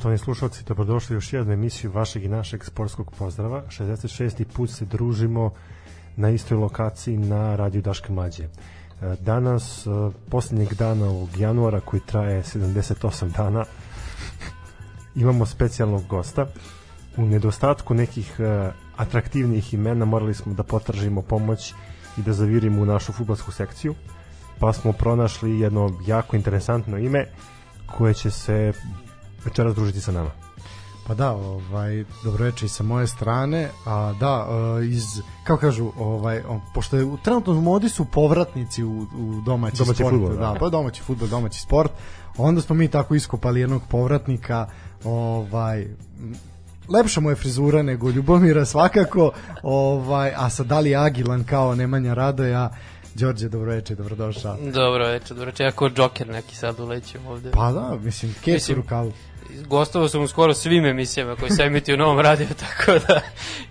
Poštovani slušalci, dobrodošli u još jednu emisiju vašeg i našeg sportskog pozdrava. 66. put se družimo na istoj lokaciji na radiju Daške Mlađe. E, Danas, e, posljednjeg dana ovog januara koji traje 78 dana, imamo specijalnog gosta. U nedostatku nekih e, atraktivnijih imena morali smo da potražimo pomoć i da zavirimo u našu futbolsku sekciju, pa smo pronašli jedno jako interesantno ime koje će se večeras družiti sa nama. Pa da, ovaj dobroveče i sa moje strane, a da uh, iz kako kažu, ovaj on, pošto je u trenutno u modi su povratnici u, u domaći, Domaći sport, fudbal, da. da. pa domaći fudbal, domaći sport. Onda smo mi tako iskopali jednog povratnika, ovaj lepša mu je frizura nego Ljubomira svakako, ovaj a sa Dali Agilan kao Nemanja Radoja. Đorđe, dobroveče, dobrodošao. Dobro večer, dobro večer. Ja kao džoker neki sad ulećem ovde. Pa da, mislim, keks u Mislim, rukavu. Gostovao sam u skoro svim emisijama koje se emituju u Novom radiju, tako da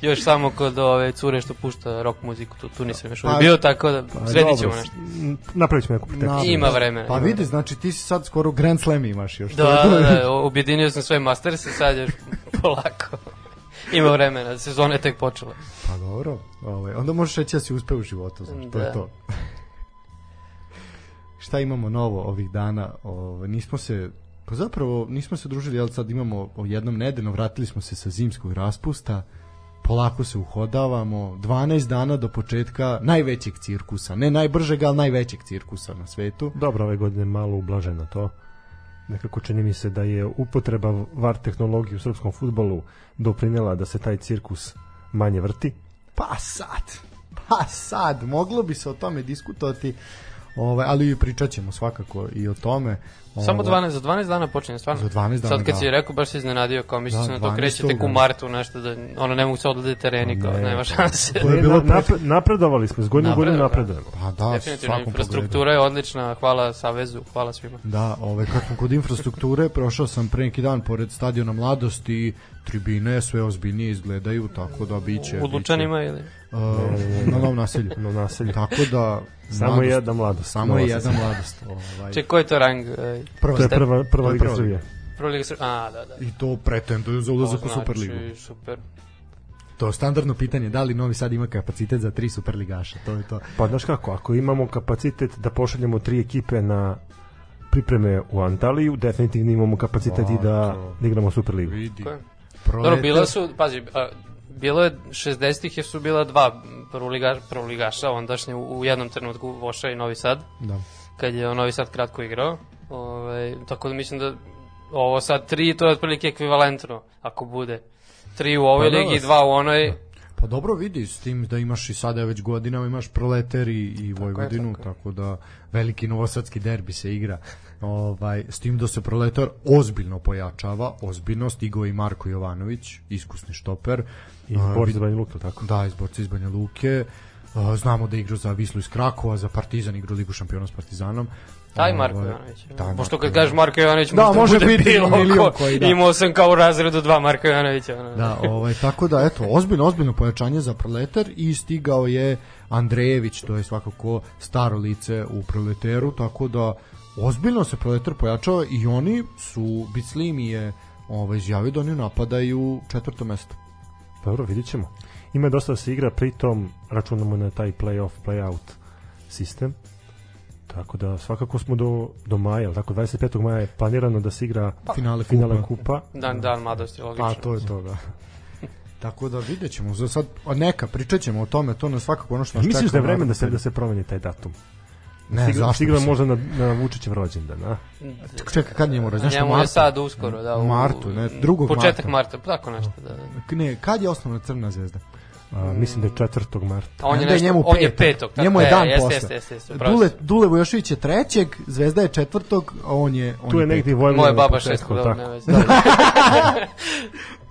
još samo kod ove cure što pušta rock muziku, tu, tu nisam još Pa- bio, tako da pa sredit ćemo nešto. Napravit ćemo neku pretekstu. Ima vremena. Pa vidi, znači ti si sad skoro Grand Slam imaš još. Da, da, da, objedinio sam sve Masterse, sad još polako. Ima vremena, sezona je tek počela. Pa dobro, ovaj, onda možeš reći da si uspeo u životu, znači, to je Da. to. Šta imamo novo ovih dana? Ovaj, nismo se, pa zapravo nismo se družili, ali sad imamo o jednom nedeljno, vratili smo se sa zimskog raspusta, polako se uhodavamo, 12 dana do početka najvećeg cirkusa, ne najbržeg, ali najvećeg cirkusa na svetu. Dobro, ove godine malo ublaženo to. Nekako čini mi se da je upotreba VAR tehnologije u srpskom futbolu doprinela da se taj cirkus manje vrti. Pa sad, pa sad, moglo bi se o tome diskutovati, ovaj, ali pričat ćemo svakako i o tome. Samo Ovaj, 12, za 12 dana počinje, stvarno. Za 12 dana, Sad kad da. si rekao, baš se iznenadio, kao mislio Da, sam da to 12. kreće tek u martu, nešto da, ono, ne mogu se odladiti tereni, kao, Ne. nema šanse. To je bilo na- napre- napredovali smo, iz godine u godinu Napredovali, napredujemo. Pa da, Definitivno, svakom infrastruktura je odlična, hvala Savezu, hvala svima. pogledu. Da, ovaj, kad smo kod infrastrukture, prošao sam pre neki dan pored stadiona Mladosti i tribine sve ozbiljnije izgledaju, tako da biće... U Lučanima ili? biće, uh, na novom naselju. No naselje. Tako da... Samo mladost- je jedna mladost. Samo je jedna mladost. Ovaj, Ček, koji je to rang? e, prva To je prva, prva liga Srbije. Prva liga Srbije? A, da, da. I to pretenduje za ulazak To u Superligu. Znači, super. To je standardno pitanje, da li Novi Sad ima kapacitet za tri Superligaša, to je to. Pa znaš kako, ako imamo kapacitet da pošaljemo tri ekipe na pripreme u Antaliju, definitivno imamo kapacitet i da, da igramo Superligu. Vidi. Ko? Proletar- Dobro, bila su, pazi, a, bilo je 60-ih jer su bila dva prvoligaš, prvoligaša ondašnje u, u jednom trenutku Voša i Novi Sad, Da. kad je Novi Sad kratko igrao. Ove, tako da mislim da ovo sad tri, to je otprilike ekvivalentno, ako bude. Tri u ovoj Pa da, ligi, da. dva u onoj, Pa dobro vidi s tim da imaš i sada već godinama imaš Proleter i, i Vojvodinu, tako tako, da veliki novosadski derbi se igra. Ovaj, s tim da se Proletar ozbiljno pojačava, ozbiljno stigao i Marko Jovanović, iskusni štoper. I Boris vid- Banja Luka, tako. Da, iz borca iz Banja Luke. Znamo da igra za Vislu iz Krakova, za Partizan igra Ligu šampiona s Partizanom. taj Marko Ovaj, Jovanović. taj Pošto Marko kad kažeš Marko Jovanović, Da, može bude biti bilo milion ko. koji, da. Imao sam kao u razredu dva Marka Jovanovića. Ono. Da, ovaj, tako da, eto, ozbiljno, ozbiljno pojačanje za proletar i stigao je Andrejević, to je svakako staro lice u proleteru, tako da ozbiljno se proletar pojačava i oni su, Bicli mi je ovaj, izjavio da oni napadaju četvrto mesto. Dobro, vidit ćemo. Ima dosta da se igra, pritom računamo na taj play-off, play-out sistem. Tako da svakako smo do, do maja, tako 25. maja je planirano da se igra Finale finale kupa. kupa. Dan, dan mladosti, logično. Pa, to je to, da. Tako da vidjet ćemo, za sad, a neka, pričat ćemo o tome, to nas svakako ono što nas Misliš čeka da je vreme da se da se promeni taj datum? Ne, Sigra, zašto se- možda na, na Vučićev rođendan, a? Čekaj, kad njemu rođendan? Njemu je sad uskoro, da. U martu, ne, drugog Početak marta. marta, tako nešto, da. da. Ne, kad je osnovna crna zvezda? A mislim da je 4. marta. A on je nešto, njemu on je petak. petog. tako Njemu je je, dan jeste, posle. Jeste, jeste, jeste, Dule. Dule Vujošević je trećeg, Zvezda je četvrtog, a on je on Tu je petog. negdje Vojvodina Moja baba početku, šestog, dobro, tako. ne veze.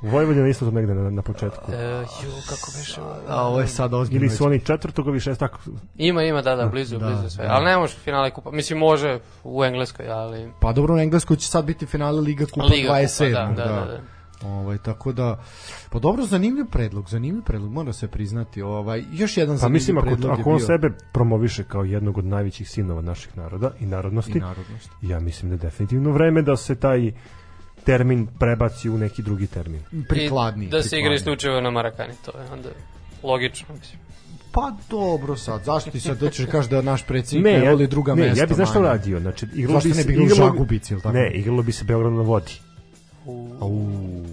Vojvodina je isto tu negde na, na početku. E, ju, kako biše. A ovo je sad ozbiljno. Ili su oni četvrtog, ovi šest, tako. Ima, ima, da, da, blizu, Da, blizu sve. da. Ali ne može finale kupa. Mislim, može u Engleskoj, ali... Pa dobro, u Engleskoj će sad biti finale Liga Kupa Liga 27. Kupa, da, da, da. Ovaj, tako da, pa dobro, zanimljiv predlog, zanimljiv predlog, mora se priznati. Ovaj, još jedan Pa zanimljiv mislim, ako, ako on bio sebe promoviše kao jednog od najvećih sinova naših naroda i narodnosti, i narodnost. ja mislim da je definitivno vreme da se taj termin prebaci u neki drugi termin. prikladniji. I da se igra isključivo na Marakani, to je onda logično, mislim. Pa dobro sad, zašto ti sad doćeš da kažeš da naš predsjednik Ne, ne, voli druga ne, mesta? ja bih znaš šta manje? uradio, znači igralo bi ne se bi igralo u igralo Žagubici, ili tako? Ne, igralo bi se Beograd na vodi. U,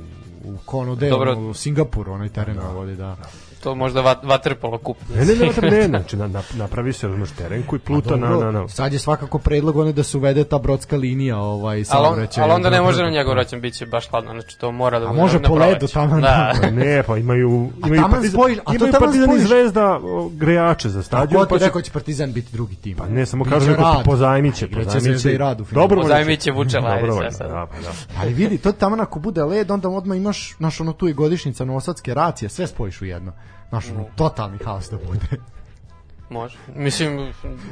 u Kono Deo, Dobro. u Singapuru, onaj teren na vodi, da. To možda vat, vaterpolo kup. Ne, ne, ne, ne, ne, znači na, na, napravi se razumeš teren koji pluta na, Dobro, na, na, Sad je svakako predlog one da se uvede ta brodska linija, ovaj, Ali, on, saobraćaj. ali onda ne može na njegov račun, bit će baš hladno, znači to mora da A može po ledu tamo, Da. Pa ne, pa imaju imaju taman partizan, spojiš- a to imaju partizan i zvezda grejače za A stadion. ko ti pa će- rekao će Partizan biti drugi tim? Pa ne, samo Biće kažem neko rad. pozajmiće, pozajmiće. I rad u finalu. Dobro, Pozajmiće Vučela, ajde Dobro, sve sad. da, pa da. Ali vidi, to tamo ako bude led, onda odmah imaš, znaš, ono tu i godišnjica novosadske racije, sve spojiš u jedno. Znaš, ono, totalni haos da bude. Može. Mislim,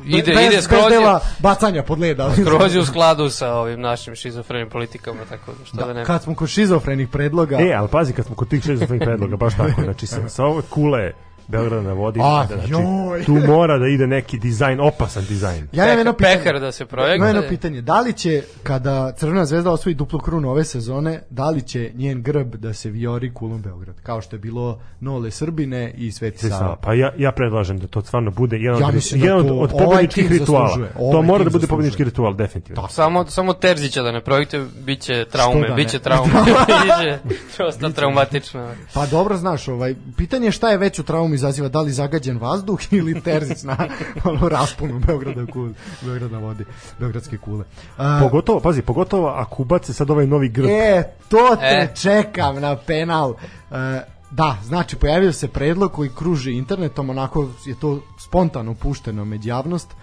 ide, bez, ide bez skroz je, dela bacanja pod led. ali- skroz je u skladu sa ovim našim šizofrenim politikama, tako da što da, Da, ne. kad smo kod šizofrenih predloga, E, ali pazi kad smo kod tih šezofrenih predloga, baš tako, znači sa, sa ove kule Beograd na vodi, A, znači, joj. tu mora da ide neki dizajn, opasan dizajn. ja imam jedno pitanje. Pehar da se Imam jedno pitanje, da li će kada Crvena zvezda osvoji duplu krunu ove sezone, da li će njen grb da se viori kulom Beograd, kao što je bilo Nole Srbine i Sveti Sava? sa- Pa ja, ja predlažem da to stvarno bude jedan Ja od, da jedan od, to od ovaj pobedničkih tim rituala. zaslužuje, To ovaj mora da bude pobednički ritual, definitivno. Samo, samo Terzića da ne projekte, bit će traume, da bit će traume, biće dosta traumatično. Pa dobro znaš, ovaj pitanje je šta je veću traumu izaziva, da li zagađen vazduh ili Terzić na ono rasponu Beograda kule, Beograda vodi, beogradske kule. A, Pogotovo, pazi, pogotovo ako ubace sad ovaj novi grb. E, to te E. čekam na penal. E, da, znači pojavio se predlog koji kruži internetom, onako je to spontano pušteno med javnost, e,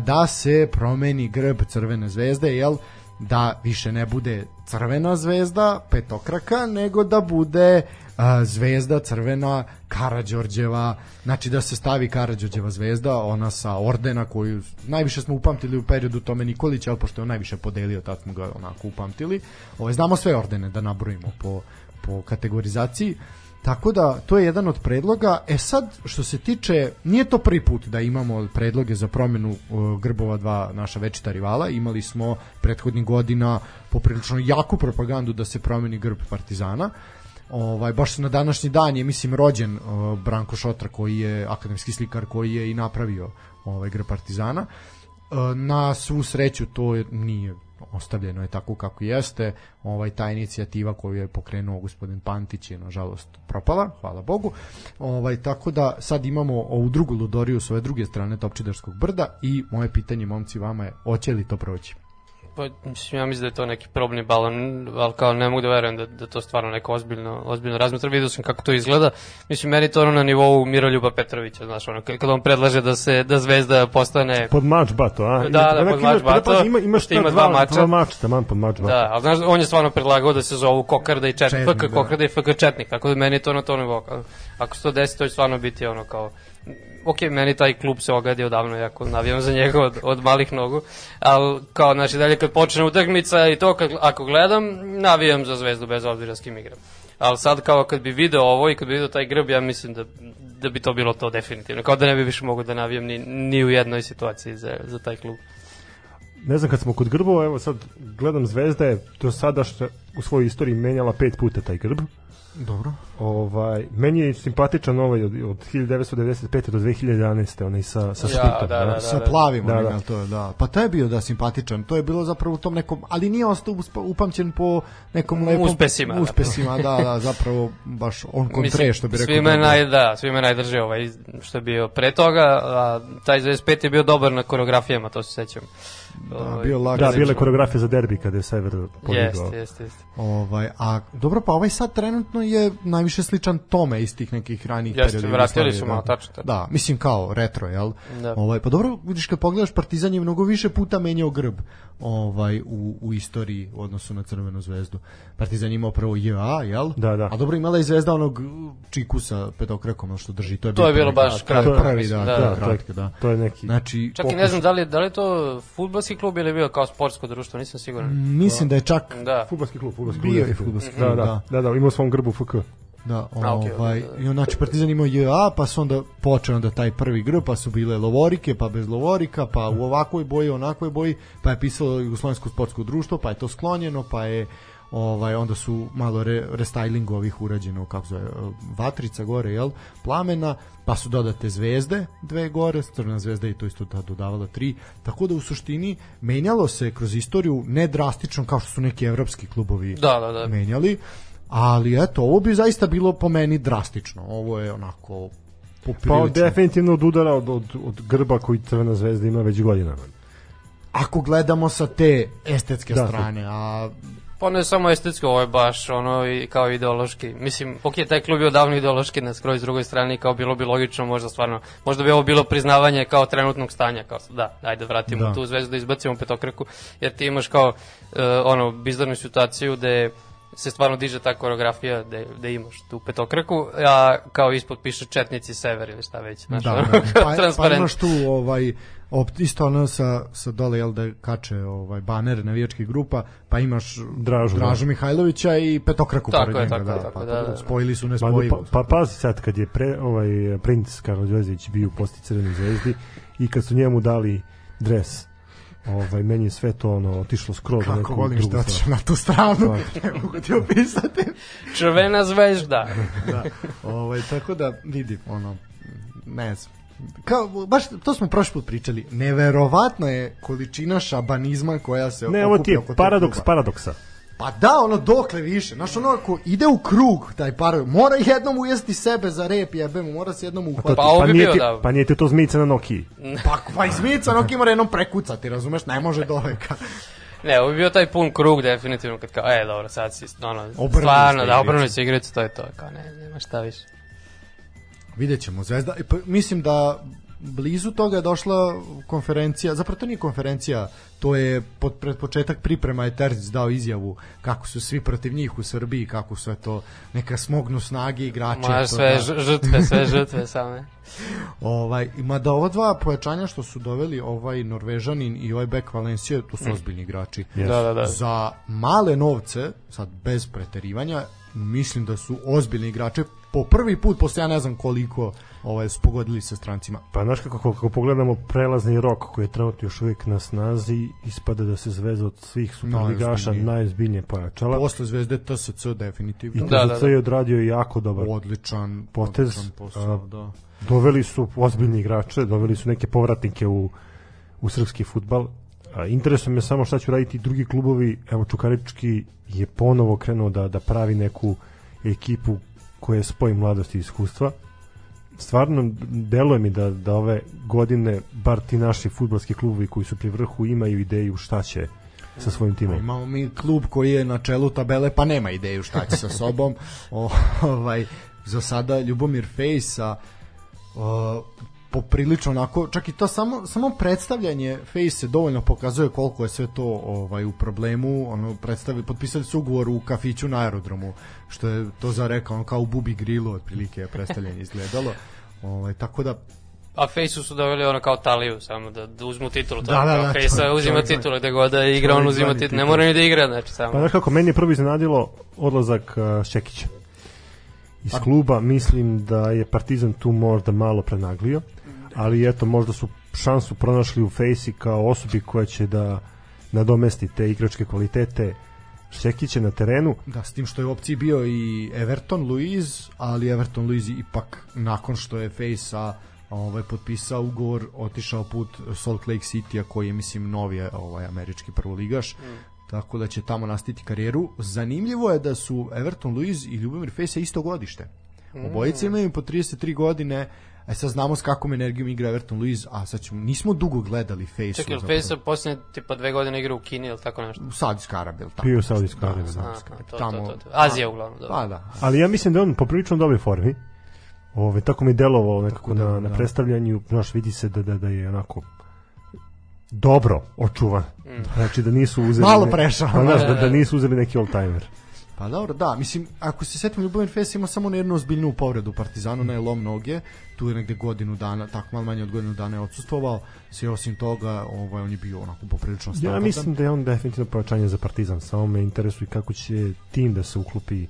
da se promeni grb Crvene zvezde, jel? Da više ne bude crvena zvezda, petokraka, nego da bude a, zvezda crvena Karađorđeva, znači da se stavi Karađorđeva zvezda, ona sa ordena koju najviše smo upamtili u periodu Tome Nikolića, ali pošto je on najviše podelio, tad smo ga onako upamtili. Ovaj, znamo sve ordene da nabrojimo po, po kategorizaciji. Tako da, to je jedan od predloga. E sad, što se tiče, nije to prvi put da imamo predloge za promjenu uh, grbova dva naša večita rivala. Imali smo prethodnih godina poprilično jaku propagandu da se promeni grb Partizana. Ovaj baš na današnji dan je mislim rođen uh, Branko Šotra koji je akademski slikar koji je i napravio ovaj grb Partizana. Uh, na svu sreću to je, nije ostavljeno je tako kako jeste. Ovaj ta inicijativa koju je pokrenuo gospodin Pantić je nažalost propala, hvala Bogu. Ovaj tako da sad imamo ovu drugu ludoriju s ove druge strane Topčidarskog brda i moje pitanje momci vama je hoće li to proći? Pa, mislim, ja mislim da je to neki probni balon, ali kao ne mogu da verujem da, da to stvarno neko ozbiljno, ozbiljno razmetra. Vidio sam kako to izgleda. Mislim, meni to ono na nivou Miroljuba Petrovića, znaš, ono, kad on predlaže da se, da Zvezda postane Pod mač bato, a? Da, da, pod ima- mač bato, Ima, imaš ima dva mača. Dva mača, taman pod mač bato. Da, ali znaš, on je stvarno predlagao da se zovu Kokarda i Četnik, Četnik, FK da. Kokarda i FK Četnik, tako da meni to na to nivou. Ako se to desi, to će stvarno biti ono kao ok, meni taj klub se ogadi odavno, jako navijam za njega od, od malih nogu, ali kao, znači, dalje kad počne utakmica i to, kad, ako gledam, navijam za zvezdu bez obzira s kim igram. Ali sad kao kad bi video ovo i kad bi video taj grb, ja mislim da, da bi to bilo to definitivno. Kao da ne bi više mogu da navijam ni, ni u jednoj situaciji za, za taj klub. Ne znam, kad smo kod grbova, evo sad gledam Zvezda je do sada što u svojoj istoriji menjala pet puta taj grb. Dobro. Ovaj, meni je simpatičan ovaj od, od 1995. do 2011. onaj sa, sa Ja, Splitom. da, da, sa plavim Da, da, da. da. to je, da. Pa taj je bio da simpatičan. To je bilo zapravo u tom nekom, ali nije ostao upamćen po nekom lepom Uspesima, da. Uspesima, da, da, zapravo baš on kontre što bi rekao. Svima je Dodo. naj, da, svima je najdrže ovaj što je bio pre toga, a taj 25 je bio dobar na koreografijama, to se sećam. Da, bio lag. Da, Da, bile koreografije za derbi kada je Sever podigao. Jeste, jeste, jeste. Ovaj, a dobro, pa ovaj sad trenutno je najviše sličan tome iz tih nekih ranijih Jeste, perioda vratili Jugoslavije, su da. malo, tačno, tačno. Da, mislim kao retro, jel? Da. Ovaj, pa dobro, vidiš kad pogledaš Partizan je mnogo više puta menjao grb ovaj, u, u istoriji u odnosu na Crvenu zvezdu. Partizan je imao prvo JA, jel? Da, da. A dobro imala je zvezda onog čiku sa petokrakom, što drži. To je, To je bilo baš to je kratko, Prvi, mislim, da, da, to je da. kratko, da. To je neki... Znači, Čak i ne znam da li, da li je to futbalski klub ili je bio kao sportsko društvo, nisam siguran. mislim da je čak Da. Fudbalski klub, fudbalski Bio je fudbalski Da, klub, da, da. da, da, imao svom grbu FK. Da, A, okej, ovaj, da, da. i on, znači Partizan imao JA, pa su onda počeo onda taj prvi grb, pa su bile lovorike, pa bez lovorika, pa u ovakvoj boji, onakvoj boji, pa je pisalo Jugoslovensko sportsko društvo, pa je to sklonjeno, pa je ovaj onda su malo re, restyling ovih urađeno kako zove vatrica gore jel plamena pa su dodate zvezde dve gore crvena zvezda i to isto ta dodavala tri tako da u suštini menjalo se kroz istoriju ne drastično kao što su neki evropski klubovi Da, da, da. menjali ali eto ovo bi zaista bilo po meni drastično ovo je onako Pa poprilično definitivno od udara od, od, od grba koji Crvena zvezda ima već godinama. ako gledamo sa te estetske Da, strane a Pa ne samo estetski, ovo je baš ono i kao ideološki. Mislim, ok, taj klub je odavno ideološki na skroz drugoj strani, kao bilo bi logično, možda stvarno, možda bi ovo bilo priznavanje kao trenutnog stanja, kao da, ajde vratimo Da. da. tu zvezdu da izbacimo petokraku, jer ti imaš kao uh, ono, bizarnu situaciju gde se stvarno diže ta koreografija gde, gde imaš tu petokraku, a kao ispod piše Četnici sever ili šta već, znaš, da, da. Pa, pa imaš tu ovaj op, isto ono sa, sa dole jel da kače ovaj baner navijačkih grupa pa imaš Dražu, da. Dražu Mihajlovića i petokraku Tako pored je, njega tako da, je, tako pa, da, da, da. spojili su Pa, nespojivo pa, pa pazi sad kad je pre, ovaj princ Karlo Đorđević bio u posti Crvenoj zvezdi i kad su njemu dali dres ovaj meni je sve to ono otišlo skroz na kako neku volim što stranu. na tu stranu ne mogu ti opisati Črvena zvezda. da. ovaj, tako da vidi ono ne znam kao, baš to smo prošli put pričali neverovatno je količina šabanizma koja se Ne, ovo ti je okuplja oko tog paradoks kluba. paradoksa. Pa da, ono dokle više. Znaš, ono ako ide u krug taj par, mora jednom ujesti sebe za rep, jebe mu, mora se jednom To uhvatiti. Pa ovo bi nije ti, da. Pa nije ti to zmica na Nokiji. Pa, pa i zmica, ono mora jednom prekucati, razumeš, ne može doveka. Ne, ovo bi bio taj pun krug definitivno kad kao, e, dobro, sad si, ono, Obrnuli stvarno, da, obrnuli se igricu, to je to, kao ne, nema šta više. Vidjet ćemo, Zvezda. E, pa, mislim da blizu toga je došla konferencija, zapravo to nije konferencija, to je pod, pred početak priprema je Terzic dao izjavu kako su svi protiv njih u Srbiji, kako sve to neka smognu snage igrače. To sve da- ž- žrtve, sve žrtve same. Ovaj, ima da ova dva pojačanja što su doveli ovaj Norvežanin i ovaj Bek Valencija, to su ozbiljni igrači. Da, da, da. Za male novce, sad bez preterivanja, mislim da su ozbiljni igrači po prvi put posle ja ne znam koliko ovaj su pogodili sa strancima. Pa znaš kako, kako, pogledamo prelazni rok koji je trenutno još uvijek na snazi, ispada da se Zvezda od svih superligaša Najozbiljnije. najzbiljnije pojačala. Posle Zvezde TSC I definitivno. Da, da, da. je odradio jako dobar. Odličan Potez, odličan posao, a, da. Doveli su ozbiljni igrače, doveli su neke povratnike u, u srpski futbal. A, interesuje me samo šta će raditi drugi klubovi. Evo Čukarički je ponovo krenuo da, da pravi neku ekipu koja spoji mladosti i iskustva. Stvarno deluje mi da, da ove godine bar ti naši futbalski klubovi koji su pri vrhu imaju ideju šta će sa svojim timom. Imamo mi klub koji je na čelu tabele pa nema ideju šta će sa sobom. O, ovaj, za sada Ljubomir Fejs sa o, poprilično onako, čak i to samo, samo predstavljanje Face se dovoljno pokazuje koliko je sve to ovaj u problemu, ono predstavi potpisali su ugovor u kafiću na aerodromu, što je to za rekao, ono kao u Bubi Grilu otprilike je predstavljanje izgledalo. Ovaj tako da A Fejsu su doveli ono kao Taliju, samo da, da uzmu titulu. Da, Da, da, da, da, Fejsa čovjek- uzima čovjek titule gde god da igra, on uzima titulu. Ne mora ni da igra, znači samo. Pa znaš kako, meni je prvo iznenadilo odlazak uh, Šekića iz kluba, mislim da je Partizan tu možda malo prenaglio, ali eto, možda su šansu pronašli u Fejsi kao osobi koja će da nadomesti te igračke kvalitete Šekića na terenu. Da, s tim što je u opciji bio i Everton Luiz, ali Everton Luiz ipak nakon što je Fejsa ovaj potpisao ugovor, otišao put Salt Lake City-a koji je mislim novi ovaj američki prvoligaš. Mm. Tako da će tamo nastaviti karijeru. Zanimljivo je da su Everton Luiz i Ljubomir Fejsa isto godište. Obojice imaju po 33 godine. E sad znamo s kakvom energijom igra Everton Luiz, a sad ćemo, nismo dugo gledali Fejsu. Čekaj, zapravo. Fejsa posljednje tipa dve godine igra u Kini ili tako nešto? U Saudijskoj Arabiji, jel tako? Bio u Saudijskoj Arabiji, da. Saudijska Aha, Arabija. to, Tamo- to, to, to. Azija uglavnom, dobro. Pa da. Ali ja mislim da on poprilično u dobroj formi. Ove, tako mi je delovao nekako da, na, na da. predstavljanju, znaš, vidi se da, da, da je onako dobro očuvan. Znači da nisu uzeli... Malo prešao. Pa, znaš, da, da nisu uzeli neki all-timer. Pa dobro, da, mislim, ako se setim Ljubomir Fes ima samo jednu ozbiljnu povredu u Partizanu, na je lom noge, tu je negde godinu dana, tako malo manje od godinu dana je odsustvovao, sve osim toga, ovaj, on je bio onako poprilično Ja standardan. mislim da je on definitivno pojačanje za Partizan, samo me interesuje kako će tim da se uklopi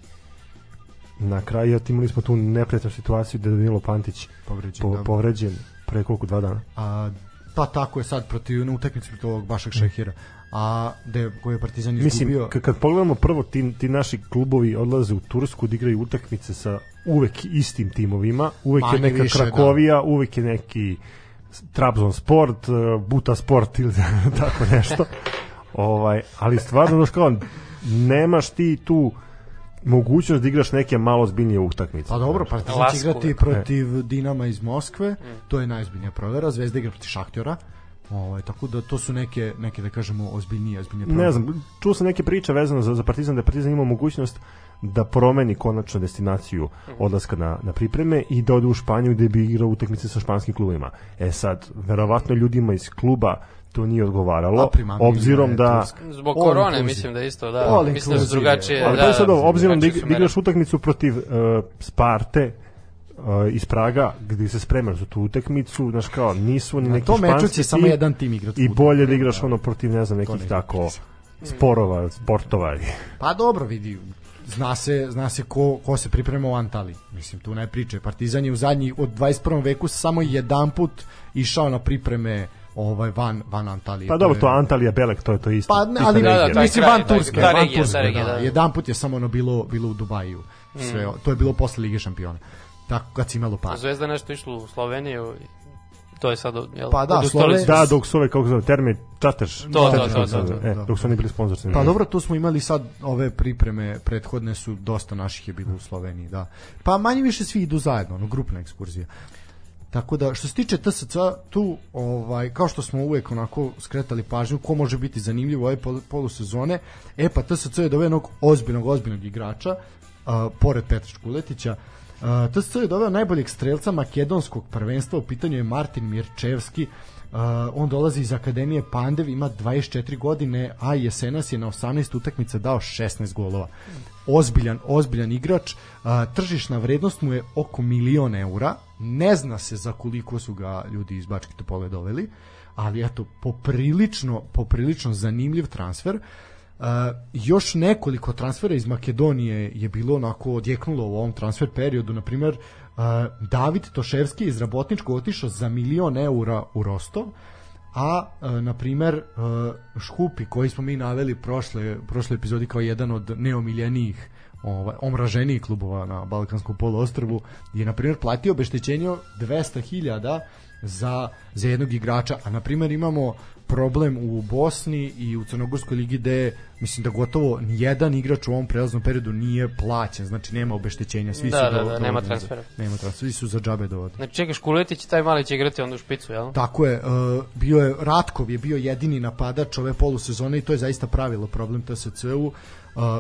na kraju, jer imali smo tu neprijatnu situaciju da je Danilo Pantić povređen, po, da. povređen pre koliko dva dana. A, Pa tako je sad protiv na utakmici protiv ovog Bašak Šehira. A da koji je Partizan izgubio. Mislim, kad pogledamo prvo, ti, ti naši klubovi odlaze u Tursku da igraju utakmice sa uvek istim timovima, uvek Manje je neka više, Krakovija, da. uvek je neki Trabzon Sport, uh, Buta Sport ili tako nešto. ovaj, ali stvarno, znaš kao, nemaš ti tu mogućnost da igraš neke malo zbiljnije utakmice. Pa dobro, Partizan će igrati protiv Dinama iz Moskve, to je najzbiljnija provera, Zvezda igra protiv Šahtjora, Ovaj tako da to su neke neke da kažemo ozbiljnije ozbiljnije probleme. Ne znam, čuo sam neke priče vezano za za Partizan da Partizan ima mogućnost da promeni konačno destinaciju odlaska na, na pripreme i da ode u Španiju gde bi igrao utakmice sa španskim klubima. E sad, verovatno ljudima iz kluba to nije odgovaralo, obzirom da... Zbog korone, mislim da isto, da. Mislim da su drugačije. Ali da, da, sad, obzirom da, da igraš utakmicu protiv uh, Sparte, uh, iz Praga gde se spremaš za tu utakmicu, znaš kao, nisu ni neki španski To meču će samo jedan tim igrati. I bolje da igraš ono protiv, ne znam, nekih tako sporova, sportova. Pa dobro, vidi, zna se, zna se ko, ko se priprema u Antali. Mislim, tu ne priče. Partizan je u zadnji, od 21. veku samo jedan put išao na pripreme ovaj van van Antalije. Pa dobro, to Antalija Belek, to je to isto. Pa ne, ali da, da, mislim van Turske, van Turske. Da, jedan put je samo ono bilo bilo u Dubaju. Sve, mm. to je bilo posle Lige šampiona. Tako kad si imalo par. Zvezda nešto išlo u Sloveniju to je sad jel, pa da, Slove... da dok su ove kako zove termi čateš to, to, to, to, to, e, dok su oni bili sponzorci. Pa dobro tu smo imali sad ove pripreme prethodne su dosta naših je bilo u Sloveniji da. Pa manje više svi idu zajedno ono grupna ekskurzija. Tako da što se tiče TSC tu ovaj kao što smo uvek onako skretali pažnju ko može biti zanimljiv u ove polusezone, e pa TSC je doveo jednog ozbiljnog ozbiljnog igrača uh, pored Petra Škuletića Uh, TSC je doveo najboljeg strelca makedonskog prvenstva, u pitanju je Martin Mirčevski, Uh, on dolazi iz Akademije Pandev, ima 24 godine, a jesenas je na 18 utakmica dao 16 golova. Ozbiljan, ozbiljan igrač. Uh, tržišna vrednost mu je oko milion eura. Ne zna se za koliko su ga ljudi iz Bačke Topole doveli, ali eto, poprilično, poprilično zanimljiv transfer. Uh, Uh, još nekoliko transfera iz Makedonije je bilo onako odjeknulo u ovom transfer periodu, na primjer uh, David Toševski iz Rabotničkog otišao za milion eura u Rostov, a uh, na primjer uh, Škupi koji smo mi naveli prošle, prošle epizodi kao jedan od neomiljenijih ovaj, omraženijih klubova na Balkanskom poluostrvu je na primjer platio obeštećenje 200.000 za, za jednog igrača, a na primjer imamo problem u Bosni i u Crnogorskoj ligi gde mislim da gotovo nijedan igrač u ovom prelaznom periodu nije plaćen, znači nema obeštećenja, svi da, su da, do, da, nema transfera. Nema transfera, svi su za džabe dovodi. Znači čekaš Kuletić, taj mali će igrati onda u špicu, jel? Tako je, uh, bio je Ratkov je bio jedini napadač ove polusezone i to je zaista pravilo problem TSC-u uh,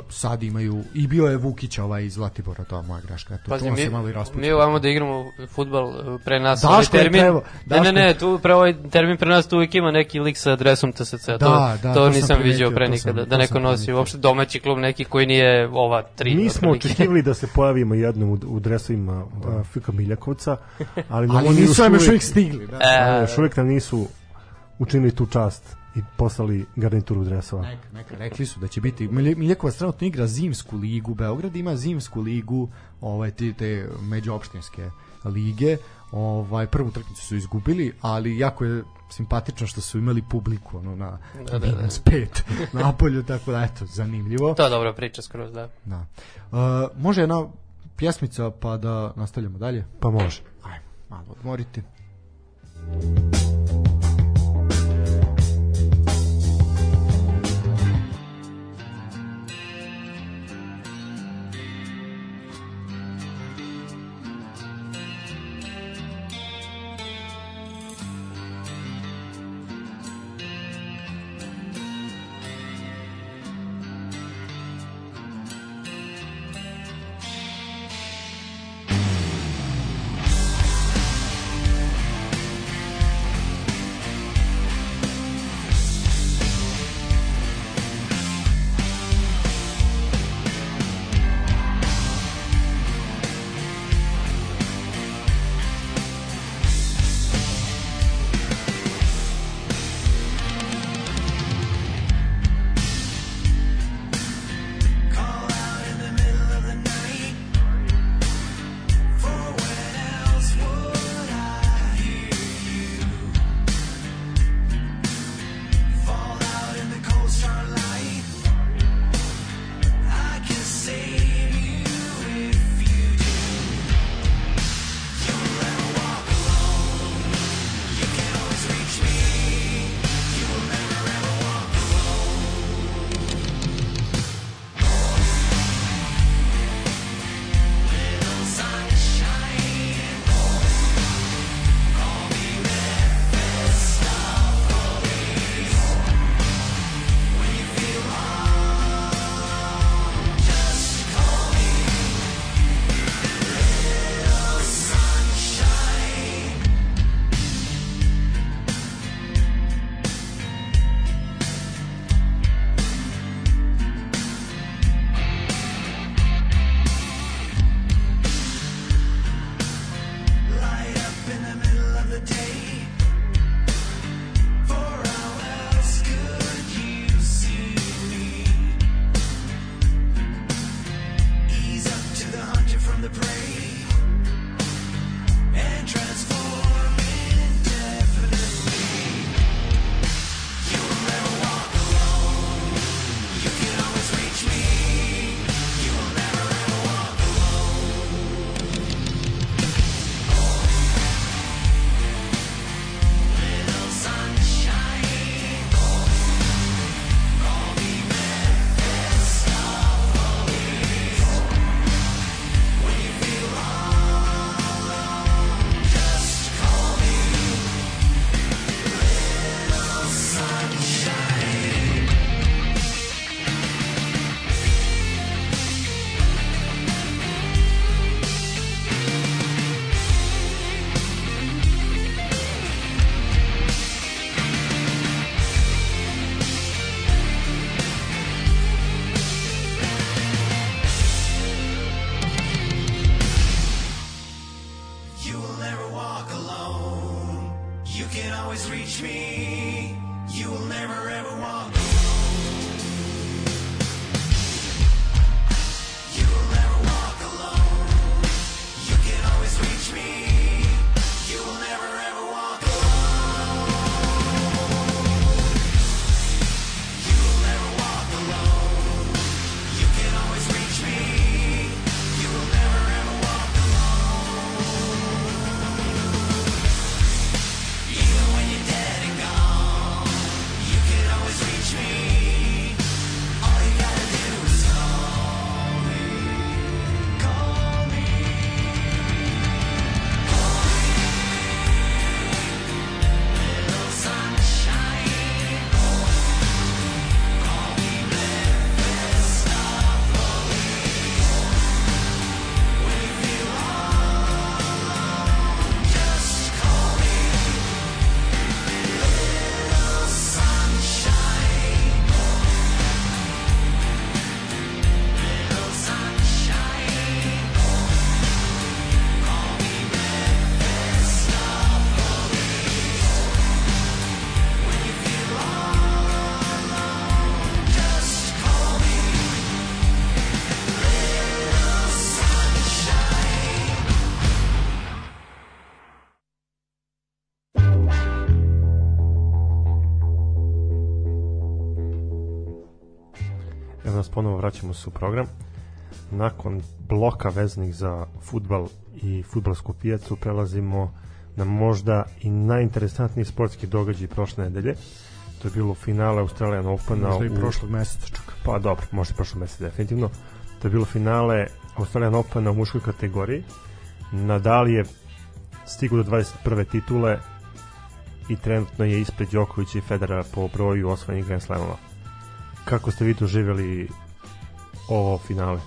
sad imaju i bio je Vukić ovaj iz Zlatibora, to moja greška. Eto, Pazi, mi, se malo i mi ovamo da igramo fudbal uh, pre nas Daško ovaj termin. Trevo, ne, ne, ne, tu pre ovaj termin pre nas tu uvijek ima neki lik sa adresom TSC. Da, to, da, to, to nisam vidio pre nikada, da neko nosi uopšte domaći klub neki koji nije ova tri. Mi smo očekivali da se pojavimo jednom u, u dresovima da. Fika Miljakovca, ali, ali nisu još uvijek stigli. Da. E, još uvijek nam nisu učinili tu čast i poslali garnituru dresova. Neka, neka, rekli su da će biti Miljekovac trenutno igra zimsku ligu, Beograd ima zimsku ligu, ovaj te, te međuopštinske lige. Ovaj prvu utakmicu su izgubili, ali jako je simpatično što su imali publiku ono na da, da, da. 5 napolju tako da eto zanimljivo. To je dobra priča skroz, da. Da. Uh, može jedna pjesmica pa da nastavljamo dalje? Pa može. Ajmo, malo odmoriti. Evo vraćamo se u program. Nakon bloka vezanih za futbal i futbalsku pijacu prelazimo na možda i najinteresantniji sportski događaj prošle nedelje. To je bilo finale Australian Opena. Možda i u- prošlog meseca čak. Pa dobro, možda prošlo mesec definitivno. To je bilo finale Australian Opena u muškoj kategoriji. Nadal je stigao do 21. titule i trenutno je ispred Đokovića i Federera po broju osvojenih Grand Slamova. Kako ste vi doživjeli ovo finale?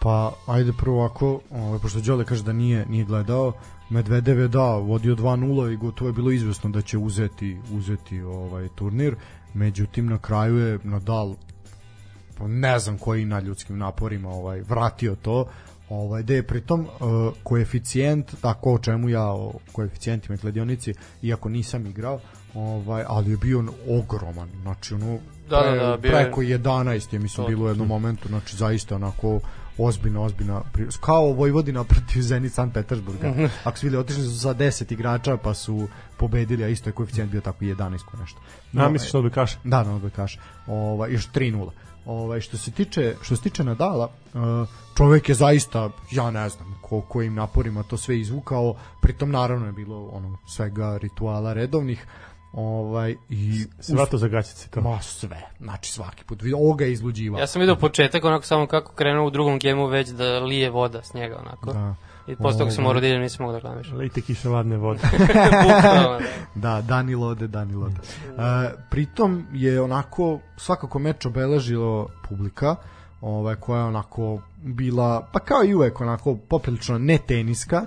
Pa, ajde prvo ovako, ovaj, pošto Đole kaže da nije, nije gledao, Medvedev je da, vodio 2-0 i gotovo je bilo izvesno da će uzeti, uzeti ovaj turnir, međutim na kraju je Nadal ne znam koji na ljudskim naporima ovaj vratio to. Ovaj da je pritom uh, koeficijent tako o čemu ja o koeficijentima i kladionici iako nisam igrao ovaj ali je bio ogroman. Znači ono Da, da, da, bio je- preko 11 je mislim To- bilo u jednom momentu znači zaista onako ozbiljno, ozbiljna pri- kao Vojvodina protiv Zenit San Petersburga. Ako su videli, otišli su sa 10 igrača pa su pobedili, a isto je koeficijent bio tako 11 ko nešto. No, misliš što odbojkaša? Da, na odbojkaš. Ovaj još 3:0. Ovaj što se tiče što se tiče Nadala, uh, čovjek je zaista ja ne znam ko kojim naporima to sve izvukao, pritom naravno je bilo ono svega rituala redovnih. Ovaj i Svato za gaćice to. ma sve. Znači svaki put ovo ga je izluđivao. Ja sam vidio početak onako samo kako krenuo u drugom gemu već da lije voda s njega onako. Da. I posle toga sam Ovaj. morao da idem, nisam mogao da gledam više. Lejte kiše ladne vode. Bukvalno, da. Da, Dani Lode, Dani Lode. E, pritom je onako svakako meč obeležilo publika, ovaj koja je onako bila pa kao i uvek onako poprilično ne teniska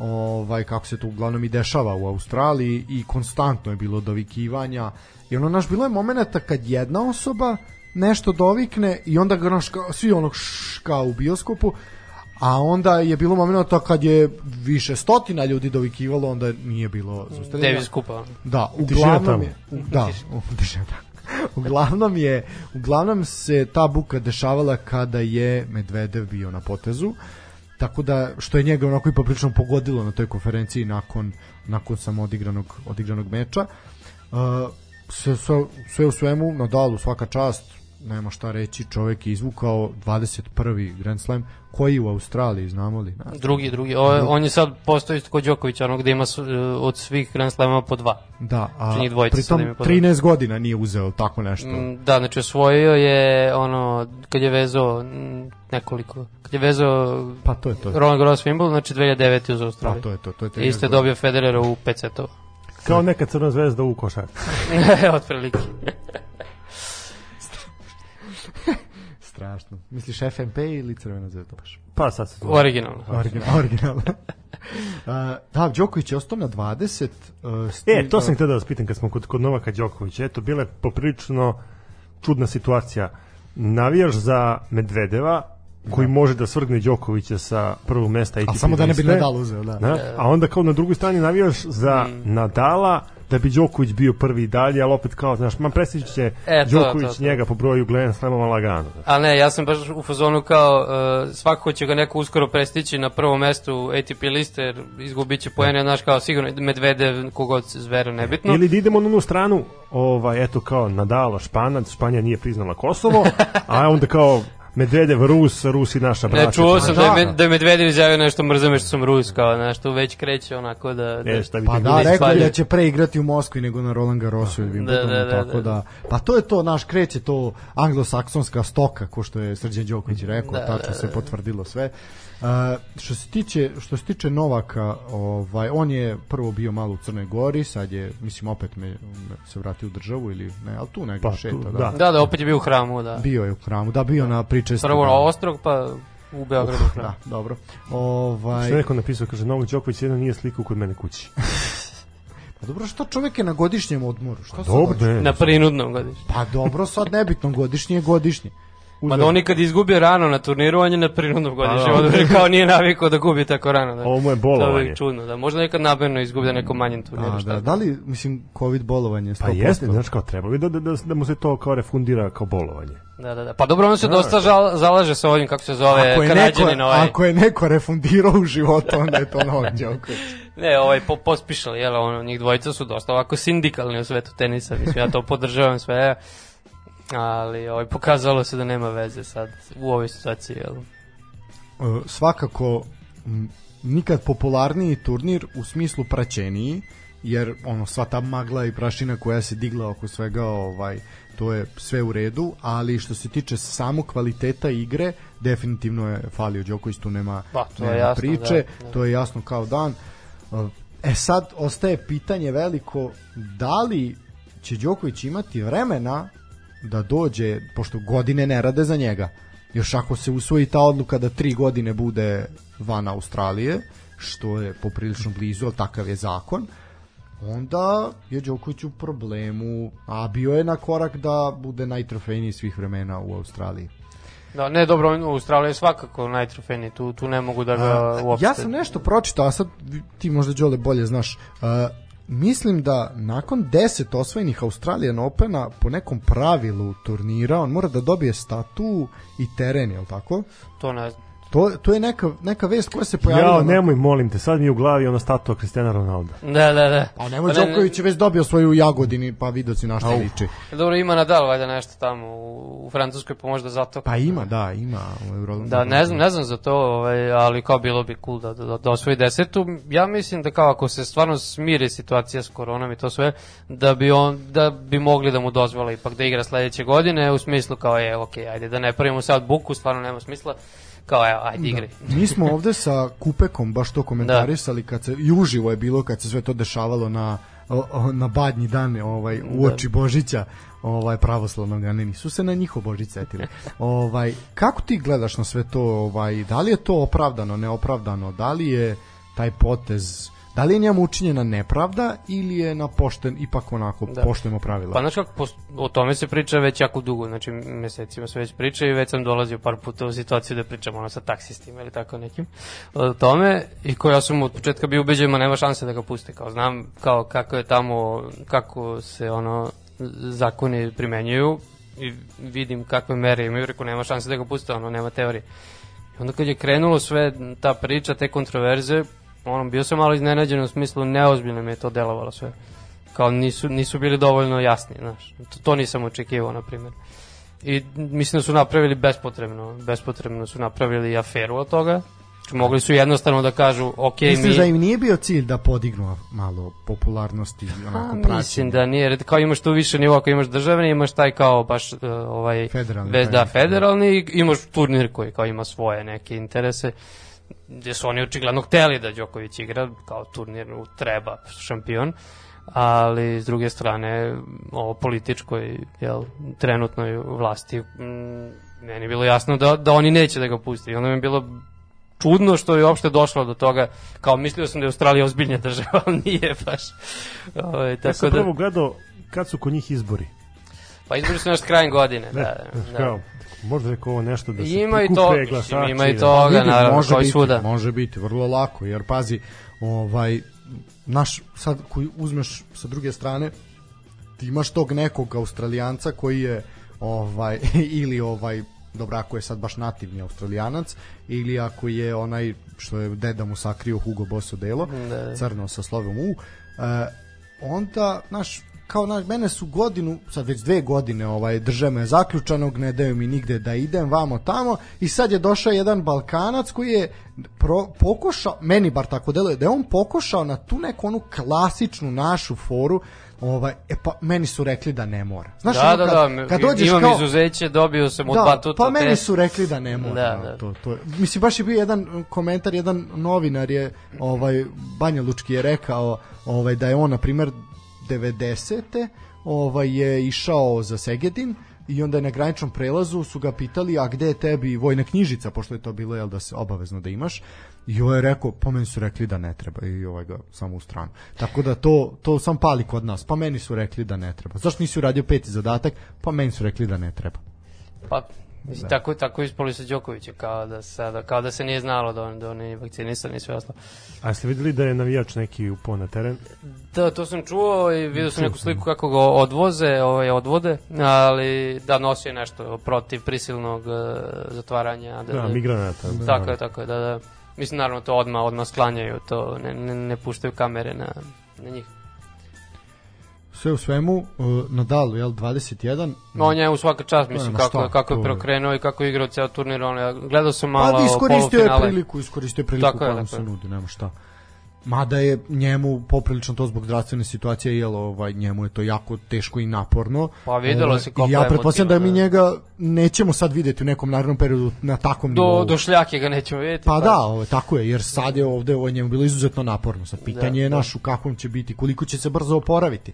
ovaj kako se to uglavnom i dešava u Australiji i konstantno je bilo dovikivanja i ono naš bilo je momenata kad jedna osoba nešto dovikne i onda ga naš, kao- svi onog ška u bioskopu a onda je bilo momenata kad je više stotina ljudi dovikivalo onda nije bilo zaustavljanja Davis kupa. ono. da, uglavnom je, u, da, u, tišina tamo. uglavnom je uglavnom se ta buka dešavala kada je Medvedev bio na potezu tako da što je njega onako i poprično pogodilo na toj konferenciji nakon nakon samo odigranog odigranog meča. Uh, sve, sve, sve u svemu Nadalu svaka čast nema šta reći čovjek je izvukao 21. Grand Slam koji u Australiji znamo li Ne. Drugi, drugi. O, on je sad postao isto kod Đokovića, onog gde ima s- od svih Grand Slamova po dva. da, a Znači dvojica pritom sad imaju po dva. 13 godina nije uzeo tako nešto Mm, Da, znači osvojio je ono, kad je vezao mm, nekoliko, kad je vezao pa to je to Roland Garros Wimbledon, znači 2009. uz Pa Australiju. to je to, to je 13 Isto je dobio Federera u 5 setova. Kao neka crna zvezda u košarku. Otprilike. Strašno. Misliš FNP ili Crvena zvezda baš? Pa sad se zove. Originalno. Original, originalno. Uh, da, Đoković je ostao na 20. Uh, s E, tim- to sam htio da vas pitam kad smo kod, kod Novaka Đokovića. Eto, bila je poprilično čudna situacija. Navijaš za Medvedeva, koji može da svrgne Đokovića sa prvog mesta ATP A samo da ne bi. Nadal uzeo, da. Da? A onda kao na drugoj strani navijaš za Mm. Nadala da bi Đoković bio prvi i dalje, ali opet kao, znaš, man prestići će E, to, Đoković to, to. njega po broju Glenn Slamova lagano. A ne, ja sam baš u fazonu kao uh, svakako će ga neko uskoro prestići na prvom mestu ATP liste jer izgubit će poene, znaš kao sigurno Medvedev, kogod zvera, nebitno. Ili da idemo na onu stranu, ovaj, eto kao Nadala, Španac, Španija nije priznala Kosovo, a onda kao Medvedev, Rus, Rusi naša braća. Ne, čuo sam da, je, da. Me- da je Medvedev izjavio nešto mrze me što sam Rus, kao nešto već kreće onako da... da E, šta bi Pa da, rekao je da će pre igrati u Moskvi nego na Roland Garrosu ili Wimbledonu, Da, da, da, tako da. da, pa to je to, naš kreće to anglosaksonska stoka, ko što je Srđan Đoković rekao, Da, tačno da, se da. potvrdilo sve. Uh, što se tiče što se tiče Novaka, ovaj on je prvo bio malo u Crnoj Gori, sad je mislim opet me, me se vratio u državu ili ne, al tu negde Pa, tu, šeta, da. da. Da, da, opet je bio u hramu, da. Bio je u hramu, da bio na pričesti. Prvo da. na Ostrog, pa u Beogradu u hramu. Da, dobro. Ovaj Što je neko napisao, kaže, Novak Đoković jedan nije sliku kod mene kući. Pa dobro, što čovjek je na godišnjem odmoru? Šta sad Dobro, ne. Na prinudnom godišnju. Pa dobro, sad nebitno, godišnje je godišnje. Ma da oni kad izgubio rano na turniru, on je na prinudnom godišnjem. da. odmoru, kao nije navikao da gubi tako rano. Da. Ovo mu je To bolovanje. je čudno, da. Možda nekad namerno izgubi na nekom manjem turniru. A, šta da, da li, mislim, COVID bolovanje 100%? Pa jeste, znaš kao treba bi da, da, da, da mu se to kao refundira kao bolovanje. Da, da, da. Pa dobro, on se dosta žal, zalaže sa ovim, kako se zove, ako je, neko, Karađanin ovaj. ako je neko refundirao u životu, onda je to Novak Đoković. Ne, ovaj po, pospišal, jel, ono, njih dvojica su dosta ovako sindikalni u svetu tenisa, mislim, ja to podržavam sve. Ali ovaj, pokazalo se da nema veze sad u ovoj situaciji. Jel? E, svakako nikad popularniji turnir u smislu praćeniji jer ono sva ta magla i prašina koja se digla oko svega ovaj to je sve u redu, ali što se tiče samo kvaliteta igre, definitivno je falio Đoković, tu nema, Pa, to nema jasno, priče, da, da. to je jasno kao dan. E sad ostaje pitanje veliko, da li će Đoković imati vremena da dođe, pošto godine ne rade za njega, još ako se usvoji ta odluka da tri godine bude van Australije, što je poprilično blizu, ali takav je zakon, onda je Đoković u problemu, a bio je na korak da bude najtrofejniji svih vremena u Australiji. Da, ne, dobro, u Australiji je svakako najtrofejniji, tu, tu ne mogu da ga A, uopšte... Ja sam nešto pročitao, a sad ti možda Đole bolje znaš. Uh, mislim da nakon 10 osvojenih Australijan Opena po nekom pravilu turnira on mora da dobije statu i teren, je li tako? To ne znam. To, to je neka, neka vest koja se pojavila. Ja, na- nemoj, molim te, sad mi je u glavi ona statua Cristiana Ronaldo. Da, da, da. A nemoj Pa ne, Đoković je već dobio svoju Jagodini, pa vidio si na šta liči. Dobro, ima Nadal valjda nešto tamo u, u Francuskoj, pa možda zato. Pa ima, da, ima. U. Da, ne znam, ne znam za to, ovaj, ali kao bilo bi cool da, da, da osvoji desetu. Ja mislim da kao ako se stvarno smiri situacija s koronom i to sve, da bi, on, da bi mogli da mu dozvole ipak da igra sledeće godine, u smislu kao je, ok, ajde da ne pravimo sad buku, stvarno nema smisla, kao evo, ajde igraj. Mi smo ovde sa Kupekom baš to komentarisali kad se i uživo je bilo kad se sve to dešavalo na o- o- na badnji dan ovaj u oči Božića ovaj pravoslavnog a ne nisu se na njihov Božić setili. ovaj kako ti gledaš na sve to ovaj da li je to opravdano neopravdano da li je taj potez da li je njemu učinjena nepravda ili je na pošten ipak onako da. Poštujemo pravila Pa znaš kako, o tome se priča već jako dugo, znači mesecima se već priča i već sam dolazio par puta u situaciju da pričam ono sa taksistima ili tako nekim o tome i ko ja sam od početka bio ubeđen, ma nema šanse da ga puste, kao znam kao kako je tamo, kako se ono zakoni primenjuju i vidim kakve mere imaju, rekao nema šanse da ga puste, ono nema teorije. I onda kad je krenulo sve ta priča, te kontroverze, ono, bio sam malo iznenađen u smislu neozbiljno mi je to delovalo sve kao nisu, nisu bili dovoljno jasni, znaš. To, to nisam očekivao, na primjer. I mislim da su napravili bespotrebno, bespotrebno su napravili aferu od toga. Znači, mogli su jednostavno da kažu, ok, Misliš mi... da im nije bio cilj da podignu malo popularnosti i onako Pa, praćenje? mislim da nije, kao imaš tu više nivoa, ako imaš državni, imaš taj kao baš uh, ovaj Federalni, bez da neki, federalni i imaš turnir koji kao ima svoje neke interese gde su oni očigledno hteli da Đoković igra kao turnir u treba šampion ali s druge strane ovo političkoj jel, trenutnoj vlasti meni je bilo jasno da, da oni neće da ga pusti i onda mi je bilo čudno što je uopšte došlo do toga kao mislio sam da je Australija ozbiljnija država ali nije baš ovaj, Ja tako sam da, prvo gledao kad su kod njih izbori. pa izbori su naš krajem godine Ne, da, da. Možda rekao ovo nešto da se Ima i to, mislim, glasači. ima i da- to. Toga, Vidi, naravno, može biti, svuda. Može biti, vrlo lako, jer pazi, ovaj, naš, sad koji uzmeš sa druge strane, ti imaš tog nekog australijanca koji je ovaj ili ovaj dobro ako je sad baš nativni australijanac ili ako je onaj što je deda mu sakrio Hugo Boss delo Da. crno sa slovom U e, onda naš kao na mene su godinu, sad već dve godine ovaj drže me zaključanog, ne daju mi nigde da idem vamo tamo i sad je došao jedan Balkanac koji je pro, pokušao, meni bar tako deluje, da je on pokušao na tu neku onu klasičnu našu foru Ovaj, e pa meni su rekli da ne mora. Znaš, da, ono da, kad, da, kad dođeš imam kao, izuzeće, dobio sam od da, Batuta. pa meni su rekli da ne mora. Da, Da, da. To, to, je- mislim, baš je bio jedan komentar, jedan novinar je, ovaj, Banja Lučki je rekao ovaj, da je on, na primer, 90. Ovaj, je išao za Segedin i onda je na graničnom prelazu su ga pitali a gde je tebi vojna knjižica? Pošto je to bilo jel da se obavezno da imaš. I ovaj je rekao pa meni su rekli da ne treba. I ovaj ga samo u stranu. Tako da to, to sam pali kod nas. Pa meni su rekli da ne treba. Zašto nisi uradio peti zadatak? Pa meni su rekli da ne treba. Pa, mislim, tako, tako ispoli sa Đokovića, kao da, sada, kao da se nije znalo da on, da on je vakcinisan i sve ostalo. A jeste videli da je navijač neki upao na teren? Da, to sam čuo i vidio sam neku sliku kako ga odvoze, ovaj, odvode, ali da nosi nešto protiv prisilnog uh, zatvaranja. Da, Da, migranata. Tako je, tako je, da, da. Mislim, naravno, to odmah, odmah sklanjaju, to ne, ne, ne puštaju kamere na, na njih. Sve u svemu, uh, Nadal, jel, 21. On je u svaka čast, mislim, kako, šta, kako je je- prokrenuo i kako je igrao ceo turnir. On, gledao sam malo Pa iskoristio je priliku, iskoristio je priliku Tako je, koja mu tako se je. nudi, nema šta. Mada je njemu poprilično to zbog zdravstvene situacije, jel, ovaj, njemu je to jako teško i naporno. Pa videlo Ovaj, se i Ja je pretpostavljam da mi emotivno, njega nećemo sad videti u nekom narednom periodu na takvom Do, nivou. do šljake ga nećemo vidjeti. Pa baš. da, ovo, tako je, jer sad je ovde ovo je njemu bilo izuzetno naporno. Sad pitanje Da, je da. naš u kakvom će biti, koliko će se brzo oporaviti.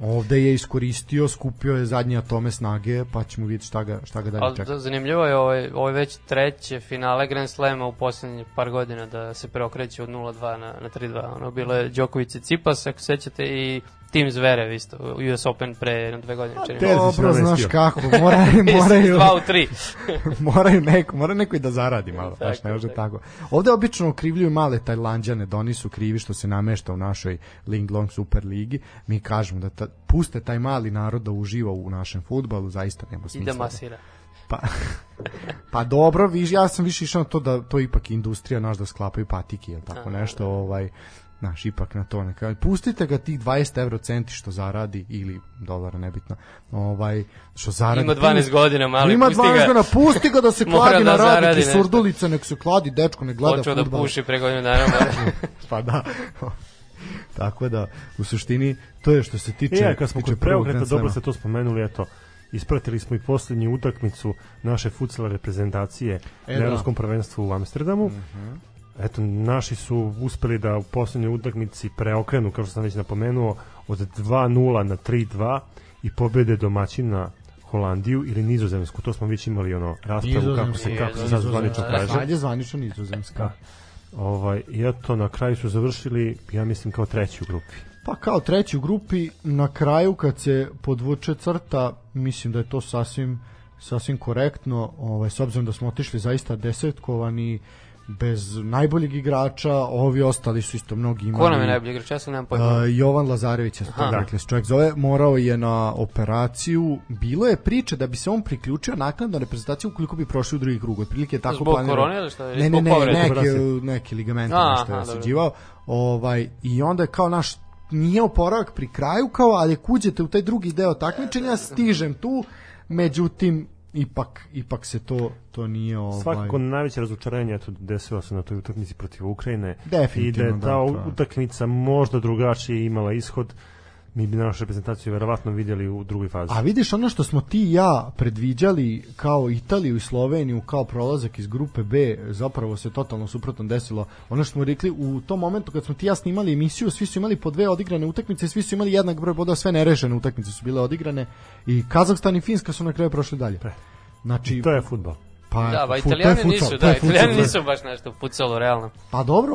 Ovde je iskoristio, skupio je zadnje atome snage, pa ćemo vidjeti šta ga, šta ga dalje čeka. da, zanimljivo je ovaj, ovo je već treće finale Grand Slema u poslednjih par godina da se preokreće od 0-2 na, na 3-2. Ono, bilo je Đoković i Cipas, ako sećate, i Tim Zverev isto, US Open pre jedno dve godine. se. Terzić Dobro, znaš kako, moraju, moraju, 2 u 3. moraju neko, mora neko i da zaradi malo, Tako, ne može tako. tako. Ovde obično okrivljuju male Tajlanđane, da oni su krivi što se namešta u našoj Ling Long Super Ligi. Mi kažemo da ta, puste taj mali narod da uživa u našem futbalu, zaista nema I smisla. da masira. Pa, pa dobro, viš, ja sam više išao na to da to ipak industrija naš da sklapaju patike, jel tako Aha, nešto, ovaj, naš ipak na to neka. Pustite ga tih 20 evro centi što zaradi ili dolara nebitno. Ovaj što zaradi. Ima 12 godina, mali, Ima pusti 12 ga. godina, pusti ga da se kladi da na radnik i surdulica, nek se kladi, dečko, ne gleda Počeo da puši pre godinu dana. pa da. Tako da, u suštini, to je što se tiče... Ja, kad smo kod preokreta, dobro ste to spomenuli, eto, ispratili smo i posljednju utakmicu naše futsal reprezentacije E, na da. Evropskom prvenstvu u Amsterdamu. Eto, naši su uspeli da u poslednjoj utakmici preokrenu, kao što sam već napomenuo, od 2-0 na 3-2 i pobede domaćina Holandiju ili Nizozemsku, to smo već imali ono raspravu kako se kako se sad zvanično kaže. Je zvanično nizozemska. Ovaj i eto na kraju su završili ja mislim kao treći u grupi. Pa kao treći u grupi, na kraju kad se podvuče crta, mislim da je to sasvim sasvim korektno, ovaj, s obzirom da smo otišli zaista desetkovani, bez najboljeg igrača, ovi ostali su isto mnogi imali. Ko nam je najbolji igrač? Ja sam nemam pojma. Uh, Jovan Lazarević je to se čovjek zove, morao je na operaciju. Bilo je priče da bi se on priključio naknadno reprezentaciju ukoliko bi prošli u drugi krug. Otprilike tako Zbog planirano. korone ili šta? Ne, ne, ne, Operacije. neki ligamente nešto je dobro. sađivao. Ovaj, I onda je kao naš nije oporavak pri kraju kao, ali ako uđete u taj drugi deo takmičenja, stižem tu, međutim, ipak, ipak se to, to nije ovaj... Svakako najveće razočarenje eto desilo se na toj utakmici protiv Ukrajine Definitivno, i da je ta da, to je. utakmica možda drugačije imala ishod mi bi našu reprezentaciju verovatno vidjeli u drugoj fazi. A vidiš ono što smo ti i ja predviđali kao Italiju i Sloveniju kao prolazak iz grupe B, zapravo se totalno suprotno desilo. Ono što smo rekli u tom momentu kad smo ti i ja snimali emisiju, svi su imali po dve odigrane utakmice, svi su imali jednak broj bodova, sve nerešene utakmice su bile odigrane i Kazahstan i Finska su na kraju prošli dalje. Znači, to je fudbal. Pa, Da, ba, to je italijani nisu, to da, italijani je- nisu baš nešto pucalo, realno. Pa dobro,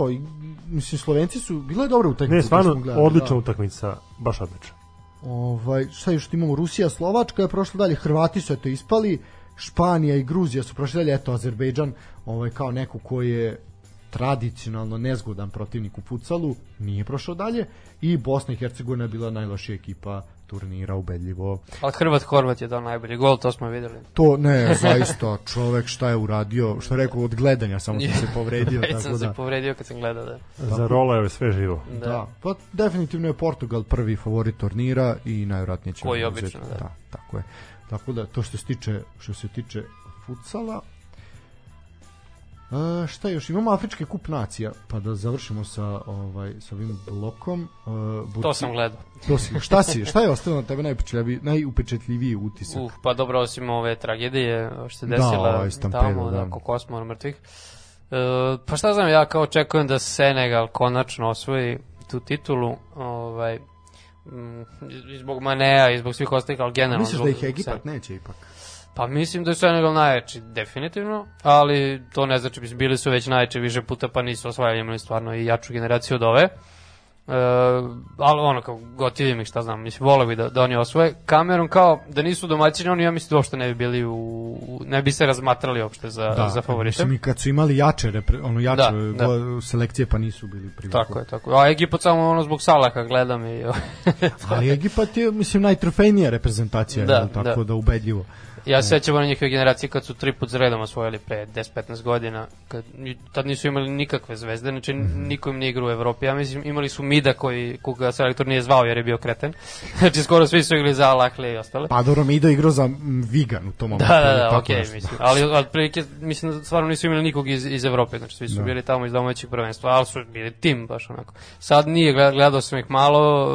mislim Slovenci su, bila je dobra utakmica. Ne, stvarno gledali, odlična da. utakmica, baš odlična. Ovaj, šta još imamo? Rusija, Slovačka je prošla dalje, Hrvati su eto ispali, Španija i Gruzija su prošli dalje, eto Azerbejdžan, ovaj, kao neko ko je tradicionalno nezgodan protivnik u futsalu, nije prošao dalje i Bosna i Hercegovina je bila najlošija ekipa turnira ubedljivo. Ali Hrvat Horvat je dao najbolji gol, to smo videli. To ne, zaista čovek šta je uradio, što je rekao od gledanja samo sam se povredio, Već tako sam da. se povredio kad sam gledao, da. Za rola je sve živo. Da. Da, pa definitivno je Portugal prvi favorit turnira i najvjerojatnije će Koji obično, da. da. tako je. Tako da to što se tiče što se tiče futsala E, šta još? Imamo Afrički kup nacija, pa da završimo sa ovaj sa ovim blokom. E, Burki- To sam gledao. To si, šta si? Šta je ostalo na tebe najupečatljiviji, najupečatljiviji utisak? Uh, pa dobro, osim ove tragedije što se Da, desila ovaj stampedo, tamo, da. da, oko Kosmora mrtvih. E, pa šta znam, ja kao očekujem da Senegal konačno osvoji tu titulu, ovaj, i zbog Manea i zbog svih ostalih, ali generalno... Misliš da ih Egipat neće ipak? Pa mislim da je Senegal najjači, definitivno, ali to ne znači, mislim, bili su već najjači više puta, pa nisu osvajali, imali stvarno i jaču generaciju od ove. E, ali ono, kao gotivim ih, šta znam, mislim, vole bi da, da oni osvoje. Kamerom kao da nisu domaćini, oni ja mislim da uopšte ne bi bili u, ne bi se razmatrali uopšte za, da, za favorite. Mislim i kad su imali jače, repre, ono jače Da, da, selekcije pa nisu bili priliku. Tako je, tako je. A Egipat samo ono zbog Salaha gledam i... Ali Egipat je, mislim, najtrofejnija reprezentacija, Da, da, tako da. da ubedljivo. Ja se sećam one njihove generacije kad su tri put za redom osvojili pre 10-15 godina, kad, tad nisu imali nikakve zvezde, znači niko im nije igrao u Evropi. Ja mislim, imali su Mida koji, koga selektor nije zvao jer je bio kreten. znači skoro svi su igrali za Al-Ahle i ostale. Pa dobro, Mido igrao za mm, Vigan u tom momentu. Da, da, da, okej, nešto. mislim. Ali otprilike mislim da stvarno nisu imali nikog iz iz Evrope, znači svi su Da. bili tamo iz domaćeg prvenstva, ali su bili tim baš onako. Sad nije gled- gledao sam ih malo,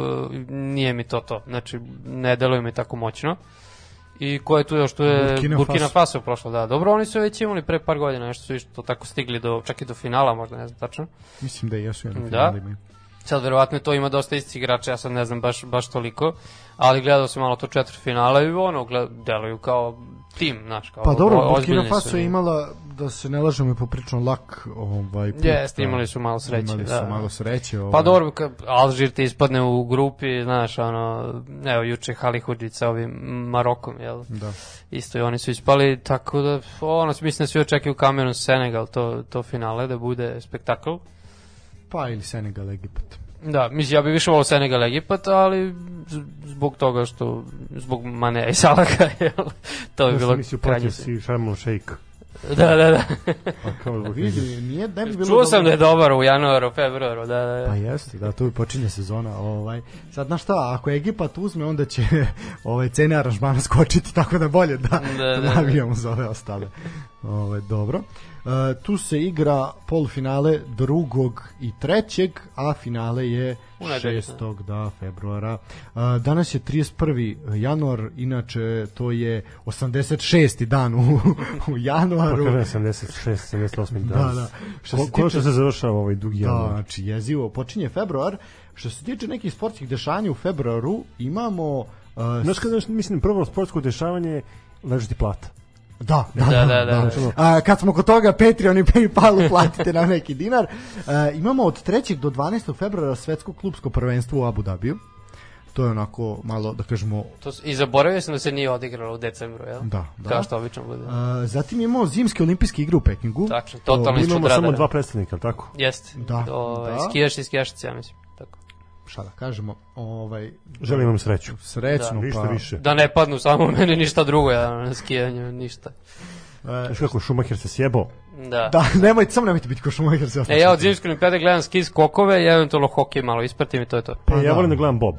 nije mi to to. Znači ne deluje mi tako moćno. I ko je tu još, tu je Burkina Burkina, Faso. Faso prošlo, da. Dobro, oni su već imali pre par godina, nešto su isto tako stigli do, čak i do finala, možda ne znam tačno. Mislim da jesu jedno Da. finale imaju. Sad verovatno to ima dosta istih igrača, ja sad ne znam baš, baš toliko, ali gledao sam malo to četvrt finala i ono, gled, deluju kao tim, znaš, kao Pa dobro, Burkina su Faso je imala, da se ne lažemo, i poprično lak ovaj, put. Jeste, da. imali su malo sreće, Imali su da. malo sreće. Ovaj. Pa dobro, ka, Alžir ti ispadne u grupi, znaš, ono, evo, juče Halihudžić sa ovim Marokom, jel? Da. Isto i oni su ispali, tako da, ono, mislim da svi očekuju Kamerun Senegal, to, to finale, da bude spektakl. Pa ili Senegal, Egipat. Da, mislim, ja bih više volao Senegal Egipat, ali zbog toga što, zbog Mane i Salaha, jel? To bi Ja bilo mislio krajnje. protiv si Sharm Shake. Da, da, da. Pa kao Vidi, nije, ne bi bilo Čuo sam dobro- da je dobar u januaru, februaru, da, da. Pa da. jeste, da, tu počinje sezona. Ovaj. Sad, znaš šta, ako Egipat uzme, onda će ovaj, cene aranžmana skočiti, tako da bolje da, Da, da, da, da. navijamo za ove ostale. Ovaj, dobro. E, tu se igra polufinale drugog i trećeg, a finale je U nedelju, 6. Da, februara. E, danas je 31. januar, inače to je 86. dan u, u januaru. Pa kažem 76, 78 Da, danas. da. Što Ko, se ko tiče- se završava ovaj dugi Da, januar? znači jezivo. Počinje februar. Što se tiče nekih sportskih dešanja u februaru, imamo... Uh, Znaš kada mislim prvo sportsko dešavanje leži ti plata. Da, da, Da, da. da, da. A, kad smo kod toga, Patreon i Paypal platite nam neki dinar. A, imamo od 3. do 12. februara svetsko klubsko prvenstvo u Abu Dhabiju. To je onako malo, da kažemo, To, I zaboravio sam da se nije odigralo u decembru, jel? da. da. Kao što obično bude. A, zatim imamo zimske olimpijske igre u Pekingu. Tačno, totalno ispod Imamo samo dva predstavnika, tako? Jeste. Da, O, da. Skijaš i skijašice, ja mislim. Šta da kažemo, ovaj, Želim vam sreću. srećno, Ništa pa... više. Da ne padnu samo meni ništa drugo, ja na skijanju, ništa. E, Znaš kako Schumacher se sjebao? Da. da, nemojte, samo nemojte biti ko Schumacher se E, ja od zimske olimpijade gledam ski skokove i eventualno hokej malo ispratim i to je to. Pa, Pa ja da. volim da gledam Bob.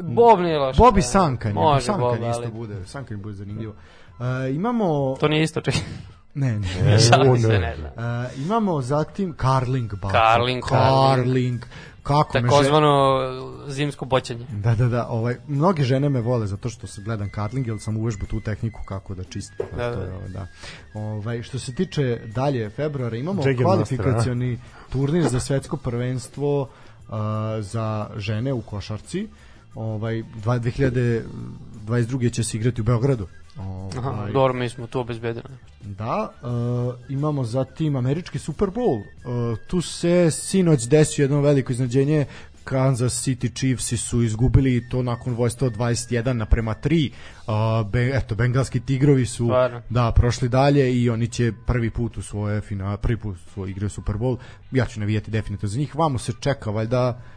Bob nije loš. Bobi da. Sankan, Može Sankan Bob, isto ali bude, Sankan bude zanimljivo. E, imamo... to nije isto, čekaj. Ne, ne. E, se, ne. ne znam. E, imamo zatim Carling. Baco. Carling, Carling. Kako me žene... Takozvano zimsko boćanje. Da, da, da, ovaj, mnoge žene me vole zato što se gledam Carling, jer sam uvežbao tu tehniku kako da čistim. Da, to da. je, ovo, da. Ovaj, što se tiče dalje februara, imamo Jagger kvalifikacioni turnir za svetsko prvenstvo uh, za žene u košarci. Ovaj, dva- 2022. će se igrati u Beogradu. Aha, Ovaj, dobro, mi smo tu obezbedili. Da, uh, imamo zatim američki Super Bowl. Uh, tu se sinoć desio jedno veliko iznadženje. Kansas City Chiefs su izgubili to nakon vojstva od 21 naprema 3. Uh, be, eto, bengalski tigrovi su Stvarno. da prošli dalje i oni će prvi put u svoje finale, prvi put u svoje igre Super Bowl. Ja ću navijati definitivno za njih. Vamo se čeka valjda uh,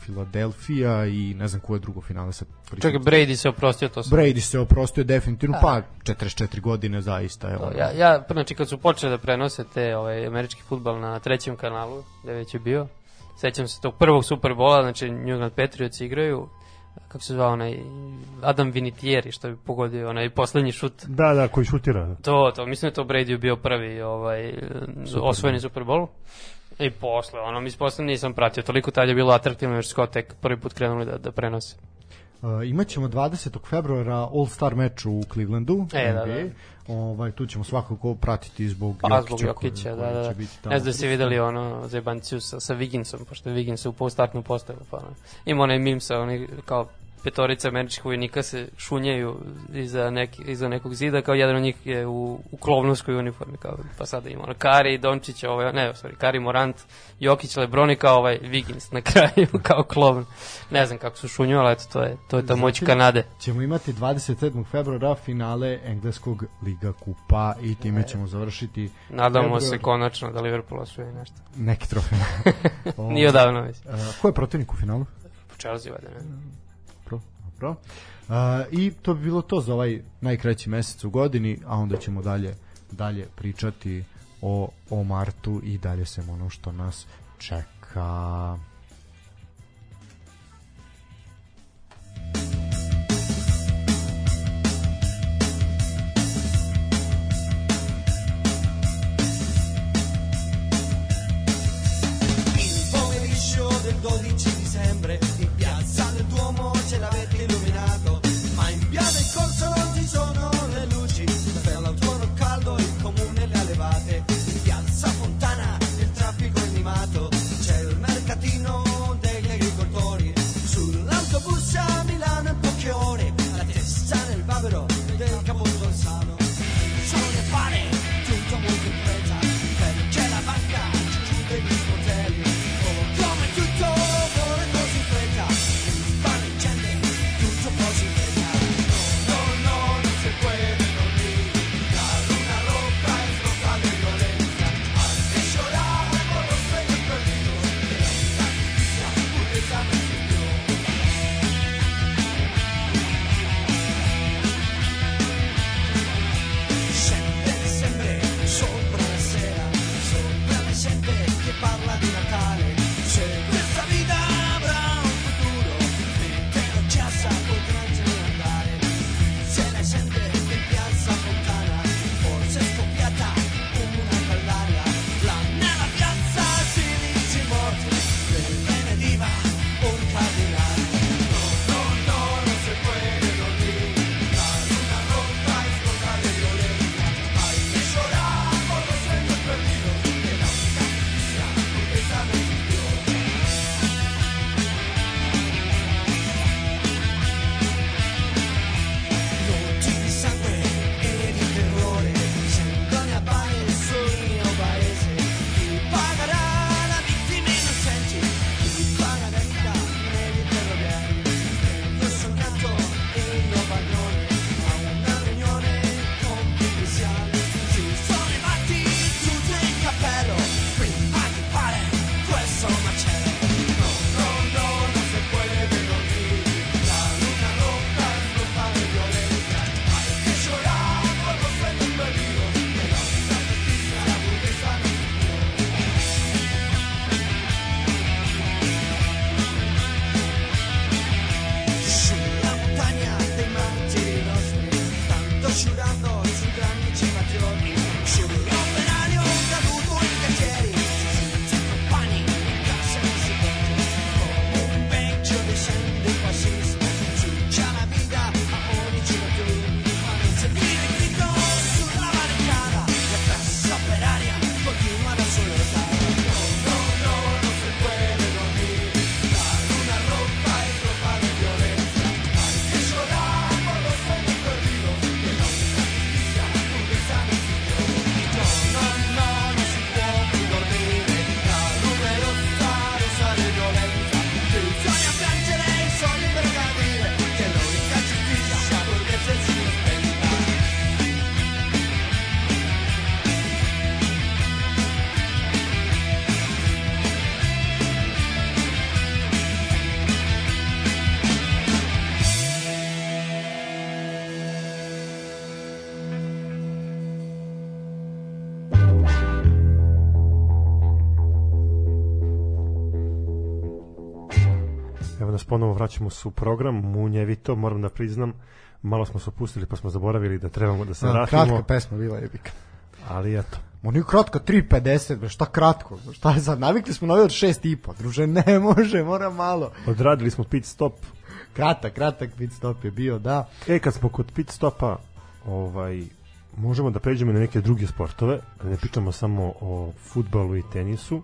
Philadelphia i ne znam koje drugo finale se Čekaj, Brady se oprostio to sam. Brady se oprostio definitivno, pa 44 godine zaista je ono. Ja, ja, znači kad su počeli da prenose te ovaj, američki futbal na trećem kanalu, gde već je bio, sećam se tog prvog Superbola, znači New England Patriots igraju, kako se zvao onaj, Adam Vinatieri, što je pogodio onaj poslednji šut. Da, da, koji šutira. To, to, mislim da je to Brady bio prvi ovaj, osvojeni Super Bowl. I posle, ono, mislim, posle nisam pratio, toliko tad je bilo atraktivno, jer kao tek prvi put krenuli da, da prenose. Uh, imaćemo 20. februara All-Star meč u Clevelandu. E, da, NBA. da. Ovaj, tu ćemo svakako pratiti zbog Pa, Jokića. zbog Jokića, da, da. tamo Ne znam da ste videli ono zebanciju sa, sa Wigginsom, pošto je Wiggins u startnu postavu, pa ono. Ima onaj mim sa oni kao petorica američkih vojnika se šunjaju iza, neki, iza nekog zida, kao jedan od njih je u, u klovnovskoj uniformi, kao, pa sada ima ono Kari, Dončić, ovaj, ne, sorry, Kari Morant, Jokić, Lebroni, kao ovaj Wiggins na kraju, kao klovn. Ne znam kako su šunju, ali eto, to je, to je ta moć Zatim- Kanade. Ćemo imati 27. februara finale engleskog Liga kupa i time ćemo završiti Nadamo Februar. se konačno da Liverpool osvoji nešto. neki trofej. Nije odavno. Uh, ko je protivnik u finalu? Chelsea, valjda, ne? Dobro. Uh, I to bi bilo to za ovaj najkraći mesec u godini, a onda ćemo dalje dalje pričati o, o martu i dalje se ono što nas čeka. Pomeriggio del 12 dicembre in piazza Duomo ce l'avete illuminato, ma in via del corso non ci sono le luci, per l'autunno caldo il comune le ha levate, in piazza Fontana il traffico è animato, c'è il mercatino degli agricoltori, sull'autobus a Milano Ponovo vraćamo su program Munjevito, moram da priznam, malo smo se opustili pa smo zaboravili da trebamo da se Da, vratimo, kratka pesma bila jebika. ali eto. Ma nije kratka, 3.50, bre, šta kratko? Šta je sad? Navikli smo na ovaj od 6.5, druže, ne može, mora malo. Odradili smo pit stop. Kratak, kratak pit stop je bio, da. E, kad smo kod pit stopa, ovaj, možemo da pređemo na neke druge sportove, da ne pričamo samo o futbalu i tenisu.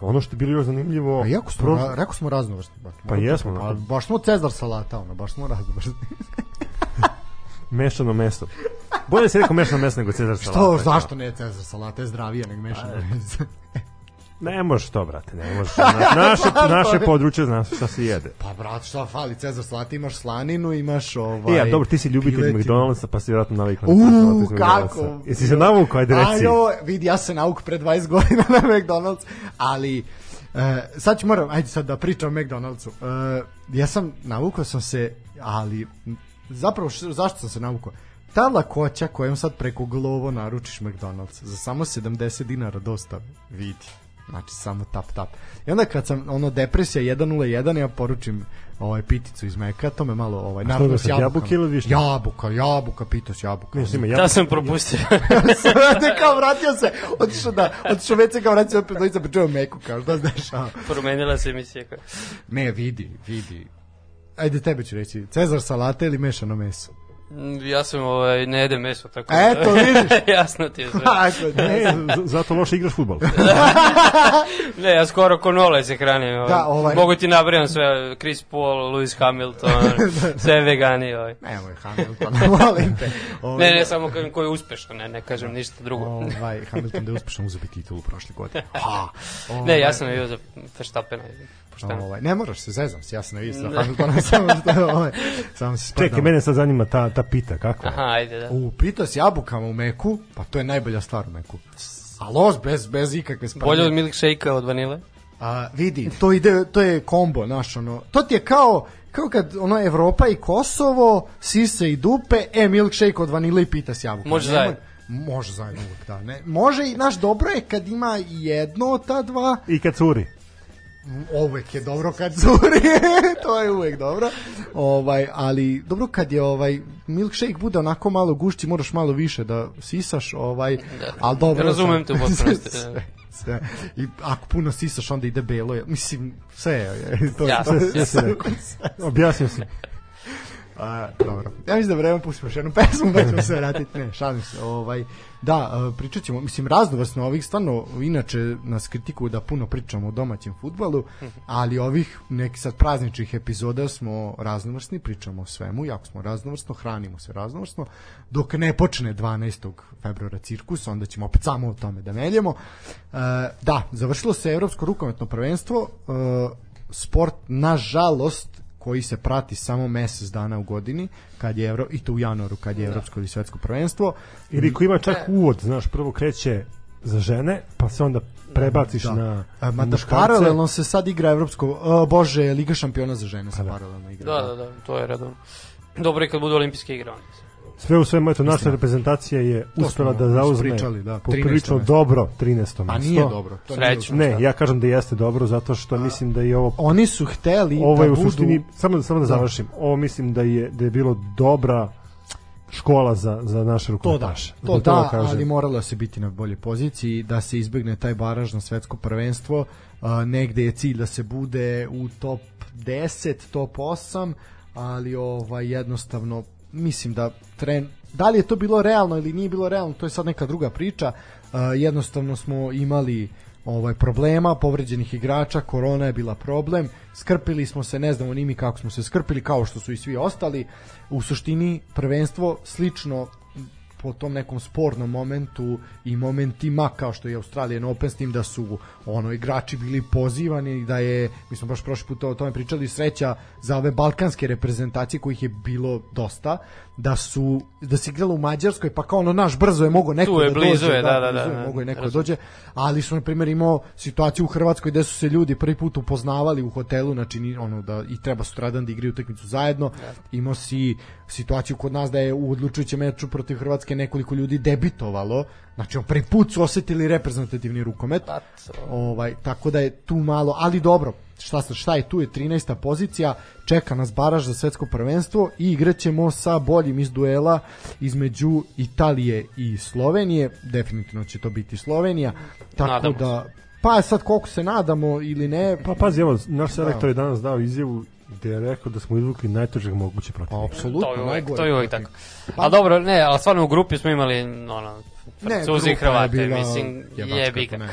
Ono što je bilo još zanimljivo... A jako smo, prošle- ra, rekao smo raznovrstni. Baš, Pa jesmo, Pa, no. baš smo Cezar salata, ono, baš smo raznovrstni. Mešano meso. Bolje se rekao mešano meso nego Cezar salata. Što, zašto ne Cezar salata, je zdravije nego mešano meso. Ne možeš to, brate, ne možeš. Na, naše, naše područje zna šta se jede. Pa brat, šta fali, Cezar salata, imaš slaninu, imaš ovaj... E, a dobro, ti si ljubitelj. McDonald'sa, pa si vjerojatno navikao Uuu, na kako? Jesi se navukao, ajde reci. Ajo, vidi, ja se nauk pre 20 godina na McDonald's, ali e, sad ću moram, ajde sad da pričam o McDonald'su. E, ja sam, navukao sam se ali zapravo š, zašto sam se navukao? Ta lakoća kojom sad preko Glovo naručiš McDonald's za samo 70 dinara dostave, vidi. Znači samo tap tap. I onda kad sam ono depresija 101 ja poručim ovaj piticu iz Meka, to me malo ovaj naravno ga s jabuke ili višnje? Jabuka, jabuka, pitos jabuka. Ne, ima Da jabuka. sam propustio. Sve kao vratio se, otišao da, otišao već se kao vratio se opet dojica pričao Meku, kao šta se dešava. Promenila se emisija. kao. Ne, vidi, vidi. Ajde tebe ću reći, Cezar salate ili mešano meso? Mm, Ja sam, ovaj, ne jedem meso, tako Eto, vidiš. Jasno ti je sve. Ako ne, zato loše igraš futbol. Ne, ja skoro ko nole se hranim. Ovaj. Da, ovaj- Mogu ti nabrijam sve, Chris Paul, Lewis Hamilton, sve vegani. Ovaj. Nemoj Hamilton, molim te. Ovaj, Ne, ne, samo kažem ko je uspešan, ne, ne kažem ništa drugo. Ovaj, Hamilton da je uspešno uzeti titulu prošle godine. Ha, ovaj, Ne, ja sam bio za Verstappena, pošteno. Ovaj, ne moraš se, zezam se, ja sam za Hamiltona, samo što, ovaj, samo se Čekaj, mene sad zanima ta, ta pita, kako? Aha, ajde, da. U pita s jabukama u Meku, pa to je najbolja stvar u Meku. A los bez, bez ikakve spremne. Bolje od milkshake-a od vanile? A, vidi, to ide, to je kombo, naš, ono, to ti je kao, kao kad, ono, Evropa i Kosovo, sise i dupe, e, milkshake od vanile i pita s jabukom. Može zajedno. Može zajedno uvek, da. Ne. Može i, naš, dobro je kad ima jedno od ta dva, I kad curi. Uvek je dobro kad curi, to je uvek dobro. Ovaj, ali dobro kad je ovaj milkshake bude onako malo gušći, moraš malo više da sisaš, ovaj, ali dobro. Razumem te u potpunosti, da. sve, sve. I ako puno sisaš onda ide belo, je- mislim sve je. To, Jasno, to, jasno. sve. Objasnio si. A, dobro. Ja mislim da vreme pustimo još jednu pesmu, da ćemo se vratiti. Ne, šalim se. Ovaj, da, e, pričat ćemo, mislim, raznovrsno ovih, stvarno, inače nas kritikuju da puno pričamo o domaćem futbalu, ali ovih nekih sad prazničnih epizoda smo raznovrsni, pričamo o svemu, jako smo raznovrsno, hranimo se raznovrsno, dok ne počne 12. februara cirkus, onda ćemo opet samo o tome da meljemo. E, da, završilo se Evropsko rukometno prvenstvo, e, sport, nažalost, koji se prati samo mesec dana u godini, kad je Evro, i to u januaru, kad je Evropsko ili svetsko prvenstvo. Ili ko ima čak uvod, znaš, prvo kreće za žene, pa se onda prebaciš Da. na, A, na Ma da paralelno se sad igra Evropsko, uh, bože, Liga šampiona za žene se da. paralelno igra. Da, da, da, to je redovno. Dobro je kad budu olimpijske igre. Sve u svemu, eto, naša reprezentacija je uspela da zauzme pričali, da, 13. poprilično dobro 13. A mesto. nije dobro. To dobro. Ne, ja kažem da jeste dobro zato što mislim da je ovo Oni su hteli ovo da je u budu... suštini samo da samo da završim. Ovo mislim da je da je bilo dobra škola za za naše To da, rukometaše. to da, kažem. ali moralo se biti na boljoj poziciji, da se izbegne taj baraž na svetsko prvenstvo, a, negde je cilj da se bude u top 10, top 8, ali ovaj jednostavno mislim da tren da li je to bilo realno ili nije bilo realno, to je sad neka druga priča. A, jednostavno smo imali ovaj problema, povređenih igrača, korona je bila problem, skrpili smo se, ne znamo ni mi kako smo se skrpili, kao što su i svi ostali. U suštini prvenstvo slično po tom nekom spornom momentu i momentima kao što je Australijan Open s tim da su ono igrači bili pozivani da je mi smo baš prošli put o tome pričali sreća za ove balkanske reprezentacije kojih je bilo dosta da su da se igralo u Mađarskoj pa kao ono naš brzo je mogo neko Tu je, da blizu dođe je, da, da, blizu da, je, da. mogo je neko da dođe. Ali su na primjer imao situaciju u Hrvatskoj gde su se ljudi prvi put upoznavali u hotelu znači ono da i treba sutradan da igraju utakmicu zajedno. Imao si situaciju kod nas da je u odlučujućem meču protiv Hrvatske nekoliko ljudi debitovalo. Znači on prvi put su osetili reprezentativni rukomet. Pa, ovaj, tako da je tu malo, ali dobro šta, sa- šta je tu je 13. pozicija čeka nas baraž za svetsko prvenstvo i igraćemo sa boljim iz duela između Italije i Slovenije definitivno će to biti Slovenija tako Nadamo se. da pa sad koliko se nadamo ili ne Pa pazi, evo, naš selektor je danas dao izjavu gde je rekao da smo izvukli najtežeg moguće protiv. pa, apsolutno To je uvek, najgore to je uvek tako. A dobro, ne, ali stvarno u grupi smo imali ono, Francuzi i grupa je Hrvate, bila mislim, jebi ga. ne,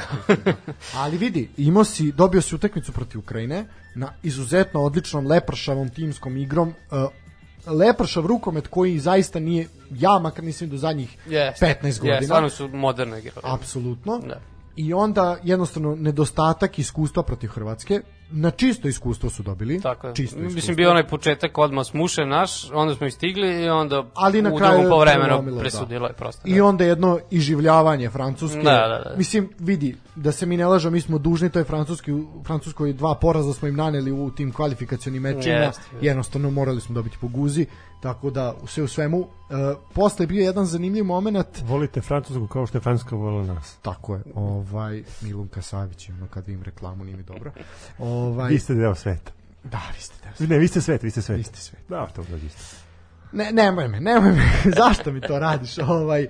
Ali vidi, imao si, dobio si utakmicu protiv Ukrajine na izuzetno odličnom lepršavom timskom igrom. Uh, lepršav rukomet koji zaista nije, ja makar nisam do zadnjih Jeste, 15 godina. Stvarno su moderno igrali. Apsolutno. Da. I onda jednostavno nedostatak iskustva protiv Hrvatske. Na čisto iskustvo su dobili. Tako je. Čisto iskustvo. Mislim, bio onaj početak odmah smuše naš, onda smo ih stigli i onda Ali na u kraju drugom povremenu prelomilo, da. presudilo je prosto. I onda jedno iživljavanje Francuske. Da, da, da. Mislim, vidi, da se mi ne lažemo, mi smo dužni toj Francuski, Francuskoj dva poraza smo im naneli u tim kvalifikacionim mečima. Jeste. Jednostavno morali smo dobiti po guzi. Tako da, sve u svemu, uh, posle je bio jedan zanimljiv moment Volite Francusku kao što je Francuska volila nas. Tako je, ovaj Milunka Savić, ono kad vidim reklamu nije mi dobro. Ovaj Vi ste deo sveta. da, vi ste deo Ne, vi ste svet, vi ste svet. Vi ste svet. Da, to da isto. Ne, nemoj me, nemoj me. Zašto mi to radiš? Ovaj e,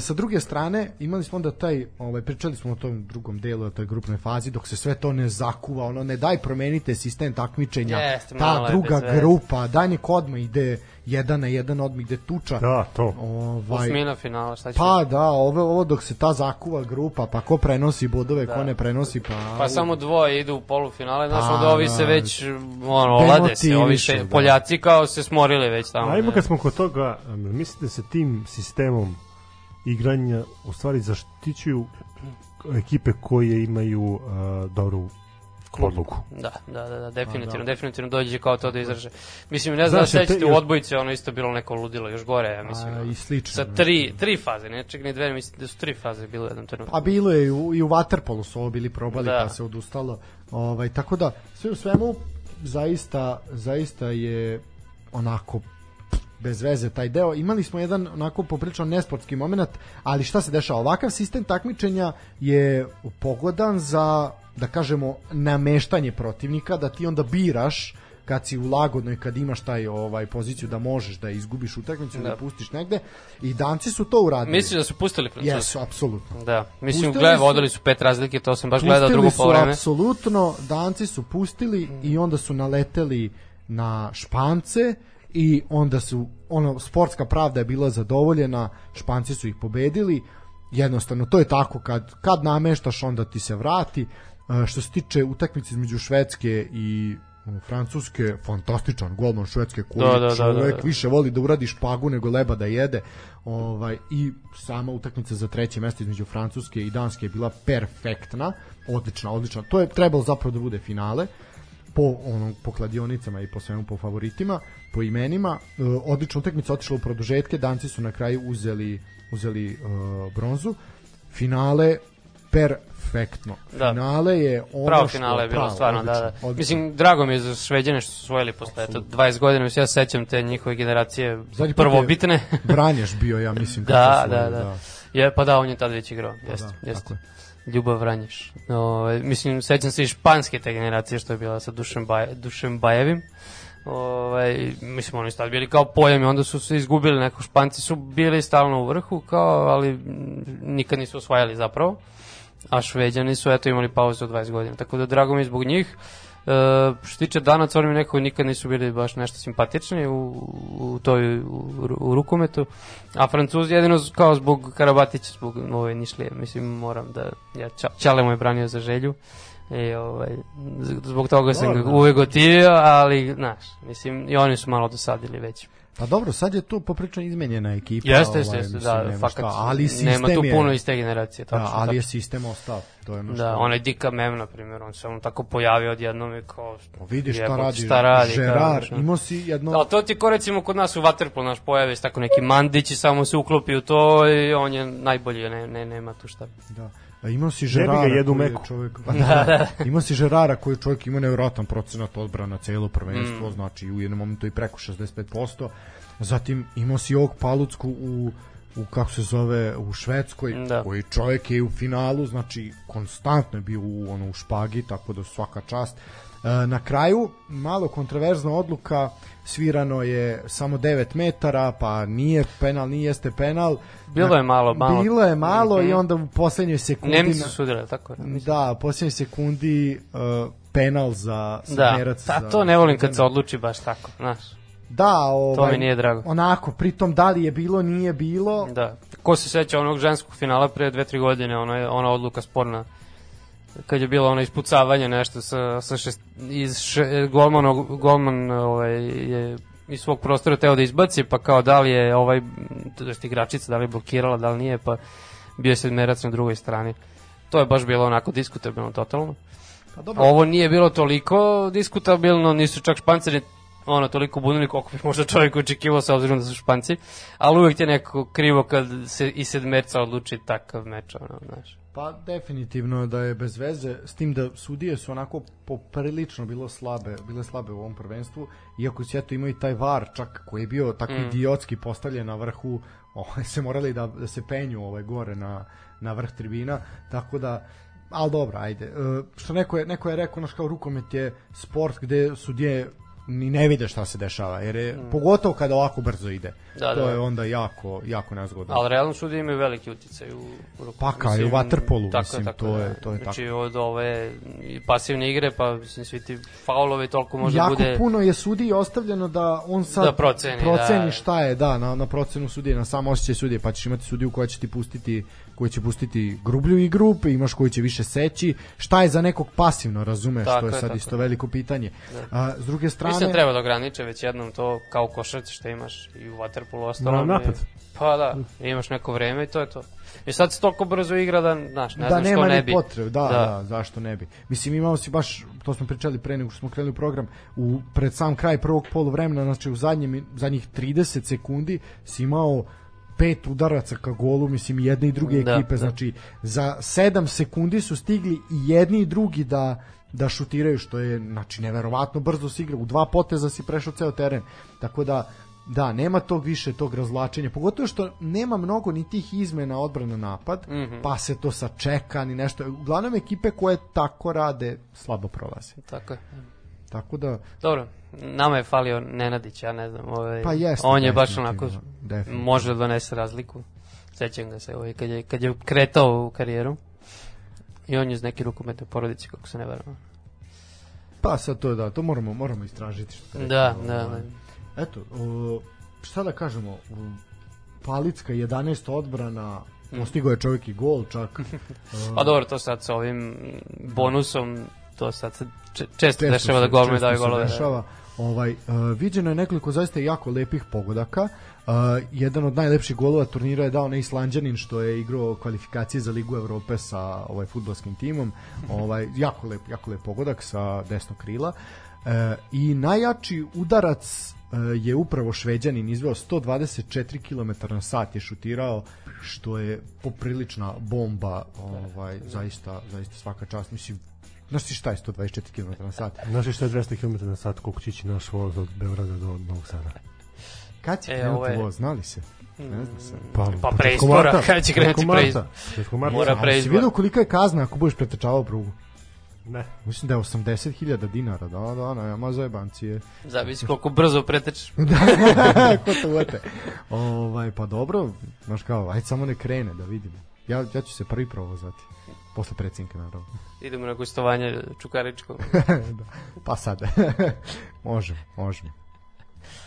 sa druge strane, imali smo onda taj, ovaj pričali smo o tom drugom delu, o toj grupnoj fazi, dok se sve to ne zakuva, ono ne daj promenite sistem takmičenja. Jeste, malo ta je druga grupa, daj nek odmah ide jedan na jedan odmah ide tuča. Da, to. Ovaj Osmina finala, šta će? Pa da, ovo, ovo dok se ta zakuva grupa, pa ko prenosi bodove, ko ne prenosi, pa... Pa samo dvoje idu u polufinale, znaš, Pa, onda ovi da. se već, ono, olade se, ovi se, da. Poljaci kao se smorili već tamo. Ajmo kad smo kod toga, um, mislite da se tim sistemom igranja u stvari zaštićuju ekipe koje imaju uh, dobru odluku. Da, da, da, da, definitivno, Pa da. definitivno dođe kao to da izraže. Mislim, ne znam, da te- sećate u odbojici, ono isto bilo neko ludilo, još gore, ja mislim. A, i slično. Sa tri, tri faze, ne čak ni dve, mislim da su tri faze bilo u jednom trenutku. Pa bilo je i u, i u Waterpolu su ovo bili probali Da. pa se odustalo. Ovaj, tako da, sve u svemu, zaista, zaista je onako bez veze taj deo. Imali smo jedan onako poprilično nesportski moment, ali šta se dešava? Ovakav sistem takmičenja je pogodan za, da kažemo, nameštanje protivnika, da ti onda biraš kad si u lagodnoj, kad imaš taj ovaj poziciju da možeš da izgubiš utakmicu da. Da. pustiš negde i danci su to uradili. Misliš da su pustili Francuzi? Jesu, apsolutno. Da, mislim, Pustili su- vodili su pet razlike, to sam baš gledao drugo su povreme. apsolutno, danci su pustili i onda su naleteli na špance i onda su, ono, sportska pravda je bila zadovoljena, španci su ih pobedili, jednostavno, to je tako, kad, kad nameštaš, onda ti se vrati. Što se tiče utakmice između Švedske i e, Francuske, fantastičan golman Švedske koji Da, da, da, čovek da, da. više voli da uradi špagu nego leba da jede. Ovaj i sama utakmica za treće mesto između Francuske i Danske je bila perfektna, odlična, odlična. To je trebalo zapravo da bude finale po onom po kladionicama i po svemu po favoritima, po imenima. E, odlična utakmica otišla u produžetke, Danci su na kraju uzeli uzeli e, bronzu. Finale perfektno. Da. Finale je ono Pravo što finale je bilo, pravo, stvarno, odlično, da, da. odlično. Mislim, drago mi je za Šveđane što su osvojili posle eto, 20 godina, mislim, ja se sećam te njihove generacije Zadnji put je prvobitne. Vranješ bio, ja mislim. da, da, osvojili, da, Je, pa da, on je tad već igrao, jeste, da, jeste. Ljubav Vranješ. Ove, mislim, sećam se i španske te generacije što je bila sa Dušem, Baj, Dušem Bajevim. Ovaj mislim oni su tad bili kao pojam i onda su se izgubili neko španci su bili stalno u vrhu kao ali nikad nisu osvajali zapravo a šveđani su eto imali pauzu od 20 godina tako da drago mi zbog njih E, što tiče danaca, oni mi nekako nikad nisu bili baš nešto simpatični u, u toj u, u rukometu. A Francuzi jedino kao zbog Karabatića, zbog ove Nišlije, mislim moram da ja ča, Čale mu je branio za želju. I ovaj zbog toga sam ga uvek gotivio, ali znaš, mislim i oni su malo dosadili već. Pa dobro, sad je tu poprično izmenjena ekipa. Jeste, jeste, jeste, mislim, da, fakat, šta, ali sistem nema tu je, puno iz te generacije, tačno. da, ali je tačno. sistem ostao. To je ono što... Da, onaj Dika Mem, na primjer, on se on tako pojavio odjednom i kao... Pa Vidiš šta radi, šta radi, kao, znaš, imao si jedno... Ali to ti ko recimo kod nas u Waterpolu naš pojave tako neki Mandić i samo se uklopi u to i on je najbolji, ne, ne, nema tu šta. Da. A imao si bi ga Žerara jedu koji je meku. čovjek, pa da, da. imao si Žerara koji je čovjek ima nevjerojatan procenat odbrana celo prvenstvo, Mm. znači u jednom momentu i preko 65%. Zatim imao si ovog Palucku u u kako se zove u Švedskoj Da. koji čovjek je u finalu znači konstantno je bio u ono u špagi tako da svaka čast na kraju malo kontroverzna odluka svirano je samo 9 metara pa nije penal nije jeste penal Bilo je malo, malo. bilo je malo i Mhm. onda u poslednjoj sekundi Nemci su sudili, tako je. Da, u posljednjoj sekundi uh, penal za Da, Sedmerac. ta, za- to ne volim kad se odluči baš tako, znaš. Da, ovaj, mi nije drago. Onako, pritom da li je bilo, nije bilo. Da. Ko se seća onog ženskog finala pre dve, tri godine, ona, je, ona odluka sporna kad je bilo ono ispucavanje nešto sa, sa šest, iz še, golman, golman ovaj, je iz svog prostora teo da izbaci, pa kao da li je ovaj, to jest igračica, da li je blokirala, da li nije, pa bio je sedmerac na drugoj strani. To je baš bilo onako diskutabilno totalno. Pa dobro, Ovo nije bilo toliko diskutabilno, nisu čak španceri ono, toliko bunili koliko bi možda čovjek očekivao sa obzirom da su španci, ali uvek je nekako krivo kad se i sedmerca odluči takav meč, ono, znaš. Pa definitivno da je bez veze s tim da sudije su onako poprilično bilo slabe, bile slabe u ovom prvenstvu iako se eto imao i taj VAR čak koji je bio tako mm. idiotski postavljen na vrhu ovaj, se morali da, da se penju ovaj gore na, na vrh tribina tako da ali dobro, ajde. E, što neko je, neko je rekao, naš kao rukomet je sport gde sudije ni ne vide šta se dešava, jer je, mm. pogotovo kada ovako brzo ide. Da, to da. je onda jako, jako nezgodno. Ali realno sudije imaju veliki uticaj u, u ruku. Pa kao i u waterpolu, mislim, to je- to je znači, tako. od ove pasivne igre, pa mislim, svi ti faulovi toliko može jako bude... puno je sudiji ostavljeno da on sad Da proceni, proceni da. šta je, da, na, na procenu sudije, na sam osjećaj sudije, pa ćeš imati sudiju koja će ti pustiti koji će pustiti grublju igru, pa imaš koji će više seći, šta je za nekog pasivno, razumeš, Tako to je je, sad tako isto veliko pitanje. A, s druge strane, Mislim da treba da ograniče već jednom to kao košarci što imaš i u waterpolu ostalo. Na napad. Pa da, imaš neko vreme i to je to. I sad se toliko brzo igra da, znaš, ne da znam što ne ni bi. potrebe, da, da, da, zašto ne bi. Mislim, imao si baš, to smo pričali pre nego što smo krenuli u program, u, pred sam kraj prvog poluvremena, znači u zadnjih 30 sekundi si imao pet udaraca ka golu, mislim i jedne i druge Da, ekipe, da. znači za 7 sekundi su stigli i jedni i drugi da da šutiraju što je znači neverovatno brzo se igra u dva poteza si prešao ceo teren tako da da, nema tog više tog razvlačenja, pogotovo što nema mnogo ni tih izmena odbrana napad, mm. -hmm. pa se to sačeka ni nešto. Uglavnom ekipe koje tako rade slabo prolaze. Tako je. Tako da Dobro, nama je falio Nenadić, ja ne znam, ovaj, Pa jeste, on je baš onako, definitivno. može da donese razliku. Sećam ga se, ovaj, kad, je, kad je kretao u karijeru. I on je iz neke rukometne porodice, kako se ne verujem. pa sad to je da, to moramo moramo istražiti što Da, da, ovaj. da. Eto, o, šta da kažemo, Palicka 11 odbrana, postigao je čovjek i gol čak. Pa dobro, to sad sa ovim bonusom, to sad često Često dešava da se- golman često daju se golove. Dešava. Ovaj, uh, viđeno je nekoliko zaista jako lepih pogodaka. Uh, jedan od najlepših golova turnira je dao na Islanđanin što je igrao kvalifikacije za Ligu Evrope sa ovaj fudbalskim timom. Ovaj jako lep, jako lep pogodak sa desnog krila. Uh, I najjači udarac je upravo Šveđanin izveo 124 km na sat je šutirao što je poprilična bomba ovaj zaista zaista svaka čast mislim Znaš ti šta je 124 km na sat? Znaš šta je 200 km na sat koliko će ići naš voz od Beograda do Novog Sada? Kad će E, krenuti ovo je- voz, znali se? Ne zna se. Pa početkom preizbora, marta, kad će krenuti početkom marta, preizbor? početkom marta. Mora Ali si vidio kolika je kazna ako budeš pretrčavao prugu? Ne. Mislim da je 80.000 dinara, da, da, ne, ma zajebancije. Zavisi koliko brzo pretečeš. Ko to uvete? Ovaj, pa dobro, znaš kao, ajde samo ne krene da vidimo. Ja, ja ću se prvi provozati. Posle predsjednika, naravno. Idemo na gostovanje Čukaričko. da. Pa sad. možemo, možemo.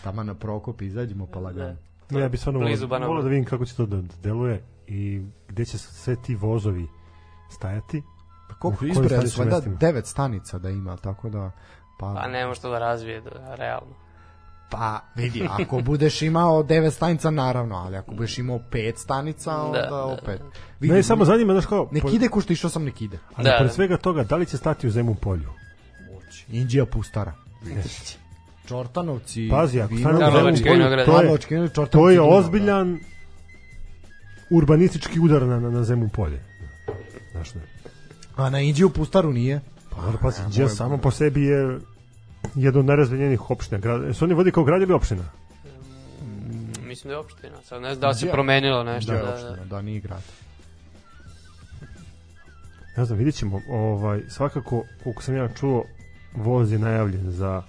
Tamo na Prokop izađemo pa lagano. Ne, ja bih stvarno volio da vidim kako će to da deluje i gde će sve ti vozovi stajati. Pa koliko izbrojali su valjda mestima? devet stanica da ima, tako da pa, Pa ne može to da razvije, da, realno. Pa vidi, ako budeš imao devet stanica naravno, ali ako budeš imao pet stanica, onda Da, da, opet. Vidi, Ne, samo zanima, znaš kao... Nek ide ko što išao sam nek ide. Ali Da, pored da. svega toga, da li će stati u Zemun polju? Indija pustara. Čortanovci, Pazi, ako stane u Zemun polju, to je, Karlovački vinograd, to je ozbiljan urbanistički udar na, na, na Zemun polje. Znaš ne? da. A na Indiju pustaru nije. Pa, dobro, pazi, moje- samo po sebi je jedan od najrazvijenijih opština. Grad, su oni vodi kao grad ili opština? Mislim da je opština. Sad ne znam da li se promenilo nešto. Da, Da, da, da, da, nije grad. Ne znam, vidjet ćemo. Ovaj, svakako, koliko sam ja čuo, voz je najavljen za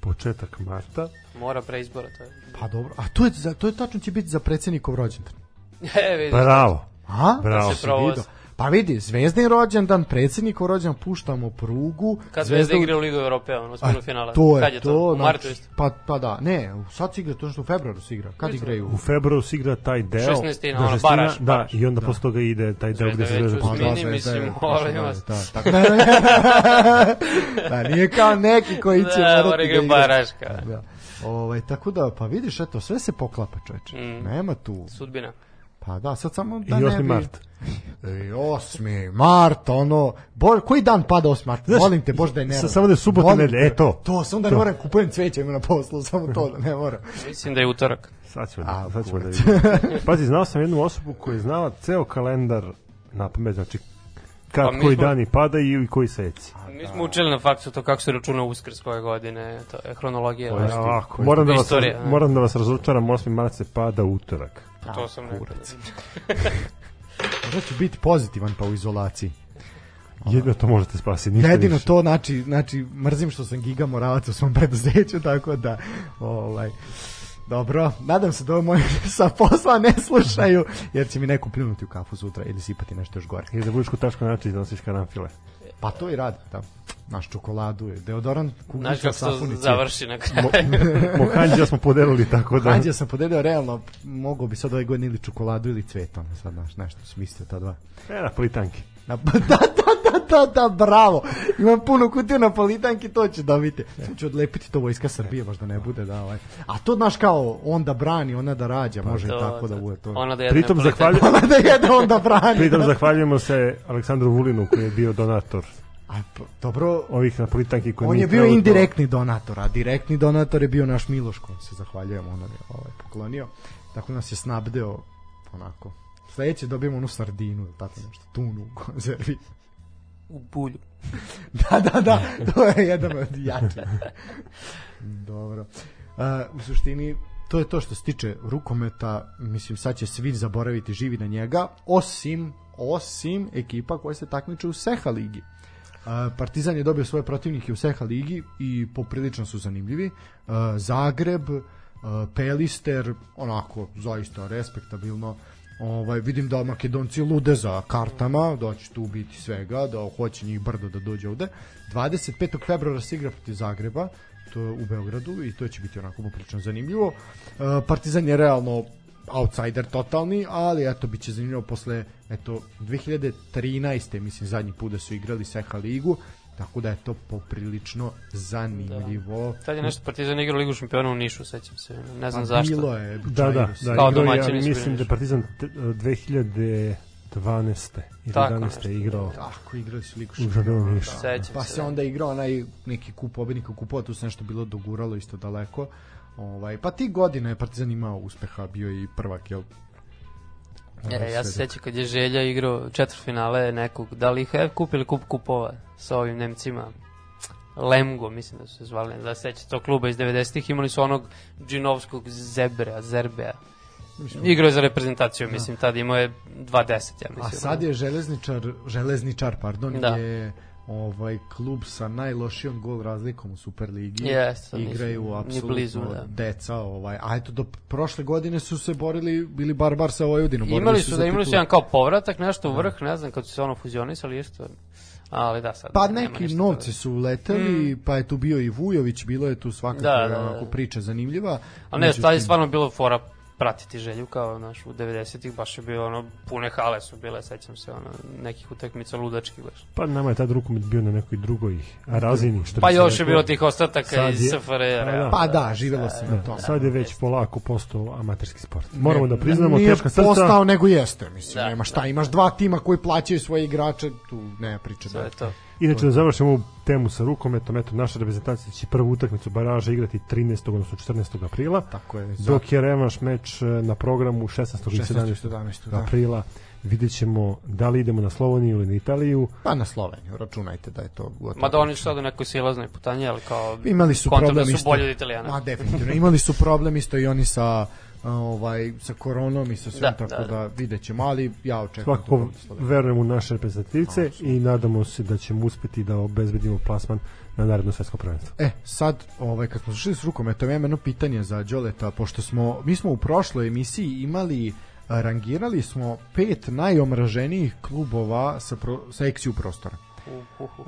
početak marta. Mora preizbora, to je. Pa dobro, a to je, za, to je tačno će biti za predsjednikov rođendan. E, vidiš. Bravo. A? Bravo. Da se. Pa vidi, Zvezdin rođendan, predsjednikov rođendan, puštamo prugu. Kad Zvezda Zvezda- igra u Ligu Europe, ono, osminu finala. To je Kad je to. to? U znači, martu isto. Pa, pa da, ne, sad se igra, to što u februaru se igra. Kad igraju? U februaru se igra taj deo. 16. do ono, 16, baraž, Da, baraž. i onda posle toga ide taj deo gde se Zvezda zvezda već postavi. uzmini, Zvezda je mislim, molim da, vas. Da, tako. da, nije kao neki koji će Da, morati mora igra igra. baraška. Da. Ovaj, tako da, pa vidiš, eto, sve se poklapa, čoveče. Mm. Nema tu. Sudbina. Pa da, sad samo da I ne 8. bi... mart. E, 8. mart, ono, bo, koji dan pada 8. mart? Molim te, Bože da je ne. sa- samo da je subota, nedelja, e, to. To, samo da ne moram kupujem cveće, ima na poslu, samo to da ne moram. Mislim da je utorak. Sad ćemo, A, da, sad ćemo da vidimo. Pazi, znao sam jednu osobu koja je znala ceo kalendar na pamet, znači kad Pa koji smo- dani padaju i koji seci. Mi smo učili na faksu to kako se računa uskrs koje godine, to je hronologija. Ja, znaš, ovako, moram, da vas, ne? moram da vas razočaram, 8. mart se pada utorak. To sam rekao. Možda ću biti pozitivan pa u izolaciji. Jedino to možete spasiti, ništa Jedino više. to, znači, znači, mrzim što sam giga moralac u svom preduzeću, tako da, ovaj, dobro, nadam se da ovo moji sa posla ne slušaju, jer će mi neko pljunuti u kafu sutra ili sipati nešto još gore. I da budeš kod taško način nosiš karanfile. Pa to i radi, da. Naš čokoladu je deodorant, Znaš kuglica, kako se to sapunice. završi na kraju. Mohanđa smo podelili tako da... Hanđe sam podelio realno, mogo bi sad ovaj godine ili čokoladu ili cvet, ono sad naš, nešto smislio ta dva. E, napolitanki. Na, da, da, da, da, da, bravo. Imam puno kutiju na politanki, to će dobiti. Sad ću odlepiti to vojska Srbije, možda ne bude, da, ovaj. A to, znaš, kao, on da brani, ona da rađa, može i To, tako da to. bude to. Ona da jedne Pritom politan- zahvaljujem, Ona da jede, on da brani. pritom zahvaljujemo se Aleksandru Vulinu koji je bio donator A, dobro, ovih napolitanki koji on je bio trenutno- indirektni donator, a direktni donator je bio naš Miloš, kom se zahvaljujemo, on nam je ovaj, poklonio. Tako nas je snabdeo, onako. Sledeće dobijemo onu sardinu, ili tako nešto, tunu u konzervi. U bulju. da, da, da, to je jedan od jačih. Dobro. Uh, u suštini, to je to što se tiče rukometa, mislim, sad će svi zaboraviti živi na njega, osim, osim ekipa koja se takmiče u Seha ligi. Partizan je dobio svoje protivnike u Seha ligi i poprilično su zanimljivi. Zagreb, Pelister, onako, zaista respektabilno. Ovaj, vidim da Makedonci lude za kartama, da će tu biti svega, da hoće njih brdo da dođe ovde. 25. februara se igra protiv Zagreba, to je u Beogradu i to će biti onako poprilično zanimljivo. Uh, Partizan je realno outsider totalni, ali eto biće zanimljivo posle eto 2013. mislim zadnji put da su igrali Seha ligu, tako da je to poprilično zanimljivo. Tad je nešto Partizan igrao Ligu šampiona u Nišu, sećam se. Ne znam Pa zašto. Bilo je, Da, da, da. Kao igrao, domaćini ja mislim da je Partizan te- 2012. ili Tako 11. nešto. igrao Tako, igrali su ligu u šampionu Niša. Sećam Pa se. se onda igrao onaj neki kup pobednika kupova, tu se nešto bilo doguralo isto daleko. Ovaj, pa ti godine je Partizan imao uspeha, bio je i prvak, jel? E, ja se sećam kad je Želja igrao četvrtfinale nekog, da li ih je kupili kup kupova sa ovim Nemcima. Lemgo, mislim da su se zvali, da se seća tog kluba iz 90-ih, imali su onog džinovskog Zebrea, Zerbea. Igrao je za reprezentaciju, mislim, tad imao je 2-10, ja mislim. A sad je železničar, železničar, pardon, Da. je ovaj klub sa najlošijom gol razlikom u Superligi. Nisu Igraju apsolutno da. deca, ovaj. A eto do prošle godine su se borili, bili barbar sa Vojvodinom. Imali su za da imali su jedan kao povratak, nešto u vrh, ne znam, kad su se ono fuzionisali isto. Ali da, sad Pa nema neki novci su uleteli, pa je tu bio i Vujović, bilo je tu svakako Da, da, da. onako priča zanimljiva. Ali ne, stvari stvarno bilo fora pratiti želju kao naš u 90-ih baš je bilo ono pune hale su bile sećam se ono nekih utakmica ludačkih baš. Pa nama je tad rukomet bio na nekoj drugoj razini. Što Pa još je bilo tih ostataka iz SFRJ. Pa da. Pa da, živelo se na tom. Sad je već polako postao amaterski sport. Moramo da priznamo, Nije teška srca. postao, nego jeste, mislim, Da, nema šta, imaš dva tima koji plaćaju svoje igrače, tu nema priče To da. je to. Inače da završimo ovu temu sa rukometom, eto naša reprezentacija će prvu utakmicu baraža igrati 13. odnosno 14. aprila. Tako je. Za Dok je revanš meč e, na programu 16. i 16. 17. 17. Da. aprila. Vidjet ćemo da li idemo na Sloveniju ili na Italiju. Pa na Sloveniju, računajte da je to gotovo. Mada oni su sad u nekoj silaznoj putanji, ali kao Imali su kontam problem da su bolji od Italijana. Ma definitivno. Imali su problem isto i oni sa ovaj sa koronom i sa svim Da, tako da, da, da. vidjet ćemo, ali ja očekujem Svakako Slovenije. verujem u naše reprezentativce i nadamo se da ćemo uspeti da obezbedimo plasman na naredno svetsko prvenstvo. E, sad, ovaj, kad smo završili s rukometom, ja imam jedno pitanje za Đoleta, pošto smo, mi smo u prošloj emisiji imali, rangirali smo pet najomraženijih klubova sa, pro, sa eksiju prostora. Uh,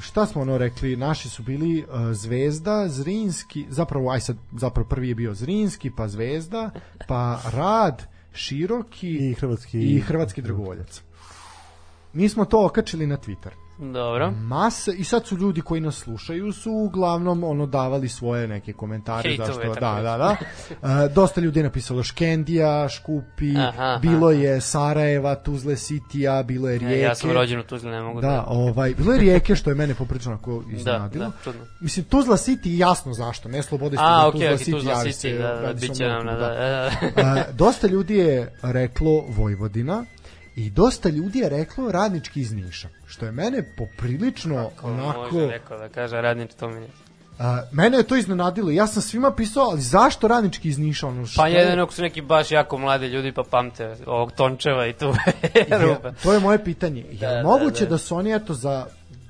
šta smo ono rekli, naši su bili uh, Zvezda, Zrinski, zapravo aj sad, zapravo prvi je bio Zrinski, pa Zvezda, pa Rad, Široki I hrvatski i Hrvatski dragovoljac. Mi smo to okačili na Twitter. Dobro. Mase, i sad su ljudi koji nas slušaju su uglavnom ono davali svoje neke komentare Hejtove, zašto da reći. da da E, dosta ljudi je napisalo Škendija, Škupi Aha, aha. bilo je Sarajeva, Tuzle Sitija bilo je Rijeke E, ja sam rođen u Tuzli, ne mogu da... da, ovaj, bilo je Rijeke što je mene poprično onako da, iznenadilo. da, čudno. Mislim, Tuzla City jasno zašto, ne Slobode A, Studio, okej, Tuzla okej, City, Tuzla City, se, da, da, radi se bit o će nam, mnom, da, da. E, dosta ljudi je reklo Vojvodina i dosta ljudi je reklo radnički iz Niša, što je mene poprilično Ko onako... Može neko da kaže radnič to mi nije. A, mene je to iznenadilo. Ja sam svima pisao, ali zašto radnički iz Niša? Ono, što Pa je- jedino ako su neki baš jako mladi ljudi pa pamte ovog Tončeva i tu je, to je moje pitanje. Je Da, da, moguće da, da. su oni eto za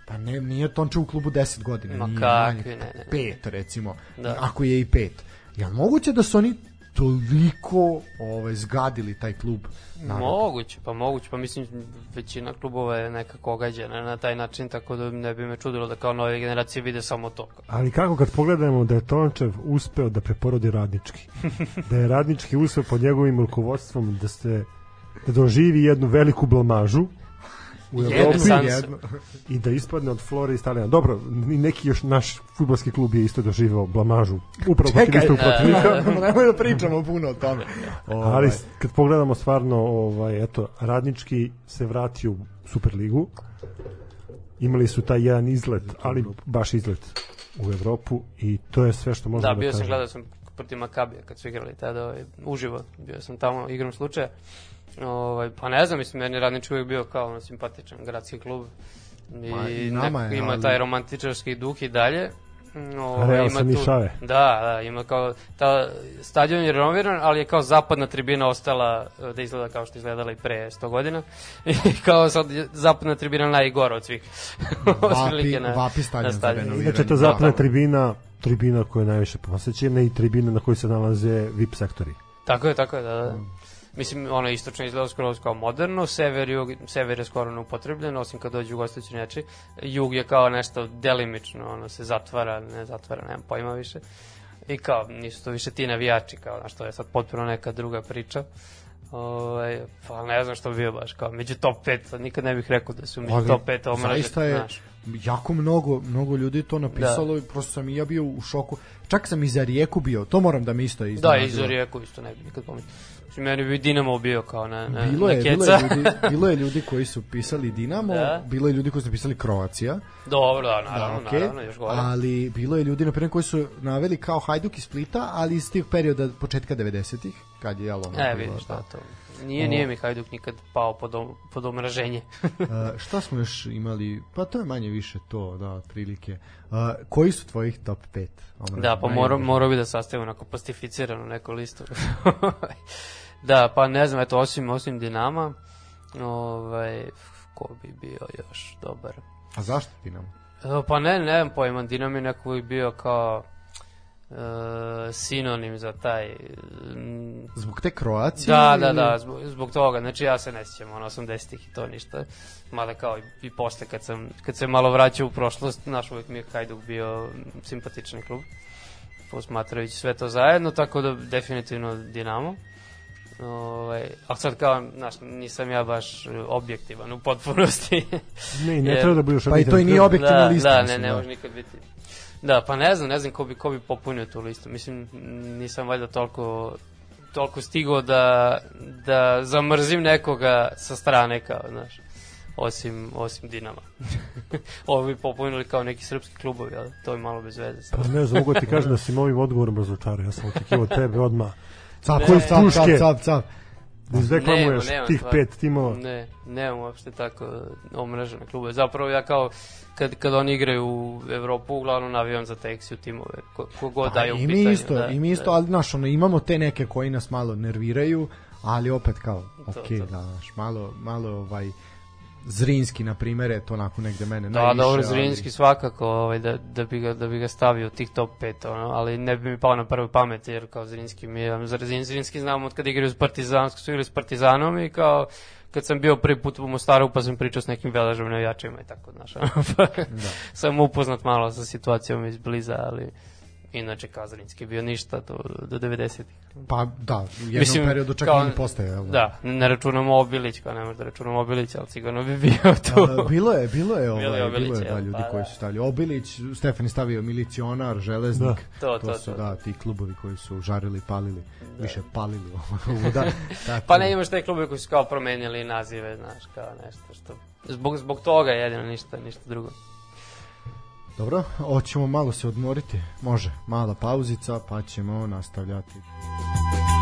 pa ne, nije Tonče u klubu 10 godina, Ma nije kakvi, manje, ne, ne. pet recimo, Da. ako je i pet. Je moguće da su oni toliko ovaj, zgadili taj klub? Naravno. Moguće, pa moguće, pa mislim većina klubova je nekako ogađena na taj način, tako da ne bi me čudilo da kao nove generacije vide samo to. Ali kako kad pogledamo da je Tončev uspeo da preporodi radnički, da je radnički uspeo pod njegovim rukovodstvom da ste da doživi jednu veliku blamažu u Evropi jednu. i da ispadne od Flore i Stalijana. Dobro, neki još naš futbolski klub je isto doživao blamažu upravo protiv Čekaj, istog da, protivnika. nemoj da pričamo puno o tome. Ovaj, Ali kad pogledamo stvarno, ovaj, eto, radnički se vratio u Superligu, imali su taj jedan izlet, ali baš izlet u Evropu i to je sve što možemo Da, da, bio sam, kažemo. gledao sam protiv Makabija kad su igrali tada ovaj, uživo, bio sam tamo igrom slučaja. Ovaj, pa ne znam, mislim, meni je radnički uvijek bio kao ono, simpatičan gradski klub. I, Ma, i nama nekako je, ima ali- taj romantičarski duh i dalje. Mm, Ovaj, Real sa Nišave. Da, da, ima kao, ta, stadion je renoviran, ali je kao zapadna tribina ostala e, da izgleda kao što je izgledala i pre 100 godina. I kao sad zapadna tribina najgora od svih. Vapi, vapi stadion za renoviranje. Inače, ta zapadna Da. tribina, tribina koja je najviše posećena i tribina na kojoj se nalaze VIP sektori. Tako je, tako je, da, da. Mislim, ono istočno izgleda skoro kao moderno, sever, jug, sever je skoro neupotrebljen, osim kad dođu gostujući neči. Jug je kao nešto delimično, ono se zatvara, ne zatvara, nemam pojma više. I kao, nisu to više ti navijači, kao, znaš, to je sad potpuno neka druga priča. Ovaj, pa ne znam što bi bio baš kao među top 5, sad nikad ne bih rekao da su među Ali top 5 omraže. zaista je znaš. Jako mnogo, mnogo ljudi to napisalo i prosto sam i ja bio u šoku. Čak sam i za Rijeku bio, to moram da mi isto Da, iznenadilo. i za Rijeku isto ne bi nikad pomislio. Meni bi Dinamo bio kao na, na, Bilo na je, bilo keca. je, ljudi, bilo je ljudi koji su pisali Dinamo, Da. bilo je ljudi koji su pisali Kroacija, Dobro, da, naravno, okej, naravno, još gore. ali bilo je ljudi, na primjer, koji su naveli kao Hajduk iz Splita, ali iz tih perioda početka 90-ih, kad je jelo ono E, bilo, vidiš, da. da, to. Nije, nije mi Hajduk nikad pao pod, om, pod omraženje. Uh, šta smo još imali? Pa to je manje više to, da, otprilike. Uh, koji su tvojih top 5? da, pa morao, morao bi da sastavim onako plastificiranu neku listu. da, pa ne znam, eto, osim, osim Dinama, ovaj, ko bi bio još dobar? A zašto ti nam? E, Pa ne, ne znam pojma, Dinam je neko bio kao e, sinonim za taj mm, Zbog te Kroacije? Da, da, ili- da, zbog, zbog toga, znači ja se ne sjećam, ono, 80-ih i to ništa, mada kao i, i posle kad sam, kad se malo vraćao u prošlost, naš uvijek mi je Hajduk bio mm, simpatični klub, posmatrajući sve to zajedno, tako da definitivno Dinamo. Ovaj, a sad kao, znaš, nisam ja baš objektivan u potpunosti. Ne, ne treba da budeš Pa i to i nije objektivna da, lista. Da, ne, mislim, ne može nikad biti. Da, pa ne znam, ne znam ko bi, ko bi popunio tu listu. Mislim, nisam valjda toliko toliko stigao da, da zamrzim nekoga sa strane kao, znaš, osim, osim Dinama. Ovo bi popunili kao neki srpski klubovi, ali to je malo bez veze. sad. Pa ne znam, mogu ti kažem da si ovim odgovorom razočarao. Ja sam očekivao od tebe odmah. Cap, Ne. cap, cap, cap, cap. Da izreklamuješ tih stvarno. pet timova. Ne, nemam uopšte tako omražene klube. Zapravo ja kao, kad, kad oni igraju u Evropu, uglavnom navijam za Texiju timove, ko, kogod Pa, daje u i pitanju. mi isto, da, i mi isto, da. ali znaš, ono, imamo te neke koji nas malo nerviraju, ali opet kao, To, ok, to. da, znaš, malo, malo, ovaj, Zrinski, na primjer, je to onako negde mene Da, najviše. dobro, ali- Zrinski svakako, ovaj, da, da, bi ga, da bi ga stavio u tih top 5, ono, ali ne bi mi pao na prvu pamet, jer kao Zrinski mi je, za Zrin- Zrinski znam od kad igraju s Partizan, su igrali s Partizanom i kao, kad sam bio prvi put u Mostaru, pa sam pričao s nekim veležom navijačima i tako, znaš, pa, sam upoznat malo sa situacijom izbliza, ali inače Kazrinski je bio ništa do, do 90-ih. Pa da, u jednom Mislim, periodu čak kao- i ne postaje. jel Da, ne računamo Obilić, kao ne možda računamo Obilić, ali sigurno bi bio tu. A, bilo je, bilo je, ovaj, Bilo je Obilić, bilo je da, ljudi Pa, koji da. su stavili Obilić, Stefan je stavio milicionar, železnik, To, to, su to. da, ti klubovi koji su žarili, palili, više palili ovo, da, tako Pa da. ne imaš te klube koji su kao promenili nazive, znaš, kao nešto što... Zbog, zbog toga jedino, ništa, ništa drugo. Dobro, hoćemo malo se odmoriti, može, mala pauzica, pa ćemo nastavljati. Coming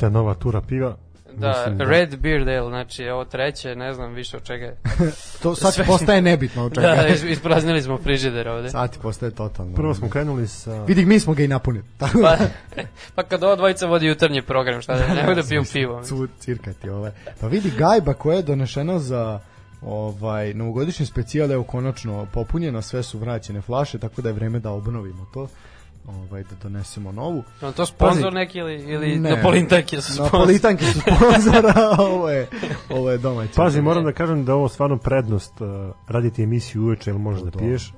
Ta nova tura piva. Da, Mislim Red Beard Ale, znači ovo treće, ne znam više od čega je. To sad ti postaje nebitno od čega. Da, is- ispraznili smo frižider ovde. Sad ti postaje totalno. Prvo smo krenuli sa... Vidi, mi smo ga i napunili. Pa, da, pa kad ova dvojica vodi jutarnji program, šta da, nemoj da piju pivo. cu, cirka ti ovaj. Pa vidi, gajba koja je donešena za ovaj novogodišnji specijal, evo konačno popunjena, sve su vraćene flaše, tako da je vreme da obnovimo to. Ovaj, da donesemo novu. Je to sponsor Pazi. neki ili, ili Ne. Napolintanke su sponsor? Napolitanke su sponzora, a ovo je, ovo je domaće. Pazi, moram da kažem da je ovo stvarno prednost uh, raditi emisiju uveče, ili možeš da piješ.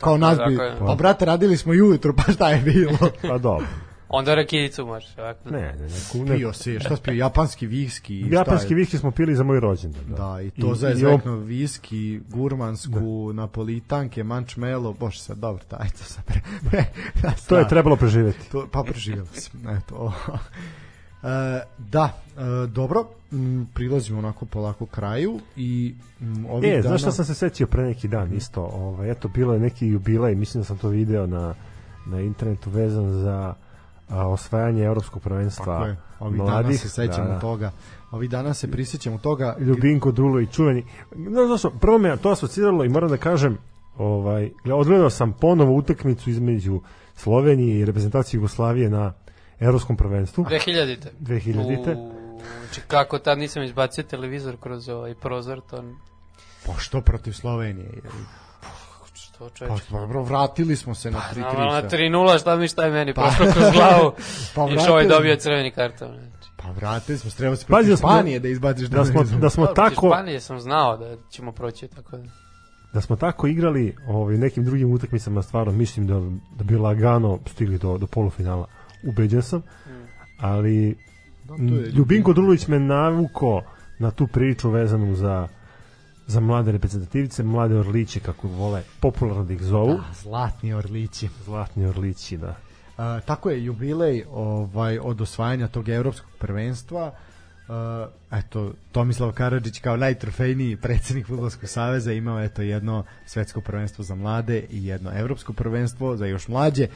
Kao nas bi, pa brate, radili smo i ujutro, pa šta je bilo? Pa dobro. Onda rakijicu možeš. Ovako. Ne, ne, ne. Pio se, šta si pio, japanski viski? Japanski viski smo pili za moj rođendan. Da, Da, i to I- za i ezvekno viski, gurmansku, napolitanke, mančmelo, bože sad, dobro, taj to sad pre... pre da, To je trebalo preživeti. To, pa preživjeli smo, eto. E, da, e, dobro, m, prilazimo onako polako kraju i m, ovih E, dana... znaš šta sam se setio pre neki dan isto? Ovaj, eto, bilo je neki jubilej, mislim da sam to video na, na internetu vezan za a, osvajanje evropskog prvenstva Tako je, ovih mladih. dana se sećamo Da, da. toga. Ovih dana se prisjećamo toga. Ljubinko Drulo i čuveni. Znaš zašto? Prvo me to asociralo i moram da kažem, ovaj, gle- odgledao sam ponovo utakmicu između Slovenije i reprezentacije Jugoslavije na evropskom prvenstvu 2000-te. 2000-te. U, Znači, kako tad nisam izbacio televizor kroz ovaj prozor, to... Pa što protiv Slovenije? je li? Što Pa čoveče? dobro, vratili smo se na 3-3. Znam, ali na sad. 3-0, šta mi šta je meni Pa. prošlo kroz glavu. Pa I što vratili- dobio crveni karton. Znači. Pa vratili smo, treba se Pazi protiv da Španije da izbaciš Da smo, da smo Dobro, tako Španije sam znao da ćemo proći, tako da... da smo tako igrali ovaj, nekim drugim utakmicama stvarno mislim da, da bi lagano stigli do, do polufinala ubeđen sam ali Da, to je Ljubinko Drulović me navuko na tu priču vezanu za za mlade reprezentativice, mlade orliće kako vole popularno da ih zovu, Da, zlatni orlići. zlatni orlići, da. A, tako je jubilej ovaj od osvajanja tog evropskog prvenstva. Uh, eto, Tomislav Karadžić kao najtrofejniji predsednik Fudbalskog saveza imao eto jedno svetsko prvenstvo za mlade i jedno evropsko prvenstvo za još mlađe.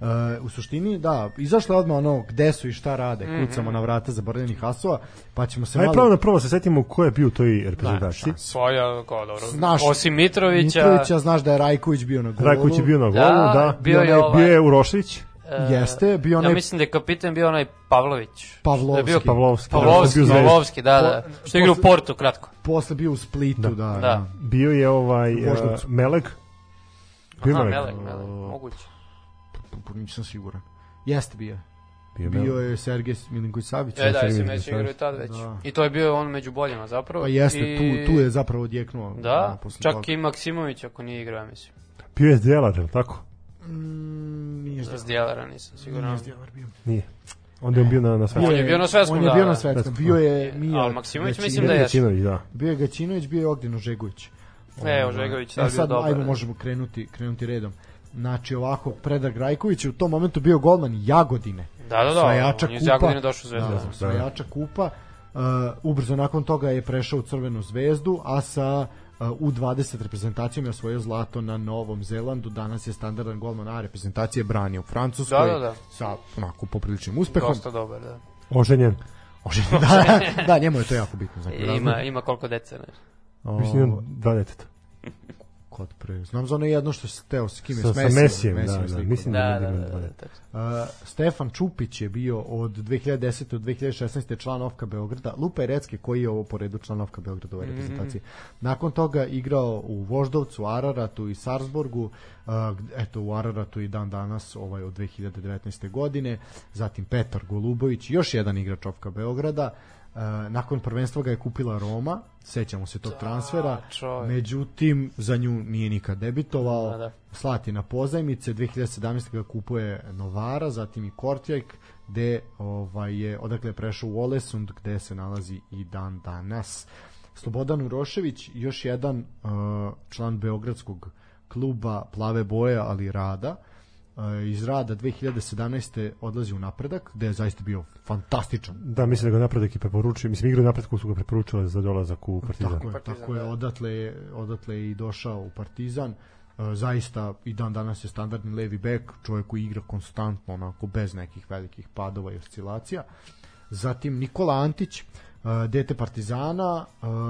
Uh, u suštini, da, izašlo je odmah ono gde su i šta rade, kucamo na vrata zaboravljenih asova, pa ćemo se Ajde malo... pravo na prvo se setimo ko je bio u toj reprezentaciji. Svoja, kao dobro. Znaš, Osim Mitrovića, Mitrovića, znaš da je Rajković bio na golu. Rajković je bio na golu, Da, da. bio je ovaj- bio je Urošević, Jeste, bio onaj Ja mislim da je kapitan bio onaj Pavlović. Pavlovski. Da je bio Pavlovski. Pavlovski, zvezda. Pavlovski, da, da. Po- Što je igra u Portu, kratko. posle bio u Splitu, da, da. Da. Bio je ovaj uh, Voždovcu. Meleg. Bio Aha. Melek, Melek, moguće. Pa, pa nisam siguran. Jeste bio. Bio, Bio je Sergej Milinković Savić. E, da, Sergej Milinković već igrao i tad već. Da. I to je bio on među boljima zapravo. Pa jeste, I... tu, tu je zapravo odjeknuo. Da, posle čak toga. i Maksimović ako nije igrao, ja mislim. Bio je Zdjelar, je li tako? Mm, nije Za Zdjelara nisam siguran. Nije Zdjelar bio. Nije. Onda je on bio na, na svetskom. On je bio na svetskom, On je da, bio da. na svetskom. Svetskom. Bio je Mijak. ali Maksimović Gaćinović. mislim da je- Gaćinović, da. Bio je Gaćinović, bio je Ognjen Ožegović. E, Ožegović, E sad bio sad, dobar, ajmo, da. možemo krenuti, krenuti redom. Znači, ovako, Predrag Rajković je u tom momentu bio golman Jagodine. Da, da, da, Osvajača on je iz kupa. Jagodine došao u Zvezdu. Da, osvajača kupa. Uh, ubrzo nakon toga je prešao u Crvenu zvezdu, a sa uh, U20 reprezentacijom je osvojio zlato na Novom Zelandu. Danas je standardan golman A reprezentacije brani u Francuskoj Da, da, da. sa onako popriličnim uspehom. Dosta dobar, da. Oženjen. da, da, njemu je to jako bitno. Za I ima, ima koliko dece, ne? Mislim, da dva deteta. kod pre. Znam za ono jedno što se teo s kim je Sa, s sa Mesijem. Da, da. sliku. Mislim Da, da, da, da, da, da, da, da. Uh, Stefan Čupić je bio od 2010. do 2016. član Ofka Beograda. Lupa je Recke koji je ovo po redu član Ofka Beograda u ovoj reprezentaciji. Nakon toga igrao u Voždovcu, Araratu i Sarsborgu. Uh, eto, u Araratu i dan danas ovaj, od 2019. godine. Zatim Petar Golubović, još jedan igrač Ofka Beograda. Uh, nakon prvenstva ga je kupila Roma, sećamo se tog transfera, čovek. međutim za nju nije nikad debitovao Da, da. slati na pozajmice 2017. ga kupuje Novara zatim i Kortjajk gde ovaj, je, odakle je prešao u Olesund gde se nalazi i dan danas Slobodan Urošević još jedan uh, član Beogradskog kluba Plave boje ali rada uh, iz rada 2017. odlazi u napredak gde je zaista bio fantastičan Da, mislim da ga napredak i preporučio. Mislim, igru napredku su ga preporučile za dolazak u Partizan. Tako je, Partizan, tako je, da. odatle je, odatle je i došao u Partizan. E, zaista i dan danas je standardni levi bek, čovjek koji igra konstantno, onako bez nekih velikih padova i oscilacija. Zatim Nikola Antić, dete Partizana,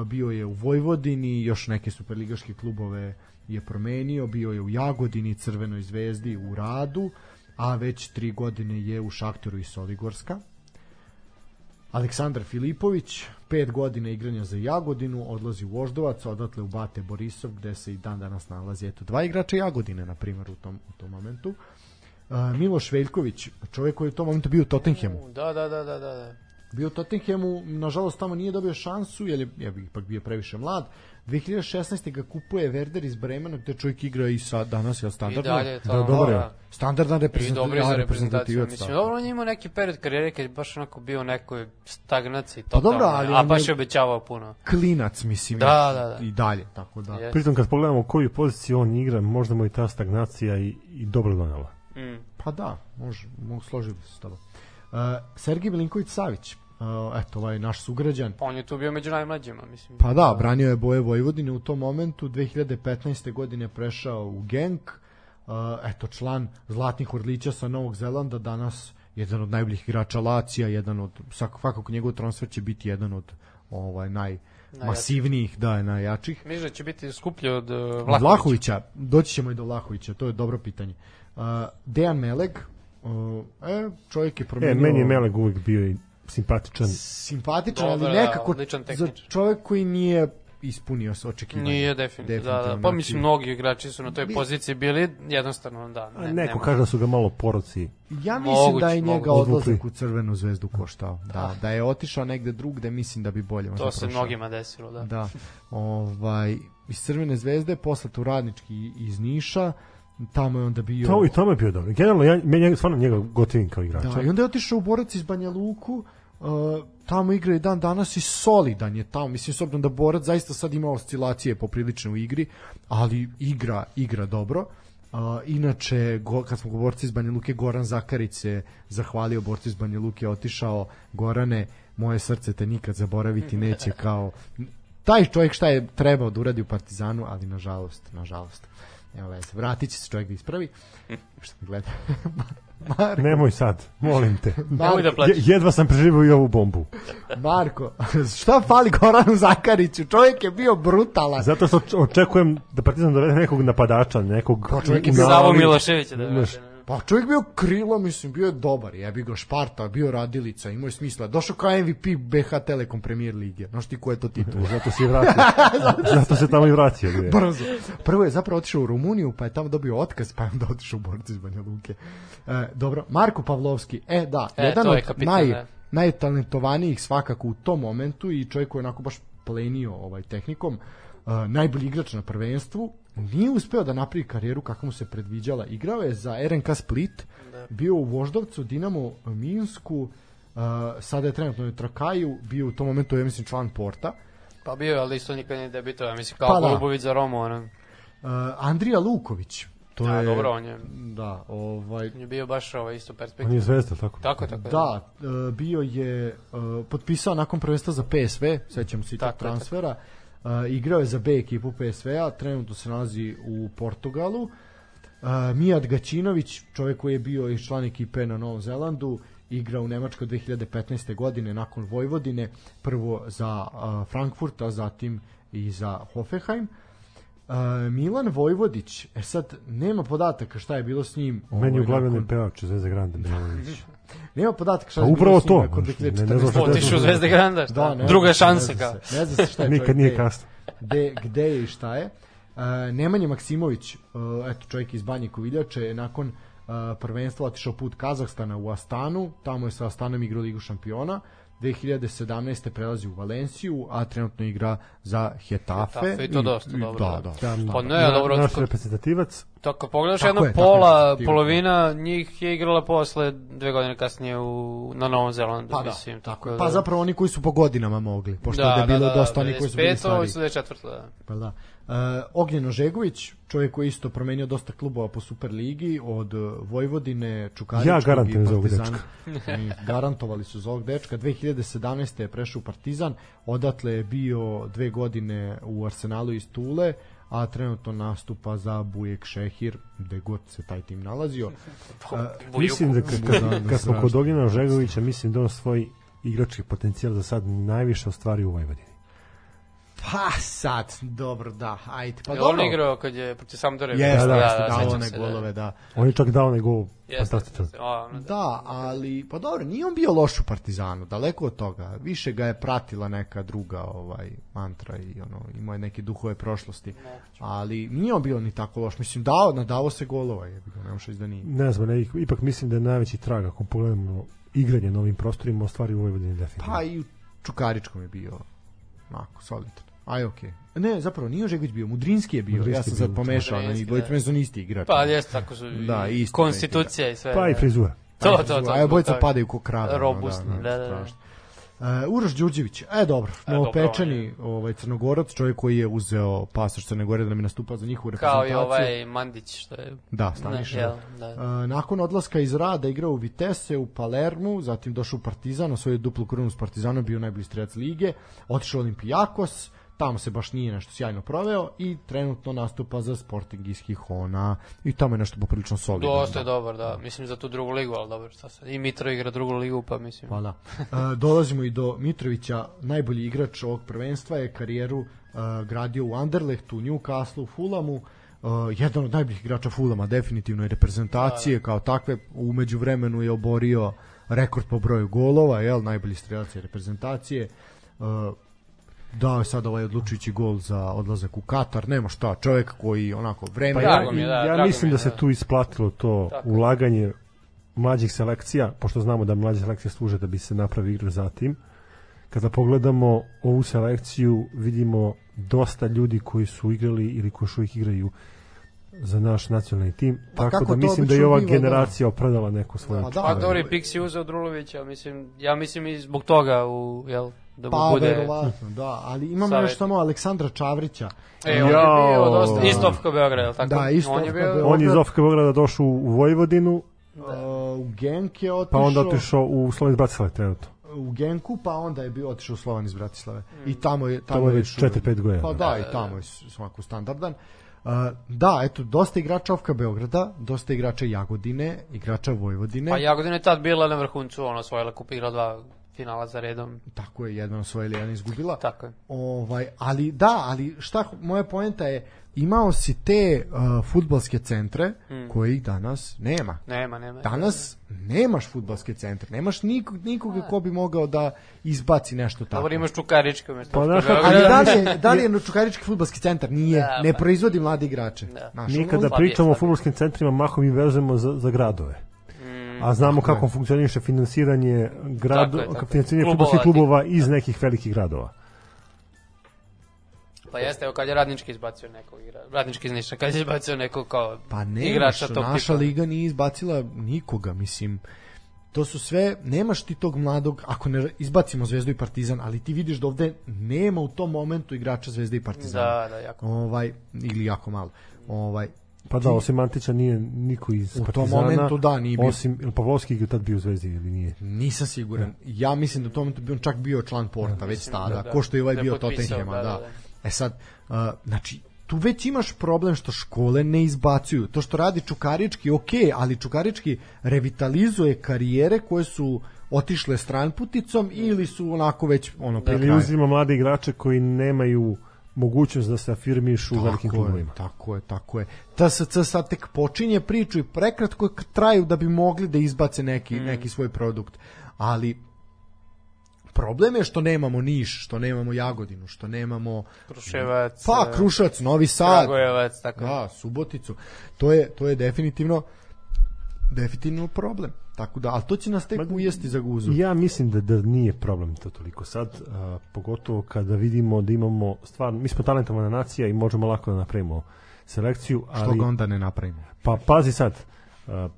bio je u Vojvodini, još neke superligaške klubove je promenio, bio je u Jagodini, Crvenoj zvezdi, u Radu, a već tri godine je u Šaktoru i Soligorska. Aleksandar Filipović, pet godina igranja za Jagodinu, odlazi u Voždovac, odatle u Bate Borisov, gde se i dan danas nalazi eto, dva igrača Jagodine, na primjer, u tom, u tom momentu. Uh, Miloš Veljković, čovjek koji je u tom momentu bio u Tottenhamu. Da, da, da, da, da. Bio u Tottenhamu, nažalost tamo nije dobio šansu, jer je, je ipak bio previše mlad. 2016. ga kupuje Werder iz Bremena, gde čovjek igra i sa danas, je I standardno? dalje je to. Da, dobar je. da. Standardan I reprezentativac. dobro je za reprezentaciju. reprezentativac, Mislim, da. dobro, on je imao neki period karijere kad je baš onako bio u nekoj stagnaciji. Pa dobro, ali a baš je- obećavao puno. Klinac, mislim. Da, da, da. I dalje, tako da. Jeste. Pritom kad pogledamo u koju poziciju on igra, možda mu je ta stagnacija i, i dobro donela. Mm. Pa da, može, mogu složiti se s tobom. Uh, Sergij Milinković Savić, eto, ovaj naš sugrađan, Pa on je tu bio među najmlađima, mislim. Pa da, branio je boje Vojvodine u tom momentu, 2015. godine prešao u Genk, uh, eto član Zlatnih Orlića sa Novog Zelanda, danas jedan od najboljih igrača Lacija, jedan od, svak- svakako njegov transfer će biti jedan od ovaj najmasivnijih, da, najjačih. Mislim da će biti skuplje od uh, Od Vlahovića. Vlahovića, doći ćemo i do Vlahovića, to je dobro pitanje. Uh, Dejan Meleg, uh, e, čovjek je E, promenio... meni je Meleg uvijek bio i simpatičan. simpatičan, Dobar, ali da, nekako za čovjek koji nije ispunio se očekivanja. Nije definitivno, da, da. Pa znači- mislim, mnogi igrači su na toj poziciji bili, jednostavno, da. A Ne, neko nema. kaže da su ga malo poroci. Ja mislim Moguće, da je njega moguće. odlazak u Crvenu zvezdu koštao. Da, da je otišao negde drugde, mislim da bi bolje možda To se prošao. mnogima desilo, da. Da. Ovaj, iz Crvene zvezde poslat u radnički iz Niša, tamo je onda bio... To, I tamo je bio dobro. Generalno, ja, meni je stvarno njega gotivim kao igrača. Da, i onda je otišao u Borac iz Banja Luku, uh, tamo igra i dan danas i solidan je tamo. Mislim, s obzirom da Borac zaista sad ima oscilacije poprilične u igri, ali igra, igra dobro. Uh, inače, go, kad smo govorci iz Banja Luke, Goran Zakarić se zahvalio borcu iz Banja Luke, otišao Gorane, moje srce te nikad zaboraviti neće kao taj čovjek šta je trebao da uradi u Partizanu, ali nažalost, nažalost. Evo veze, vratit će se čovjek da ispravi. Što me gleda? Marko, Nemoj sad, molim te. Nemoj da Je, plaćeš. jedva sam preživio i ovu bombu. Marko, šta fali Goranu Zakariću? Čovjek je bio brutalan. Zato što oč- očekujem da Partizan dovede nekog napadača, nekog... Pa čovjek je bio- Savo Miloševića da vrate. Pa čovjek bio krilo, mislim, bio je dobar. Jebi ga Šparta, bio radilica, imao je smisla. Došao kao MVP BH Telekom Premier Lige. Znaš ti ko je to titul? Zato se vratio. Zato se tamo i vratio. bre. Brzo. Prvo je zapravo otišao u Rumuniju, pa je tamo dobio otkaz, pa je onda otišao u borci iz Banja Luke. E, dobro, Marko Pavlovski. E, da, E, jedan je od kapitan, naj, da. najtalentovanijih svakako u tom momentu i čovjek koji je onako baš plenio ovaj tehnikom. Uh, najbolji igrač na prvenstvu nije uspeo da napravi karijeru kako mu se predviđala. Igrao je za RNK Split, bio u Voždovcu, Dinamo Minsku, uh, sada je trenutno u Trakaju, bio u tom momentu, ja mislim, član Porta. Pa bio je, ali isto nikad nije debitovao, ja mislim, kao Pa da. Golubović za Romu, ono. Uh, Andrija Luković, to A, je... dobro, on je, Da, ovaj, on je bio baš ovaj isto On perspektiv. je zvezda, tako? Tako, tako. Da, e, bio je e, potpisao nakon prvenstva za PSV, sećam se i tog Tako E, igrao je za B ekipu PSV-a, trenutno se nalazi u Portugalu. E, Mijat Gaćinović, čovjek koji je bio i član ekipe na Novom Zelandu, igra u Nemačkoj 2015. godine nakon Vojvodine, prvo za e, Frankfurt, a zatim i za Hoffenheim. E, Milan Vojvodić, e sad nema podataka šta je bilo s njim. Meni ovaj, je nakon- pevač Zvezda Grande Milović. Nema podataka šta Pa je upravo to, nakon znaš, ne- ne 2014. znam šta- Otišao u Zvezde Granda, šta? Da, ne Druga šansa ne kao. Ne zna se šta je Nikad nije kasno. Gde, gde je i šta je. Uh, Nemanja Maksimović, uh, eto čovjek iz Banje Koviljače, je nakon uh, prvenstva otišao put Kazahstana u Astanu, tamo je sa Astanom igrao Ligu šampiona, 2017. prelazi u Valenciju, a trenutno igra za Hetafe. Hetafe, i to dosta dobro, Da, da. da. Da, Pa ne, na- dobro, naš tako- reprezentativac, To kad pogledaš Tako jedna je, tako je, pola, definitivno. polovina njih je igrala posle dve godine kasnije u, na Novom Zelandu, Pa da, mislim. tako je. da- Pa zapravo oni koji su po godinama mogli, pošto da, je bilo da, da, dosta oni koji su bili 95, stariji. 24, da. Pa da. Uh, Ognjen Ožegović, čovjek koji je isto promenio dosta klubova po Superligi, od uh, Vojvodine, Čukaričkog Ja garantujem i za ovog Partizana. I Garantovali su za ovog dečka. 2017. je prešao u Partizan, odatle je bio dve godine u Arsenalu iz Tule, a trenutno nastupa za Bujek Šehir, gde god se taj tim nalazio. Uh, mislim da kad, kad, kad smo kod. Ognjena Žegovića, mislim da on svoj igrački potencijal za sad najviše ostvari u Vojvodini. Pa sad, dobro, da, ajde. Pa on dobro. igrao kad je protiv Sampdore. Jeste, da, jeste, da, dao one se, golove, da. On je čak dao onaj gol fantastičan. da. Da, ali pa dobro, nije on bio loš u Partizanu, daleko od toga. Više ga je pratila neka druga ovaj mantra i ono imao je neke duhove prošlosti. Ali nije on bio ni tako loš. Mislim dao, nadavo se golova, je bilo, ne možeš da nije. Ne znam, ne, ipak mislim da je najveći trag ako pogledamo igranje na ovim prostorima, ostvari u Vojvodini definitivno. Pa i u Čukaričkom je bio onako solidan. Aj okej. Ne, zapravo nije Žegović bio, Mudrinski je bio. Mudrinski ja sam sad pomešao na njih, dvojica da. su isti igrači. Pa jeste, tako su Da, i isto konstitucija i sve. Pa i da. frizura. To, to, to. A je bojica zbog toga. padaju ko krave. Robustni, da, da, da. strašno. Uh, Uroš Đurđević, e dobro, E, novopečeni ovaj, crnogorac, čovjek koji je uzeo pasoš Crne Gore da nam je nastupao za njihovu Kao reprezentaciju. i ovaj Mandić, što je... Da, Staniša. Ne, jel, da. Uh, nakon odlaska iz rada igrao u Vitesse, u Palermu, zatim došao u Partizan, osvojio duplu krunu s Partizanom, bio najbolji strelac lige, otišao u Olimpijakos, tamo se baš nije nešto sjajno proveo i trenutno nastupa za Sporting iz Hihona i tamo je nešto poprilično solidno. Dosta je dobar, da. Mislim za tu drugu ligu, ali dobro, šta sad. I Mitro igra drugu ligu, pa mislim. Pa da. E, dolazimo i do Mitrovića, najbolji igrač ovog prvenstva je karijeru e, gradio u Anderlechtu, Newcastle, Fulamu, Uh, jedan od najboljih igrača Fulama definitivno je reprezentacije kao takve umeđu vremenu je oborio rekord po broju golova jel najbolji strelac je reprezentacije uh, dao je sad ovaj odlučujući gol za odlazak u Katar nema šta čovjek koji onako vreme Pa ja, je, da, ja mislim mi je, da se da. tu isplatilo to Tako. ulaganje mlađih selekcija, pošto znamo da mlađe selekcije služe da bi se napravi igra za tim. Kada pogledamo ovu selekciju, vidimo dosta ljudi koji su igrali ili koji još uvijek igraju za naš nacionalni tim, Pa tako da mislim da je ova da. generacija opravdala neko svoje Pa da, Pa dobro, Pixi uzeo Drulovića, mislim, ja mislim i zbog toga, u, jel, da mu pa bude... verovatno da ali imamo još samo Aleksandra Čavrića E, on je Jao. bio dosta, isto Ofka Beograd, jel tako? Da, isto on je Ofka bio, Beograd. On je iz Ofka Beograda došao u Vojvodinu, Uh, u Genk je otišao pa onda otišao u Slovensk Bratislava trenutno. u Genku, pa onda je bio otišao u Slovan iz Bratislave. I tamo je tamo, Tamo je je već još 4-5 godina. Pa da, i tamo je svako standardan. Uh, da, eto, dosta igrača Ofka Beograda, dosta igrača Jagodine, igrača Vojvodine. pa Jagodina je tad bila na vrhuncu, ona osvojila kup, igrala dva finala za redom, Tako je, jedan osvojila, jedan izgubila. tako je. Ovaj, ali da, ali šta moja poenta je imao si te uh, fudbalske centre Hmm. kojih danas nema. Nema, nema. Danas nemaš fudbalske centre, nemaš nikog, nikoga ko bi mogao da izbaci nešto tako. Dobro, imaš Čukarički umesto Pa, znaš kako- Ali da li je, da li je Čukarički fudbalski centar? Nije, Da, ne pa- proizvodi mlade igrače. Da. Znaš, Mi kada pričamo o slabije. futbolskim centrima, mahom i vezujemo za, za gradove. A znamo Tako kako je. funkcioniše finansiranje grado, Tako je, tako je. finansiranje Klubova fudbalskih klubova iz nekih velikih gradova. Pa jeste, evo kad je Radnički izbacio nekog igra, Radnički iz Niša, kad je izbacio nekog kao Pa ne, igrača tog naša tipa. liga nije izbacila nikoga, mislim. To su sve, nemaš ti tog mladog, ako ne izbacimo Zvezdu i Partizan, ali ti vidiš da ovde nema u tom momentu igrača Zvezde i Partizana. Da, da, jako. Ovaj, ili jako malo. Ovaj, Pa da, osim Antića nije niko iz U tom Partizana. momentu da, nije bio. Osim, ili Pavlovski je tad bio u Zvezdi ili nije? nisam siguran. Ja mislim da u tom momentu bi on čak bio član Porta, već tada, da, da. ko što je ovaj Da je bio potpisao, Tottenhama, da, da, da, E sad, uh, znači, tu već imaš problem što škole ne izbacuju. To što radi Čukarički, ok, ali Čukarički revitalizuje karijere koje su otišle stranputicom ili su onako već ono pri Ili uzima mlade igrače koji nemaju mogućnost da se afirmišu u velikim klubovima. tako je, tako je. TSC sad tek počinje priču i prekratko traju da bi mogli da izbace neki, Mhm. neki svoj produkt. Ali problem je što nemamo Niš, što nemamo Jagodinu, što nemamo Kruševac, pa e, Krušac, Novi Sad, Kragujevac, tako. da, Suboticu. To je to je definitivno definitivno problem. Tako da, ali to će nas tek Ma, ujesti za guzu. Ja mislim da da nije problem to toliko sad, a, pogotovo kada vidimo da imamo stvarno, mi smo talentovana nacija i možemo lako da napravimo selekciju, Što ali ga onda ne napravimo. pa pazi sad. a,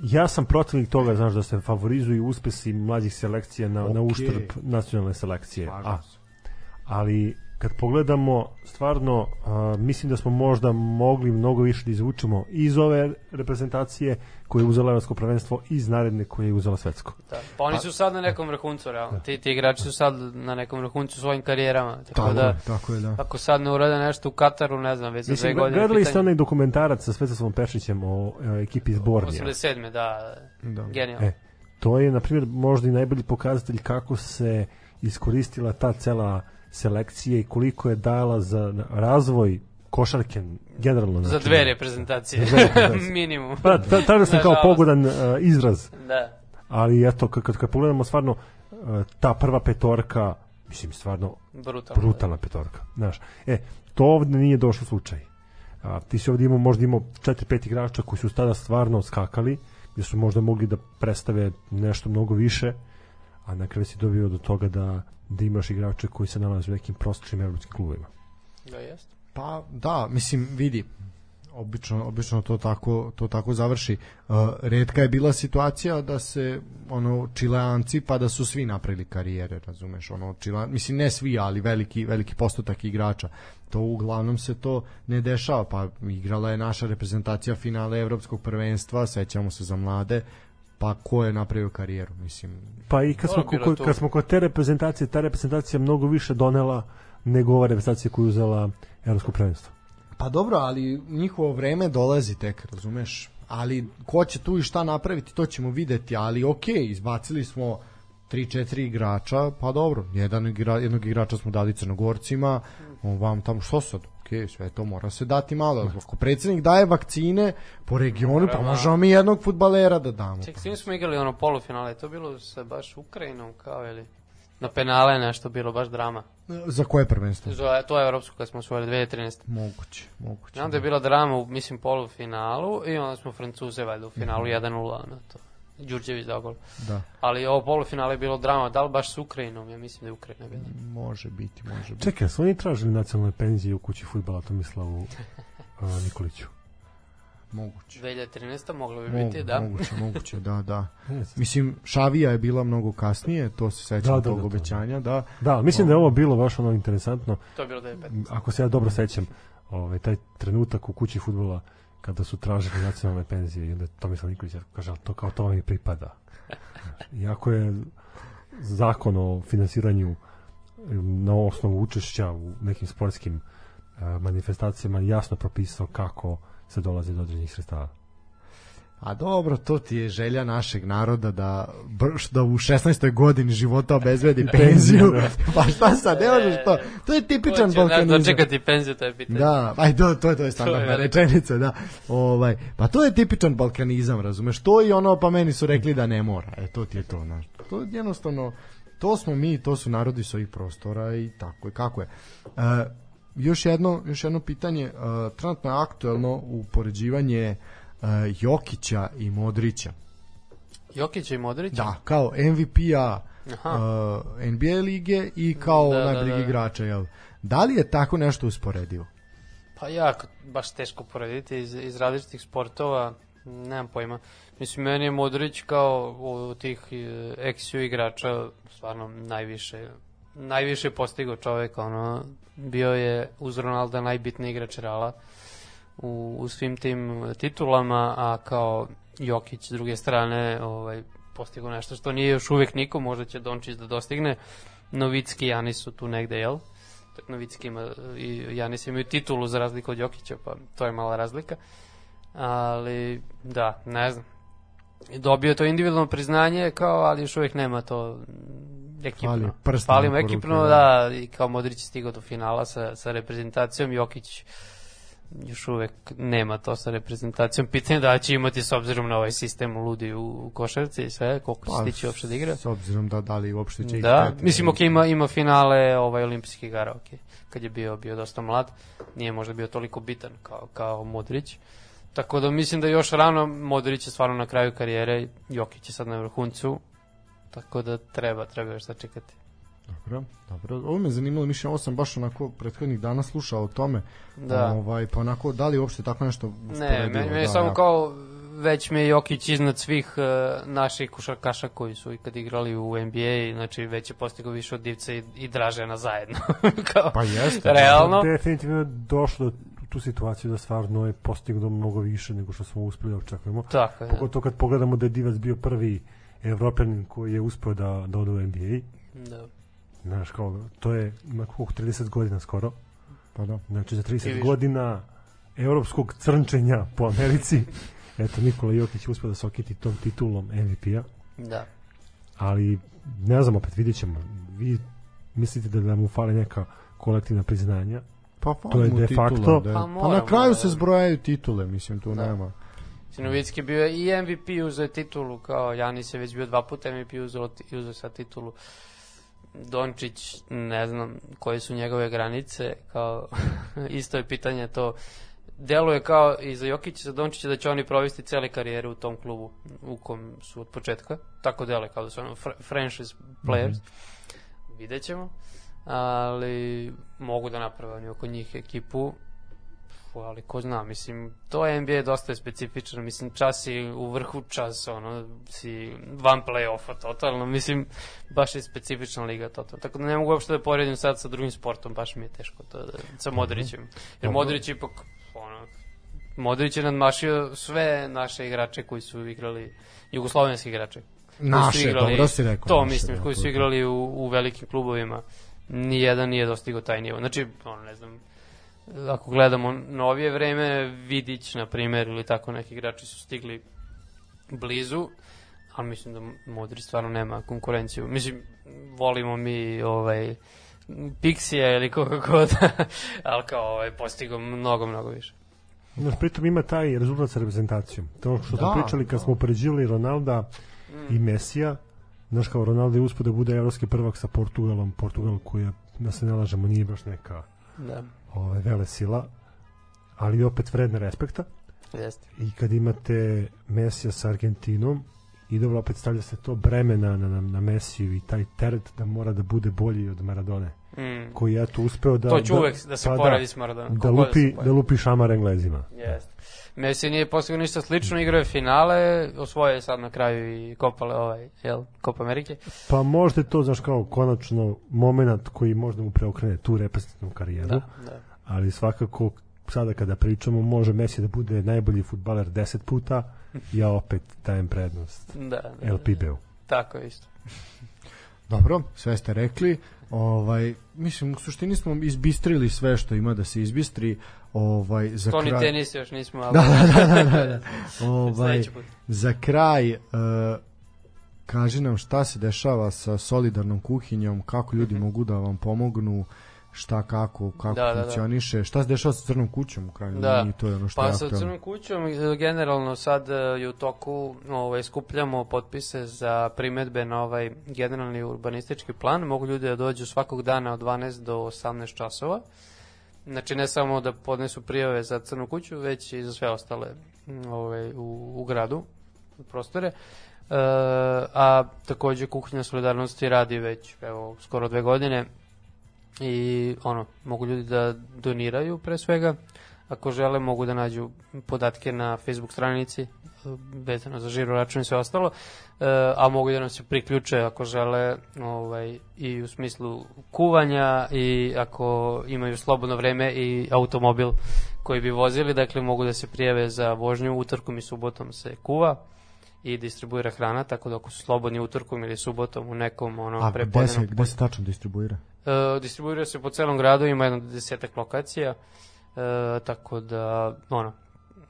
ja sam protivnik toga, znaš, da se favorizuju uspesi mlađih selekcija na, na Okej. uštrb nacionalne selekcije. Slažem A, ali kad pogledamo stvarno a, mislim da smo možda mogli mnogo više da izvučemo iz ove reprezentacije koje je uzela evropsko prvenstvo i iz naredne koje je uzela svetsko. Da. Pa oni su sad na nekom vrhuncu, realno. Ti, ti igrači su sad na nekom vrhuncu svojim karijerama. Tako, Tako, da, je, tako je, da. ako sad ne urade nešto u Kataru, ne znam, već za dve godine. gledali ste onaj dokumentarac sa Svetoslavom Pešićem o, e, ekipi iz Bornija. 87. da, Da. genijalno. E, to je, na primjer, možda i najbolji pokazatelj kako se iskoristila ta cela selekcija i koliko je dala za razvoj košarke generalno. Za znači, dve reprezentacije. Za dve reprezentacije. Minimum. Pa, ta, tada sam kao pogodan uh, izraz, Da. ali eto, kad, kad, kad pogledamo stvarno uh, ta prva petorka, mislim, stvarno Brutalno. brutalna petorka. Znaš, e, to ovde nije došlo slučaj. A, ti si ovde imao, možda imao 4-5 igrača koji su tada stvarno skakali, gde su možda mogli da predstave nešto mnogo više, a na kraju si dobio do toga da, da imaš igrače koji se nalaze u nekim prosječnim evropskim klubovima. Da, jeste. Pa da, mislim vidi obično obično to tako to tako završi. Uh, retka je bila situacija da se ono Čileanci pa da su svi napravili karijere, razumeš? Ono Čile, mislim ne svi, ali veliki veliki postotak igrača. To uglavnom se to ne dešava, pa igrala je naša reprezentacija finale evropskog prvenstva, sećamo se za mlade, pa ko je napravio karijeru, mislim. Pa i kad smo, ko, kad smo kod te reprezentacije, ta reprezentacija mnogo više donela nego ova reprezentacija koju je uzela evropsko prvenstvo. Pa dobro, ali njihovo vreme dolazi tek, razumeš? Ali ko će tu i šta napraviti, to ćemo videti, ali ok, izbacili smo 3-4 igrača, pa dobro, jedan igra, jednog igrača smo dali crnogorcima, on vam tamo, što sad? Ok, sve to mora se dati malo. Ako predsednik daje vakcine po regionu, pa Mora, možemo mi jednog futbalera da damo. Ček, s kim smo igrali ono polufinale, to bilo sa baš Ukrajinom kao ili na penale nešto bilo, baš drama. Za koje prvenstvo? Za, to je evropsko kad smo osvojili 2013. Moguće, moguće. Znam da je bila drama u, mislim, polufinalu i onda smo Francuze valjda u finalu 1-0 na to. Đurđević dao gol. Da, Ali ovo polufinale je bilo drama, da li baš s Ukrajinom? Ja mislim da je Ukrajina bila. može biti, može biti. Čekaj, su oni tražili nacionalne penzije u kući futbala Tomislavu uh, Nikoliću? Moguće. 2013. moglo bi Mogu, biti, da. Moguće, moguće, da, da. Mislim, Šavija je bila mnogo kasnije, to se sećam Da, da, tog da, obećanja, da. Da, mislim da je ovo bilo baš ono interesantno. To je bilo 2015. Ako se ja dobro sećam, ovaj, taj trenutak u kući futbola kada su tražili nacionalne penzije i onda Tomislav Nikolić kaže, "Ali to kao to vam i pripada. Iako je zakon o finansiranju na osnovu učešća u nekim sportskim eh, manifestacijama jasno propisao kako se dolazi do određenih sredstava. A dobro, to ti je želja našeg naroda da brš da u 16. godini života obezbedi penziju. pa šta sad, ne možeš to. To je tipičan da balkanizam. dočekati penziju, to je pitanje. Da, aj to, to je to je standardna rečenica, da. Ovaj, pa to je tipičan balkanizam, razumeš? To i ono pa meni su rekli da ne mora. E to ti je to, znaš. To je jednostavno to smo mi, to su narodi s ovih prostora i tako je kako je. E, još jedno, još jedno pitanje, e, trenutno je aktuelno upoređivanje e, Jokića i Modrića. Jokić i Modrić? Da, kao MVP-a uh, NBA lige i kao Da, da, najboljeg da. igrača, jel? Da li je tako nešto usporedivo? Pa jako, baš teško porediti iz, iz različitih sportova, nemam pojma. Mislim, meni je Modrić kao u tih e, ex-U igrača stvarno najviše najviše postigao čovek, ono, bio je uz Ronalda najbitniji igrač Reala u, u svim tim titulama, a kao Jokić s druge strane ovaj, postigao nešto što nije još uvek niko, možda će Dončić da dostigne. Novicki i Janis su tu negde, jel? Novicki ima i Janis imaju titulu za razliku od Jokića, pa to je mala razlika. Ali, da, ne znam. Dobio je to individualno priznanje, kao, ali još uvijek nema to ekipno. Fali prst Fali mu na ruke, ekipno, da. da, i kao Modrić je stigao do finala sa, sa reprezentacijom, Jokić još uvek nema to sa reprezentacijom. Pitanje da će imati s obzirom na ovaj sistem ludi u, košarci i sve, koliko će stići uopšte da igra. S obzirom da da li uopšte će Da, peti, mislim, ok, ima, ima finale ovaj, olimpijskih igara, ok. Kad je bio, bio dosta mlad, nije možda bio toliko bitan kao, kao Modrić. Tako da mislim da još rano Modrić je stvarno na kraju karijere, Jokić je sad na vrhuncu, tako da treba, treba još sačekati. Dobro, dobro. Ovo me zanimalo, mišljenje, ovo sam baš onako prethodnih dana slušao o tome. Da. Ovaj, pa onako, da li uopšte tako nešto Ne, meni, meni da, samo ja. kao već mi je Jokić iznad svih uh, naših košarkaša koji su ikad igrali u NBA, znači već je postigao više od Divca i, i Dražena zajedno. kao, Pa jeste. Realno. Definitivno je došlo do tu situaciju da stvarno je postignuo mnogo više nego što smo uspeli da očekujemo. Tako je. Pogotovo kad pogledamo da je Divac bio prvi evropljanin koji je uspeo da, da ode u NBA. Da. Znaš, kao, to je, ima koliko, 30 godina skoro. Pa da. Znači, za I 30 više. godina evropskog crnčenja po Americi. Eto, Nikola Jokić je uspeo da se okiti tom titulom MVP-a. Da. ali ne znam, opet vidjet ćemo. Vi mislite da, da mu fale neka kolektivna priznanja? Pa To je de titula, facto- da. Pa Pa, moramo, na kraju da. se zbrojaju titule, mislim, tu Da. nema. Sinovicki bio je i MVP uzeo je titulu, kao Janis je već bio dva puta MVP uzeo, uzeo sad titulu. Dončić, ne znam koje su njegove granice, kao isto je pitanje to. Deluje kao i za Jokića za Dončića da će oni provesti cele karijere u tom klubu u kom su od početka. Tako deluje kao da su ono fr franchise players. Vidjet ćemo. Ali mogu da naprave oni oko njih ekipu Fu, ali ko zna, mislim, to je NBA dosta je specifično, mislim, čas si u vrhu, čas, ono, si van play-offa totalno, mislim, baš je specifična liga totalno, tako da ne mogu uopšte da poredim sad sa drugim sportom, baš mi je teško to da, sa Modrićem, jer. Modrić ipak, ono, Modrić je nadmašio sve naše igrače koji su igrali, jugoslovenski igrače. Naše, dobro si rekao. To naše, mislim, da, koji su je igrali u, u velikim klubovima. Nijedan nije dostigao taj nivo. Znači, ono, ne znam, ako gledamo novije vreme, Vidić, na primjer, ili tako neki igrači su stigli blizu, ali mislim da Modrić stvarno nema konkurenciju. Mislim, volimo mi ovaj, Pixija ili koga god, ali kao ovaj, postigao mnogo, mnogo više. Znaš, pritom ima taj rezultat sa reprezentacijom. To što smo Da, pričali kad da. smo upoređivali Ronalda i Mesija, znaš kao Ronaldo je uspio da bude evropski prvak sa Portugalom, Portugal koji je, da se ne lažemo, nije baš neka Da, ove, vele sila, ali opet vredna respekta. jeste. I kad imate Mesija sa Argentinom, i dobro, opet stavlja se to breme na, na, na, na Mesiju i taj teret da mora da bude bolji od Maradone, Mm. koji je to uspeo da... to ću uvek da se pa poredi s Maradonom. Da, god lupi, da poredi. lupi šamar Englezima. Jeste. Messi nije postigao ništa slično, igrao je finale, osvojio je sad na kraju i kopale ovaj, jel, Copa Amerike. Pa možda je to, znaš, kao konačno moment koji možda mu preokrene tu reprezentativnu karijeru, Da, da. ali svakako sada kada pričamo može Messi da bude najbolji futbaler 10 puta, ja opet dajem prednost Da, da, LPB-u. Tako je isto. Dobro, sve ste rekli. Ovaj, mislim, u suštini smo izbistrili sve što ima da se izbistri. Ovaj, za To ni kraj... tenis još nismo, ali Da, da, da, da, da. ovaj, sledeći put. za kraj, uh, kaži nam šta se dešava sa solidarnom kuhinjom, kako ljudi mogu da vam pomognu, šta kako, kako. Da, da, da. funkcioniše, šta se dešava sa crnom kućom u krajnjoj Da. liniji, to je ono što Pa je sa aktualno. Crnom kućom e, generalno sad je u toku ovaj, skupljamo potpise za primetbe na ovaj generalni urbanistički plan. Mogu ljudi da dođu svakog dana od 12 do 18 časova. Znači ne samo da podnesu prijave za Crnu kuću, već i za sve ostale m, ovaj, u, u gradu, u prostore. E, a takođe kuhinja solidarnosti radi već evo, skoro dve godine i ono, mogu ljudi da doniraju pre svega, ako žele mogu da nađu podatke na Facebook stranici e, vezano za žiro račun i sve ostalo, e, a mogu da nam se priključe ako žele ovaj, i u smislu kuvanja i ako imaju slobodno vreme i automobil koji bi vozili, dakle mogu da se prijave za vožnju utorkom i subotom se kuva i distribuira hrana, tako da ako su slobodni utorkom ili subotom u nekom ono A gde se, gde se tačno distribuira? E, distribuira se po celom gradu, ima jedno desetak lokacija, e, tako da, ono,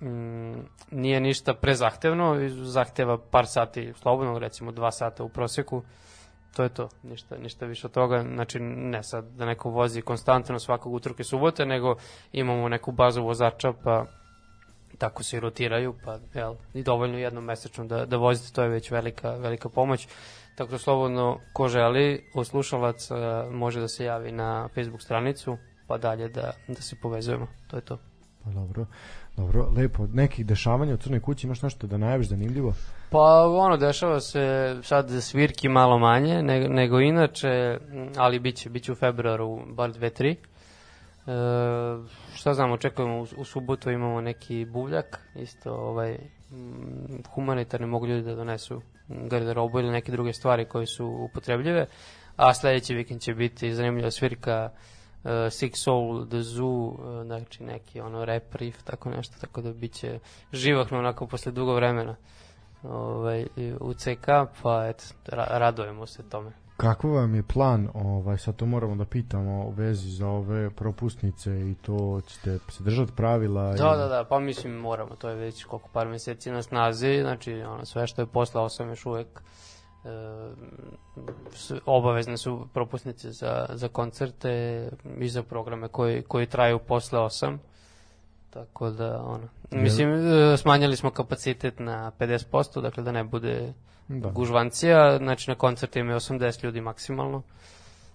mm, nije ništa prezahtevno, zahteva par sati slobodno, recimo dva sata u proseku, to je to, ništa, ništa više od toga, znači ne sad da neko vozi konstantno svakog utorka i subote, nego imamo neku bazu vozača, pa tako se i rotiraju, pa jel, i dovoljno jednom mesečno da, da vozite, to je već velika, velika pomoć. Tako da slobodno ko želi, od slušalac može da se javi na Facebook stranicu, pa dalje da, da se povezujemo. To je to. Pa dobro, dobro, lepo. Nekih dešavanja u Crnoj kući imaš nešto da najaviš zanimljivo? Pa ono, dešava se sad svirki malo manje nego, nego inače, ali bit će, bit će u februaru bar dve, tri. E, šta znam, očekujemo u, u subotu imamo neki buvljak, isto ovaj, humanitarni mogu ljudi da donesu garderobu ili neke druge stvari koje su upotrebljive, a sledeći vikend će biti zanimljiva svirka uh, Six Soul, The Zoo, uh, znači neki ono rap riff, tako nešto, tako da bit će živahno onako posle dugo vremena ovaj, u CK, pa eto, ra radujemo se tome. Kako vam je plan, ovaj, sad to moramo da pitamo u vezi za ove propusnice i to ćete se držati pravila? Da, ili- da, da, pa mislim moramo, to je već koliko par meseci na snazi, znači ono, sve što je posle 8 još uvek su, obavezne su propusnice za, za koncerte i za programe koji, koji traju posle 8. Tako da, ono, mislim, e, smanjili smo kapacitet na 50%, dakle da ne bude Da. gužvancija, znači na koncertima je 80 ljudi maksimalno,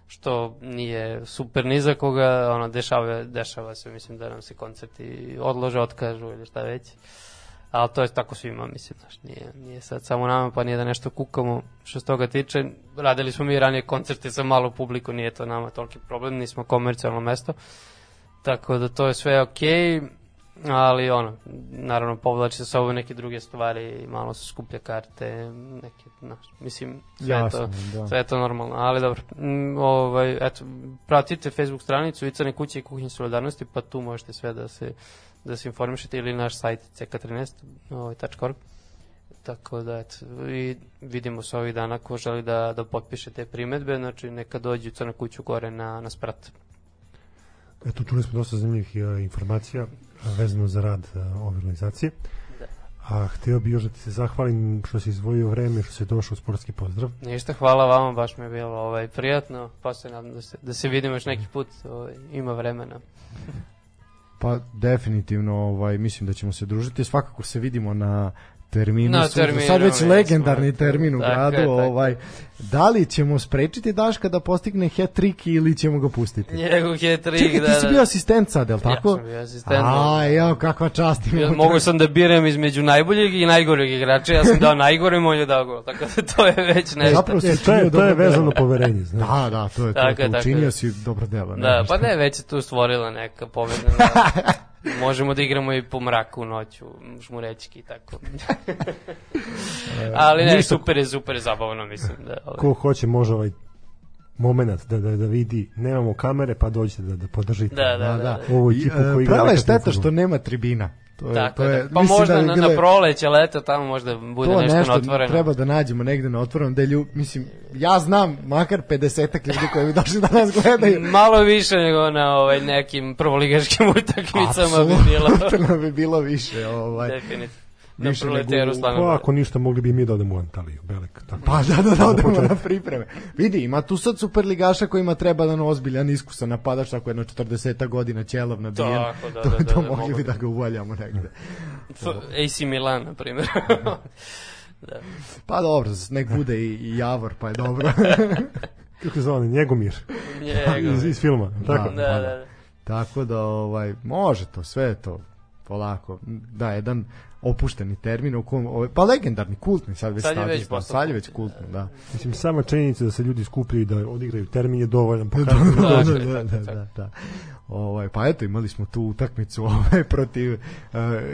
što nije super ni za koga, ono, dešava, dešava se, mislim da nam se koncerti odlože, otkažu ili šta već. Ali to je tako svima, mislim, znaš, nije, nije sad samo nama, pa nije da nešto kukamo što se toga tiče. Radili smo mi ranije koncerte sa malo publiku, nije to nama toliki problem, nismo komercijalno mesto. Tako da to je sve okej, ali ono, naravno povlači sa sobom neke druge stvari, malo su skuplje karte, neke, znaš, mislim, sve je to, da. sve je to normalno, ali dobro. Ovaj, eto, pratite Facebook stranicu Icane kuće i kuhinje solidarnosti, pa tu možete sve da se, da se informišete ili naš sajt ck13, ovaj. Tako da, eto, i vidimo se ovih dana ko želi da, da potpiše te primetbe, znači neka dođu u Crna kuću gore na, na sprat. Eto, čuli smo dosta zanimljivih e, informacija vezano za rad e, ove organizacije. Da. A htio bi još da ti se zahvalim što si izdvojio vreme, što si došao u sportski pozdrav. Ništa, hvala vama, baš mi je bilo ovaj, prijatno, pa se nadam da se, da se vidimo još neki put, ovaj, ima vremena. Pa definitivno ovaj mislim da ćemo se družiti. Svakako se vidimo na terminu, Na terminu, sad već mi legendarni smo- termin u Tako je, gradu, tako je. ovaj da li ćemo sprečiti Daška da postigne hat-trick ili ćemo ga pustiti? Njegov je tri, Čekaj, da, ti si da. bio asistent sad, je li tako? Ja sam bio asistent. A, ja, kakva čast Ja, imam. mogu sam da biram između najboljeg i najgoreg igrača, ja sam dao najgorem, on je dao gol, tako da to je već nešto. Zapravo si E, to je, to je vezano poverenje, znaš. Da, da, to je to. Tako to je, tako učinio je. si dobro delo. Da, pa ne, već se tu stvorila neka pobedna. Možemo da igramo i po mraku noću, žmurećki i tako. Ali ne, super je, super je zabavno, mislim. Da, ovaj. Ko hoće može ovaj moment da, da, da vidi, nemamo kamere, pa dođite da, da podržite. Da, da, Da, da. da. da. Ovu ekipu e, koji igra prava je šteta što nema tribina. To je, Tako to je, da. Pa možda da na, bile- na proleće, leto, tamo možda bude to nešto, nešto na otvoreno. treba da nađemo negde na otvorenom gde lju, mislim, ja znam makar 50 ljudi koji bi došli da nas gledaju. Malo više nego na ovaj, nekim prvoligaškim utakmicama bi bilo. Apsolutno bi bilo više. Ovaj. Definitivno. Na Više proleteru nego u- stvarno. Pa ako ništa, mogli bi mi da odemo u Antaliju, Belek. Tako. Pa da, da, da, odemo na pripreme. Vidi, ima tu sad superligaša kojima treba da na ozbiljan iskusan napadač, tako jedno 40 godina ćelov nabijen. Tako, da, to, da, da, to da, mogli mogu bi da ga uvaljamo negde. F- AC Milan, na primjer. da. Pa dobro, nek bude i, i Javor, pa je dobro. Kako se zove, Njegomir, Njegov. iz, iz filma. Tako? Da, da, da. Tako da, ovaj, može to, sve je to polako. Da, jedan opušteni termin u kom, ovaj, pa legendarni, kultni sad već Sad je već da, postao sad je već kultni, da. Mislim, sama činjenica da se ljudi skupljaju i da odigraju termin je dovoljan da, Tako da, je, da, tako da, je, da, da. Ovaj, pa eto, imali smo tu utakmicu ovaj, protiv uh,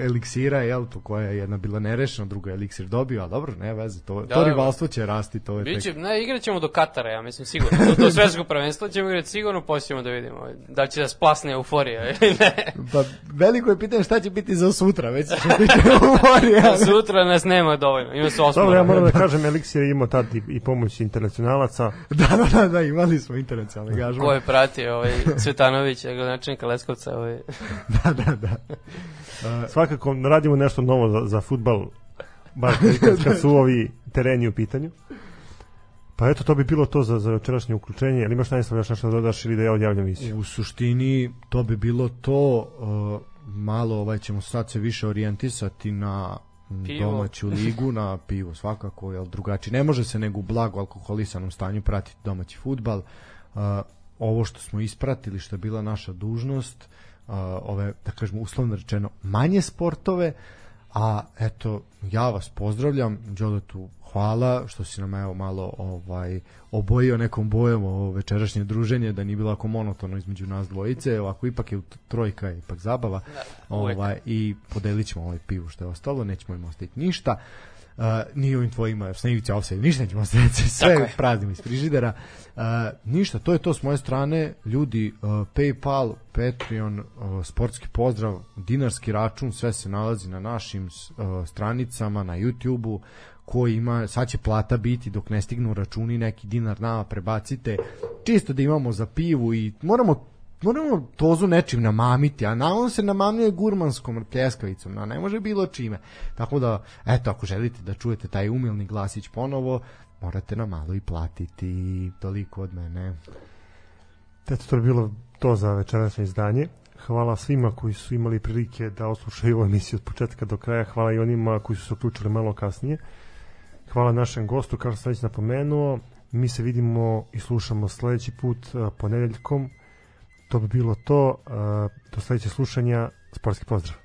Eliksira, jel, tu koja je jedna bila nerešena, druga je Eliksir dobio, a dobro, ne veze, to, Da, to da, rivalstvo će rasti, to je Biće, tek... ne, igrat ćemo do Katara, ja mislim, sigurno. Do, do svetskog prvenstva ćemo igrati sigurno, poslije ćemo da vidimo da će da splasne euforija ili ne. Pa veliko je pitanje šta će biti za sutra, već će biti umorija. Sutra nas nema dovoljno, ima se osmora. Dobro, ja moram da kažem, Eliksir je imao tad i, i pomoć internacionalaca. da, da, da, da, imali smo internacionalni gažman. Ko je pratio ovaj Cvetanović, gradonačelnika Leskovca, ovaj, Da, da, da. Svakako radimo nešto novo za, za futbal, baš kad, kad su ovi tereni u pitanju. Pa eto, to bi bilo to za, za večerašnje uključenje. Ali imaš najstav još nešto da dodaš ili da ja odjavljam emisiju? U suštini to bi bilo to uh, malo ovaj ćemo sad se više orijentisati na Pivo. domaću ligu, na pivo svakako, jel drugačije. Ne može se nego u blago alkoholisanom stanju pratiti domaći futbal. Uh, ovo što smo ispratili, što je bila naša dužnost, ove, da kažemo, uslovno rečeno, manje sportove, a eto, ja vas pozdravljam, Đoletu hvala što si nam evo malo ovaj obojio nekom bojom ovo večerašnje druženje da nije bilo ako monotono između nas dvojice ovako ipak je u- trojka je ipak zabava uvek. ovaj i podelit ćemo ovaj pivu što je ostalo nećemo im ostaviti ništa Uh, ni ovim tvojima ivice offside, ništa nećemo ostaviti, sve Tako je. praznim iz frižidera. Uh, ništa, to je to s moje strane. Ljudi, uh, Paypal, Patreon, uh, sportski pozdrav, dinarski račun, sve se nalazi na našim uh, stranicama, na YouTubeu, ko ima, sad će plata biti dok ne stignu računi, neki dinar nama prebacite, čisto da imamo za pivu i moramo moramo tozu nečim namamiti, a na on se namamljuje gurmanskom pljeskavicom, a ne može bilo čime. Tako da, eto, ako želite da čujete taj umilni glasić ponovo, morate nam malo i platiti toliko od mene. Eto, to je bilo to za večerašnje izdanje. Hvala svima koji su imali prilike da oslušaju ovu emisiju od početka do kraja. Hvala i onima koji su se uključili malo kasnije. Hvala našem gostu, kao što sam već napomenuo. Mi se vidimo i slušamo sledeći put a, ponedeljkom. To bi bilo to. A, Do sledećeg slušanja. Sportski pozdrav.